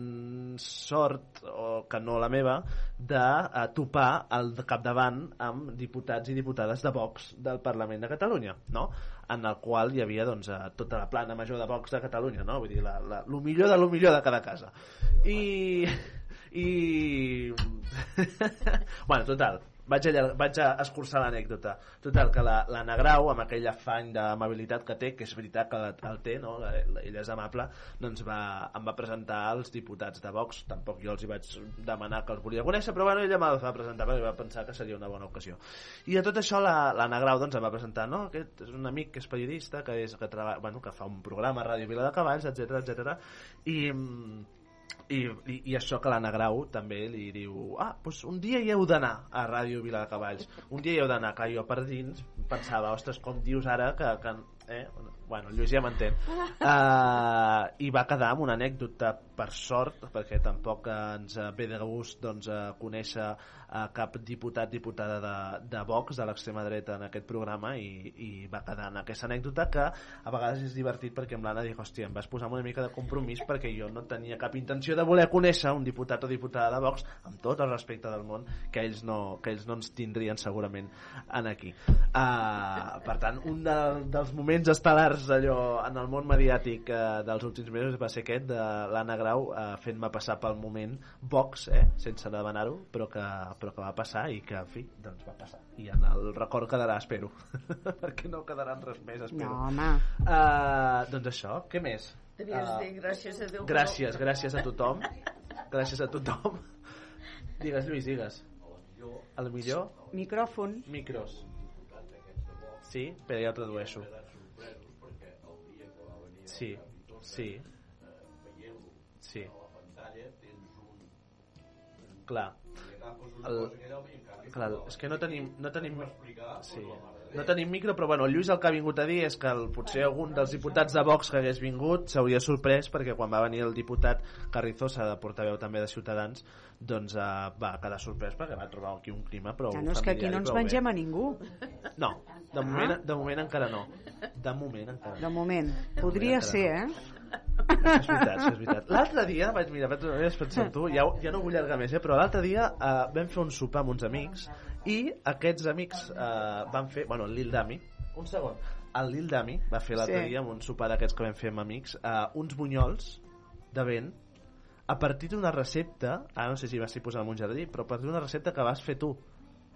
sort o que no la meva de eh, topar al capdavant amb diputats i diputades de Vox del Parlament de Catalunya no? En el qual hi havia doncs, eh, tota la plana major de Vox de Catalunya no? vull dir, la, la, lo millor de lo millor de cada casa i i bueno, total vaig, allar... vaig a escurçar l'anècdota total, que la- l'Anna Grau amb aquell afany d'amabilitat que té que és veritat que el té, no? La- la- ella és amable doncs va, em va presentar als diputats de Vox tampoc jo els hi vaig demanar que els volia conèixer però bueno, ella me'ls va presentar perquè va pensar que seria una bona ocasió i a tot això la- l'Anna Grau doncs, em va presentar no? aquest és un amic que és periodista que, és, que, treballa, bueno, que fa un programa a Ràdio Vila de Cavalls etc etc i mm, i, i, i això que l'Anna Grau també li diu ah, doncs un dia hi heu d'anar a Ràdio Vila de Cavalls un dia hi heu d'anar, clar, jo per dins pensava, ostres, com dius ara que, que eh? bueno, Lluís ja m'entén uh, i va quedar amb una anècdota per sort, perquè tampoc ens eh, ve de gust doncs, uh, conèixer uh, cap diputat diputada de, de Vox, de l'extrema dreta en aquest programa i, i va quedar en aquesta anècdota que a vegades és divertit perquè amb l'Anna dic, hòstia, em vas posar una mica de compromís perquè jo no tenia cap intenció de voler conèixer un diputat o diputada de Vox amb tot el respecte del món que ells no, que ells no ens tindrien segurament en aquí. Uh, per tant, un de, dels moments estel·lars allò en el món mediàtic uh, dels últims mesos va ser aquest de l'Anna Grau uh, fent-me passar pel moment Vox, eh, sense demanar-ho però que, però que va passar i que en fi, doncs va passar. I en el record quedarà, espero. Perquè no quedarà en res més, espero. No, home. uh, doncs això, què més? Devies Ah, dir gràcies a Déu. gràcies, gràcies a tothom. Gràcies a tothom. Digues Lluís, digues. El millor? Micròfon. micros. Sí, però ja ho tradueixo. Sí, sí. Sí. Clar el, clar, és que no tenim, no tenim sí. no tenim micro però bueno, el Lluís el que ha vingut a dir és que el, potser algun dels diputats de Vox que hagués vingut s'hauria sorprès perquè quan va venir el diputat Carrizosa de portaveu també de Ciutadans doncs uh, va quedar sorprès perquè va trobar aquí un clima prou Ja no és que aquí no ens bé. mengem a ningú. no, de moment, de moment encara no de moment encara no De moment. Podria encara ser, eh? És veritat, és veritat. L'altre dia, vaig mirar, vaig, vaig pensar tu, ja, ja no vull allargar més, eh, però l'altre dia eh, vam fer un sopar amb uns amics i aquests amics eh, van fer, bueno, el Lil Dami, un segon, el Lil Dami va fer l'altre Sí. dia amb un sopar d'aquests que vam fer amb amics, eh, uns bunyols de vent a partir d'una recepta, ara no sé si va ser posar en un jardí, però a partir d'una recepta que vas fer tu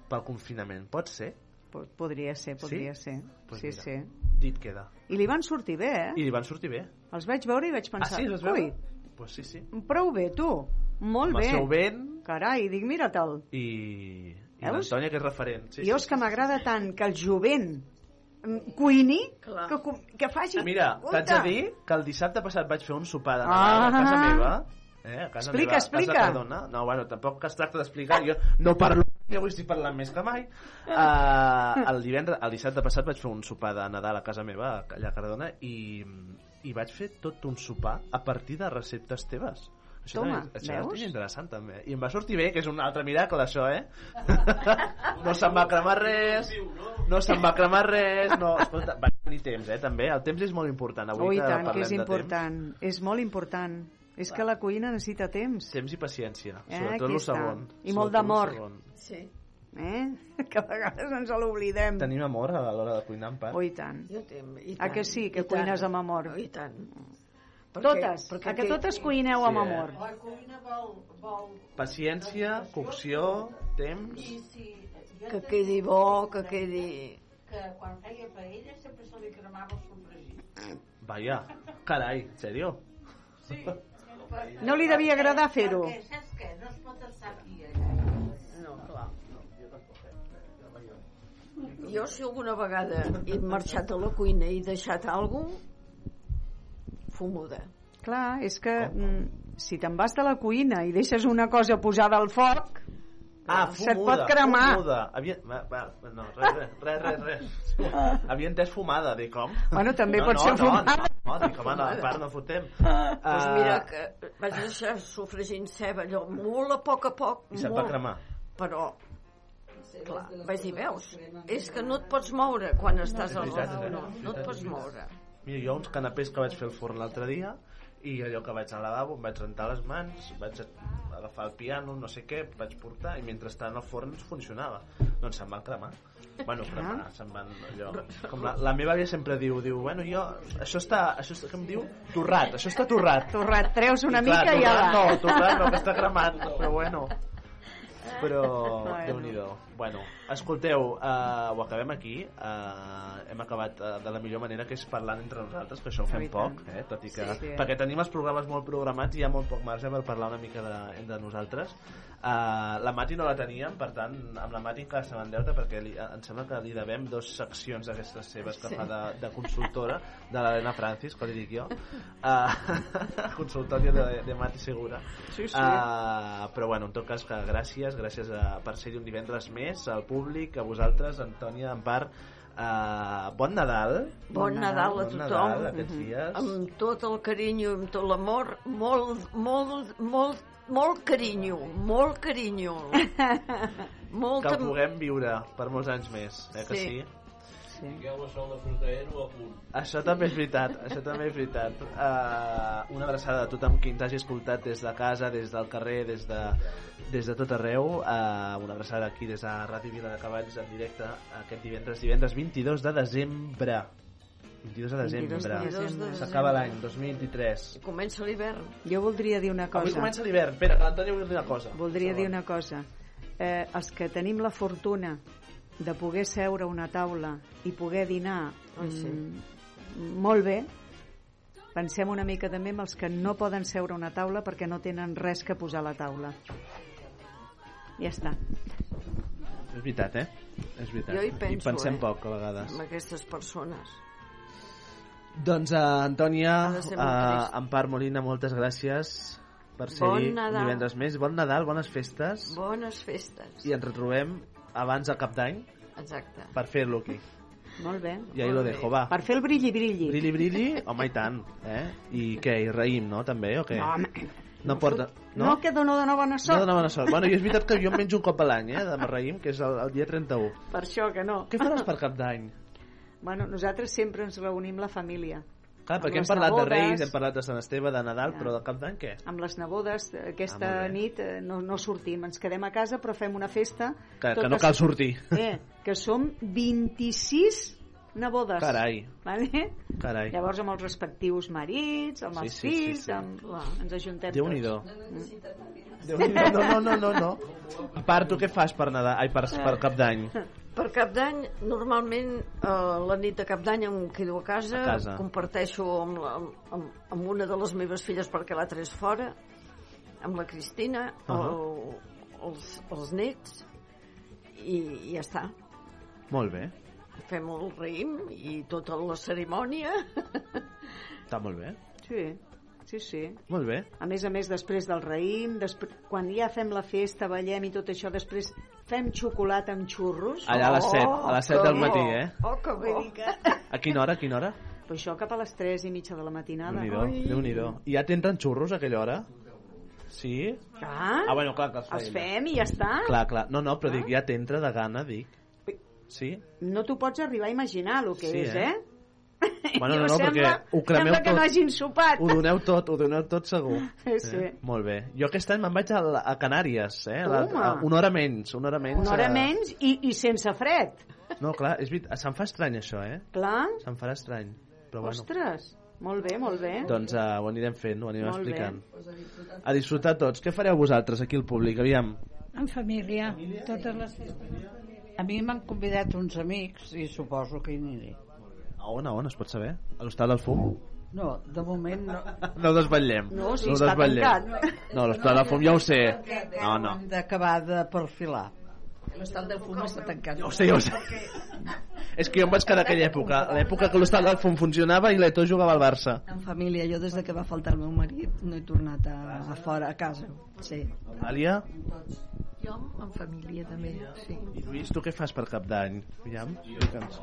pel confinament, pot ser? Po- Podria ser, podria Sí? ser. Pues sí, mira. sí. Dit queda. I li van sortir bé, eh? I li van sortir bé. Els vaig veure i vaig Ah, pensar, sí, els ui, veure? Pues sí, sí. prou bé, tu. Molt Amb bé. el seu vent Carai, dic, mira-te'l. i, i l'Antònia que és referent sí, jo és que m'agrada tant que el jovent mm, cuini, Clar. que, cu- que faci... mira, t'haig de dir que el dissabte passat vaig fer un sopar de Ah. A casa meva eh, a casa Explica, meva, a casa explica. Cardona. no, bueno, tampoc es tracta d'explicar jo no parlo, jo avui estic parlant més que mai. Uh, el, divendres, el dissabte passat vaig fer un sopar de Nadal a casa meva allà a Cardona i, i vaig fer tot un sopar a partir de receptes teves. Això, Toma, també, això veus? és interessant també. I em va sortir bé, que és un altre miracle això eh? No se'n va cremar res no. se'n va cremar res no, escolta, va tenir temps eh, també. El temps és molt important. Avui Ui, que tant, que parlem és important. És molt important. És que la cuina necessita temps. temps i paciència Eh, sobretot el segon I molt d'amor. Sí. Eh? Que a vegades ens l'oblidem. tenim amor a l'hora de cuinar en part Oh, i tant. Jo tem, i A tant, que sí, que i tant. cuines amb amor? I tant. Totes, a que totes cuineu amb Sí, eh? amor. La cuina vol, vol paciència, cocció temps I si Que quedi bo, que quedi... que quan feia paella sempre se li cremava el sofregit. Vaya, carai, en sèrio? Sí. No li devia agradar fer-ho. Saps què? No es pot estar aquí allà. No, clar. Jo, si alguna vegada he marxat a la cuina i deixat alguna cosa, fumuda. Clar, és que mm, si te'n vas de la cuina i deixes una cosa posada al foc, Ah, se't fumuda, pot cremar. Fumuda. Havia... Va, va, no, res, res, res, res. Havia entès fumada, dic com? Bueno, també no, pot no, ser no, fumada. No, no, dic, home, no, a part no fotem. Doncs Ah, mira que vaig deixar sofregint ceba, allò molt a poc a poc, I se't va cremar. però clar, vaig dir, veus, és que no et pots moure quan estàs al no, veritat, no et pots moure. Mira, jo uns canapés que vaig fer al forn l'altre dia i allò que vaig al lavabo, em vaig rentar les mans, vaig agafar el piano, no sé què, vaig portar i mentre estava al forn funcionava. Doncs se'n van cremar. Bueno, cremar, se'n van allò... Com la, la meva àvia sempre diu, diu, bueno, jo, això està, això està, que em diu? Torrat, això està torrat. Torrat, treus una I clar, mica i torrat ala. No, torrat no, que està cremat, però bueno. Però, Bueno. déu-n'hi-do. Bueno, escolteu, uh, ho acabem aquí. Uh, hem acabat uh, de la millor manera, que és parlant entre nosaltres, que això ho fem poc, eh? tot i que... Sí, sí. Perquè tenim els programes molt programats i hi ha molt poc marge per parlar una mica de, entre nosaltres. Uh, la Mati no la teníem, per tant, amb la Mati encara se m'endeuta perquè li, em sembla que li devem dos seccions d'aquestes seves que Sí. fa de, de consultora, de l'Helena Francis, que li dic jo. Uh, consultòria de, de Mati Segura. Sí, sí. Uh, però bueno, en tot cas, que gràcies, gràcies a, per ser-hi un divendres més, al públic, a vosaltres, Antònia, en part, Uh, bon Nadal. Bon Nadal a bon tothom. Nadal aquests Mhm. dies. Amb tot el carinyo, amb tot l'amor, molt, molt, molt, molt carinyo, molt carinyo. Molta... Que puguem viure per molts anys més, eh que Sí. sí? De a punt. Això també és veritat, això també és veritat. Uh, una abraçada a tothom qui ens hagi escoltat des de casa, des del carrer, des de, des de tot arreu. Uh, una abraçada aquí des de Ràdio Vila de Cavalls en directe aquest divendres, divendres 22 de desembre. 22 de 22 de desembre. desembre. S'acaba l'any, 2023. Comença l'hivern. Jo voldria dir una cosa. Avui comença l'hivern. Espera, que l'Antònia vol dir una cosa. Voldria dir una cosa. Eh, els que tenim la fortuna de poder seure a una taula i poder dinar Ai, sí. mm, molt bé, pensem una mica també en els que no poden seure a una taula perquè no tenen res que posar a la taula. Ja està. És veritat, eh? És veritat. Jo hi penso, I pensem eh? poc, a vegades. Amb aquestes persones. Doncs, uh, Antònia, de uh, trist. Empar Molina, moltes gràcies per ser Bon divendres més. Bon Nadal, bones festes. Bones festes. I ens retrobem abans de cap d'any Exacte. per fer-lo aquí. Molt bé. I ahí lo dejo, va. Per fer el brilli brilli. Brilli, brilli, home, i tant. Eh? I què, i raïm, no, també, o què? No, home. No porta... No, No? que no dona bona No sort. dona bona sort. Bueno, i és veritat que jo em menjo un cop a l'any, eh, de raïm, que és el, el dia 31. Per això que no. Què faràs per cap d'any? Bueno, nosaltres sempre ens reunim la família. Clar, perquè hem parlat de nebodes. Reis, hem parlat de Sant Esteve, de Nadal, però de cap d'any què? amb les nebodes aquesta Ah, nit eh, no, no sortim, ens quedem a casa però fem una festa Que, que no cal sortir. eh, que som 26 nebodes Carai. vale? Carai. llavors amb els respectius marits amb Sí, els sí, sí, fills sí. Amb... ens ajuntem Déu-n'hi-do. tots Déu-n'hi-do. No, no, no, no, no. A part, tu què fas per, Nadal? Ai, per, per cap d'any? Per cap d'any, normalment eh, la nit de cap d'any em quedo a casa, A casa. comparteixo amb, la, amb, amb una de les meves filles perquè l'altra és fora, amb la Cristina, uh Ahà. els, els nets, i, i ja està. Molt bé. Fem el raïm i tota la cerimònia. Està molt bé. sí, sí, sí Molt bé. a més a més després del raïm després, quan ja fem la festa ballem i tot això després fem xocolata amb xurros Allà a les set, a les set del que matí, bo. eh? oh que bonica A quina hora, a quina hora? però això cap a les 3 i mitja de la matinada Déu-n'hi-do, Déu-n'hi-do. I ja t'entren xurros a aquella hora? Sí? Ah, Ah, bueno, clar, que els, els fem i ja està Clar, clar. No, no, però dic, ja t'entra de gana, dic. Sí? no t'ho pots arribar a imaginar el que Sí, és, eh? eh? Bueno, no, no, sembla, perquè ho cremeu sembla que tot. no hagin sopat Ho doneu tot, ho doneu tot segur. Sí, sí. Molt bé. Jo aquest any me'n vaig a, a Canàries, eh? La, a, una hora menys, una hora menys. una hora a- menys i, i sense fred No, clar, és veritat, se'm fa estrany això, eh? clar, Se'm farà estrany. Però bueno. ostres molt bé, molt bé Doncs uh, ho anirem fent, ho anirem Molt bé. explicant. A disfrutar tots. Què fareu vosaltres aquí al públic? Aviam. En família, totes les festes. A mi m'han convidat uns amics i suposo que hi aniré. A on, a on, es pot saber? A l'Hostal del Fum? No, de moment no. No ho desvetllem. No, sí, ho està tancat. No, l'Hostal del Fum ja ho sé. No, no. Hem d'acabar de perfilar. L'hostal del fum està tancat. Ja ho sé, ja ho sé. És que jo em vaig quedar aquella època, l'època que l'Hostal del Fum funcionava i l'Eto jugava al Barça. En família, jo des de que va faltar el meu marit no he tornat a, a fora, a casa. Sí. Àlia? Jo en família també, sí. I Lluís, tu què fas per cap d'any? Aviam, explica'ns.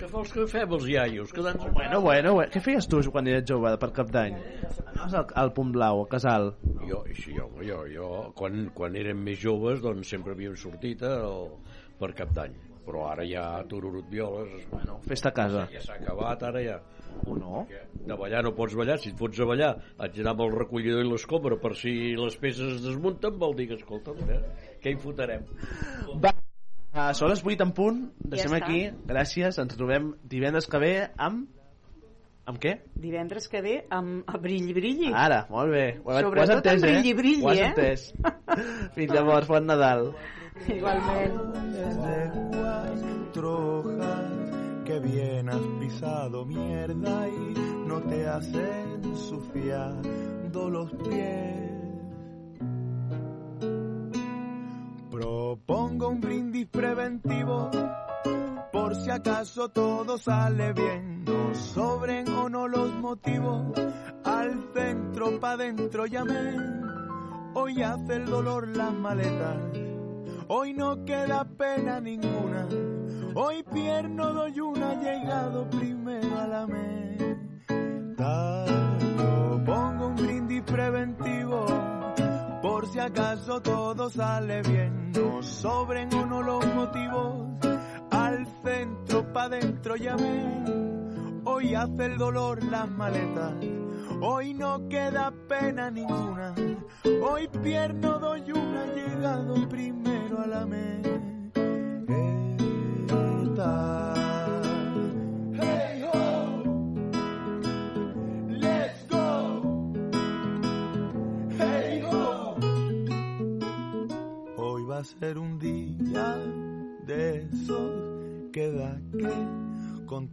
Què vols, que fem els iaios? Quedant Bueno, bueno, bueno, què feies tu quan eres jove per cap d'any? Anaves al, al Punt Blau, a Casal. Jo, sí, home, jo, jo quan, quan érem més joves doncs sempre havíem sortit eh, el, per cap d'any però ara ja tururut violes bueno, festa a casa ja s'ha acabat ara ja o no? de ballar no pots ballar, si et fots a ballar haig d'anar amb el recollidor i l'escombra per si les peces es desmunten vol dir que escolta'm, eh, què hi fotrem Va, uh, són les 8 en punt, deixem Ja està. aquí, gràcies, ens trobem divendres que ve amb... Amb què? divendres que ve amb a brilli brilli Ara, molt bé. Ho, has- ho has Sobretot entès, amb brilli, brilli, Ho has eh? entès. Fins llavors, bon Nadal. Igualment cuatro hojas que bien has pisado mierda y no te has ensuciado los pies. Propongo un brindis preventivo por si acaso todo sale bien. No sobren o no los motivos, al centro pa' dentro llamé. Hoy hace el dolor las maletas Hoy no queda pena ninguna. Hoy pierno doy una, llegado primero a la meta. Yo pongo un brindis preventivo, por si acaso todo sale bien. No sobren o no los motivos, al centro, pa' dentro llamé. Hoy hace el dolor las maletas, hoy no queda pena ninguna. Hoy pierno doy una, llegado primero a la meta. Hey ho, let's go. Hey ho. Hoy va a ser un día de esos que da que contar.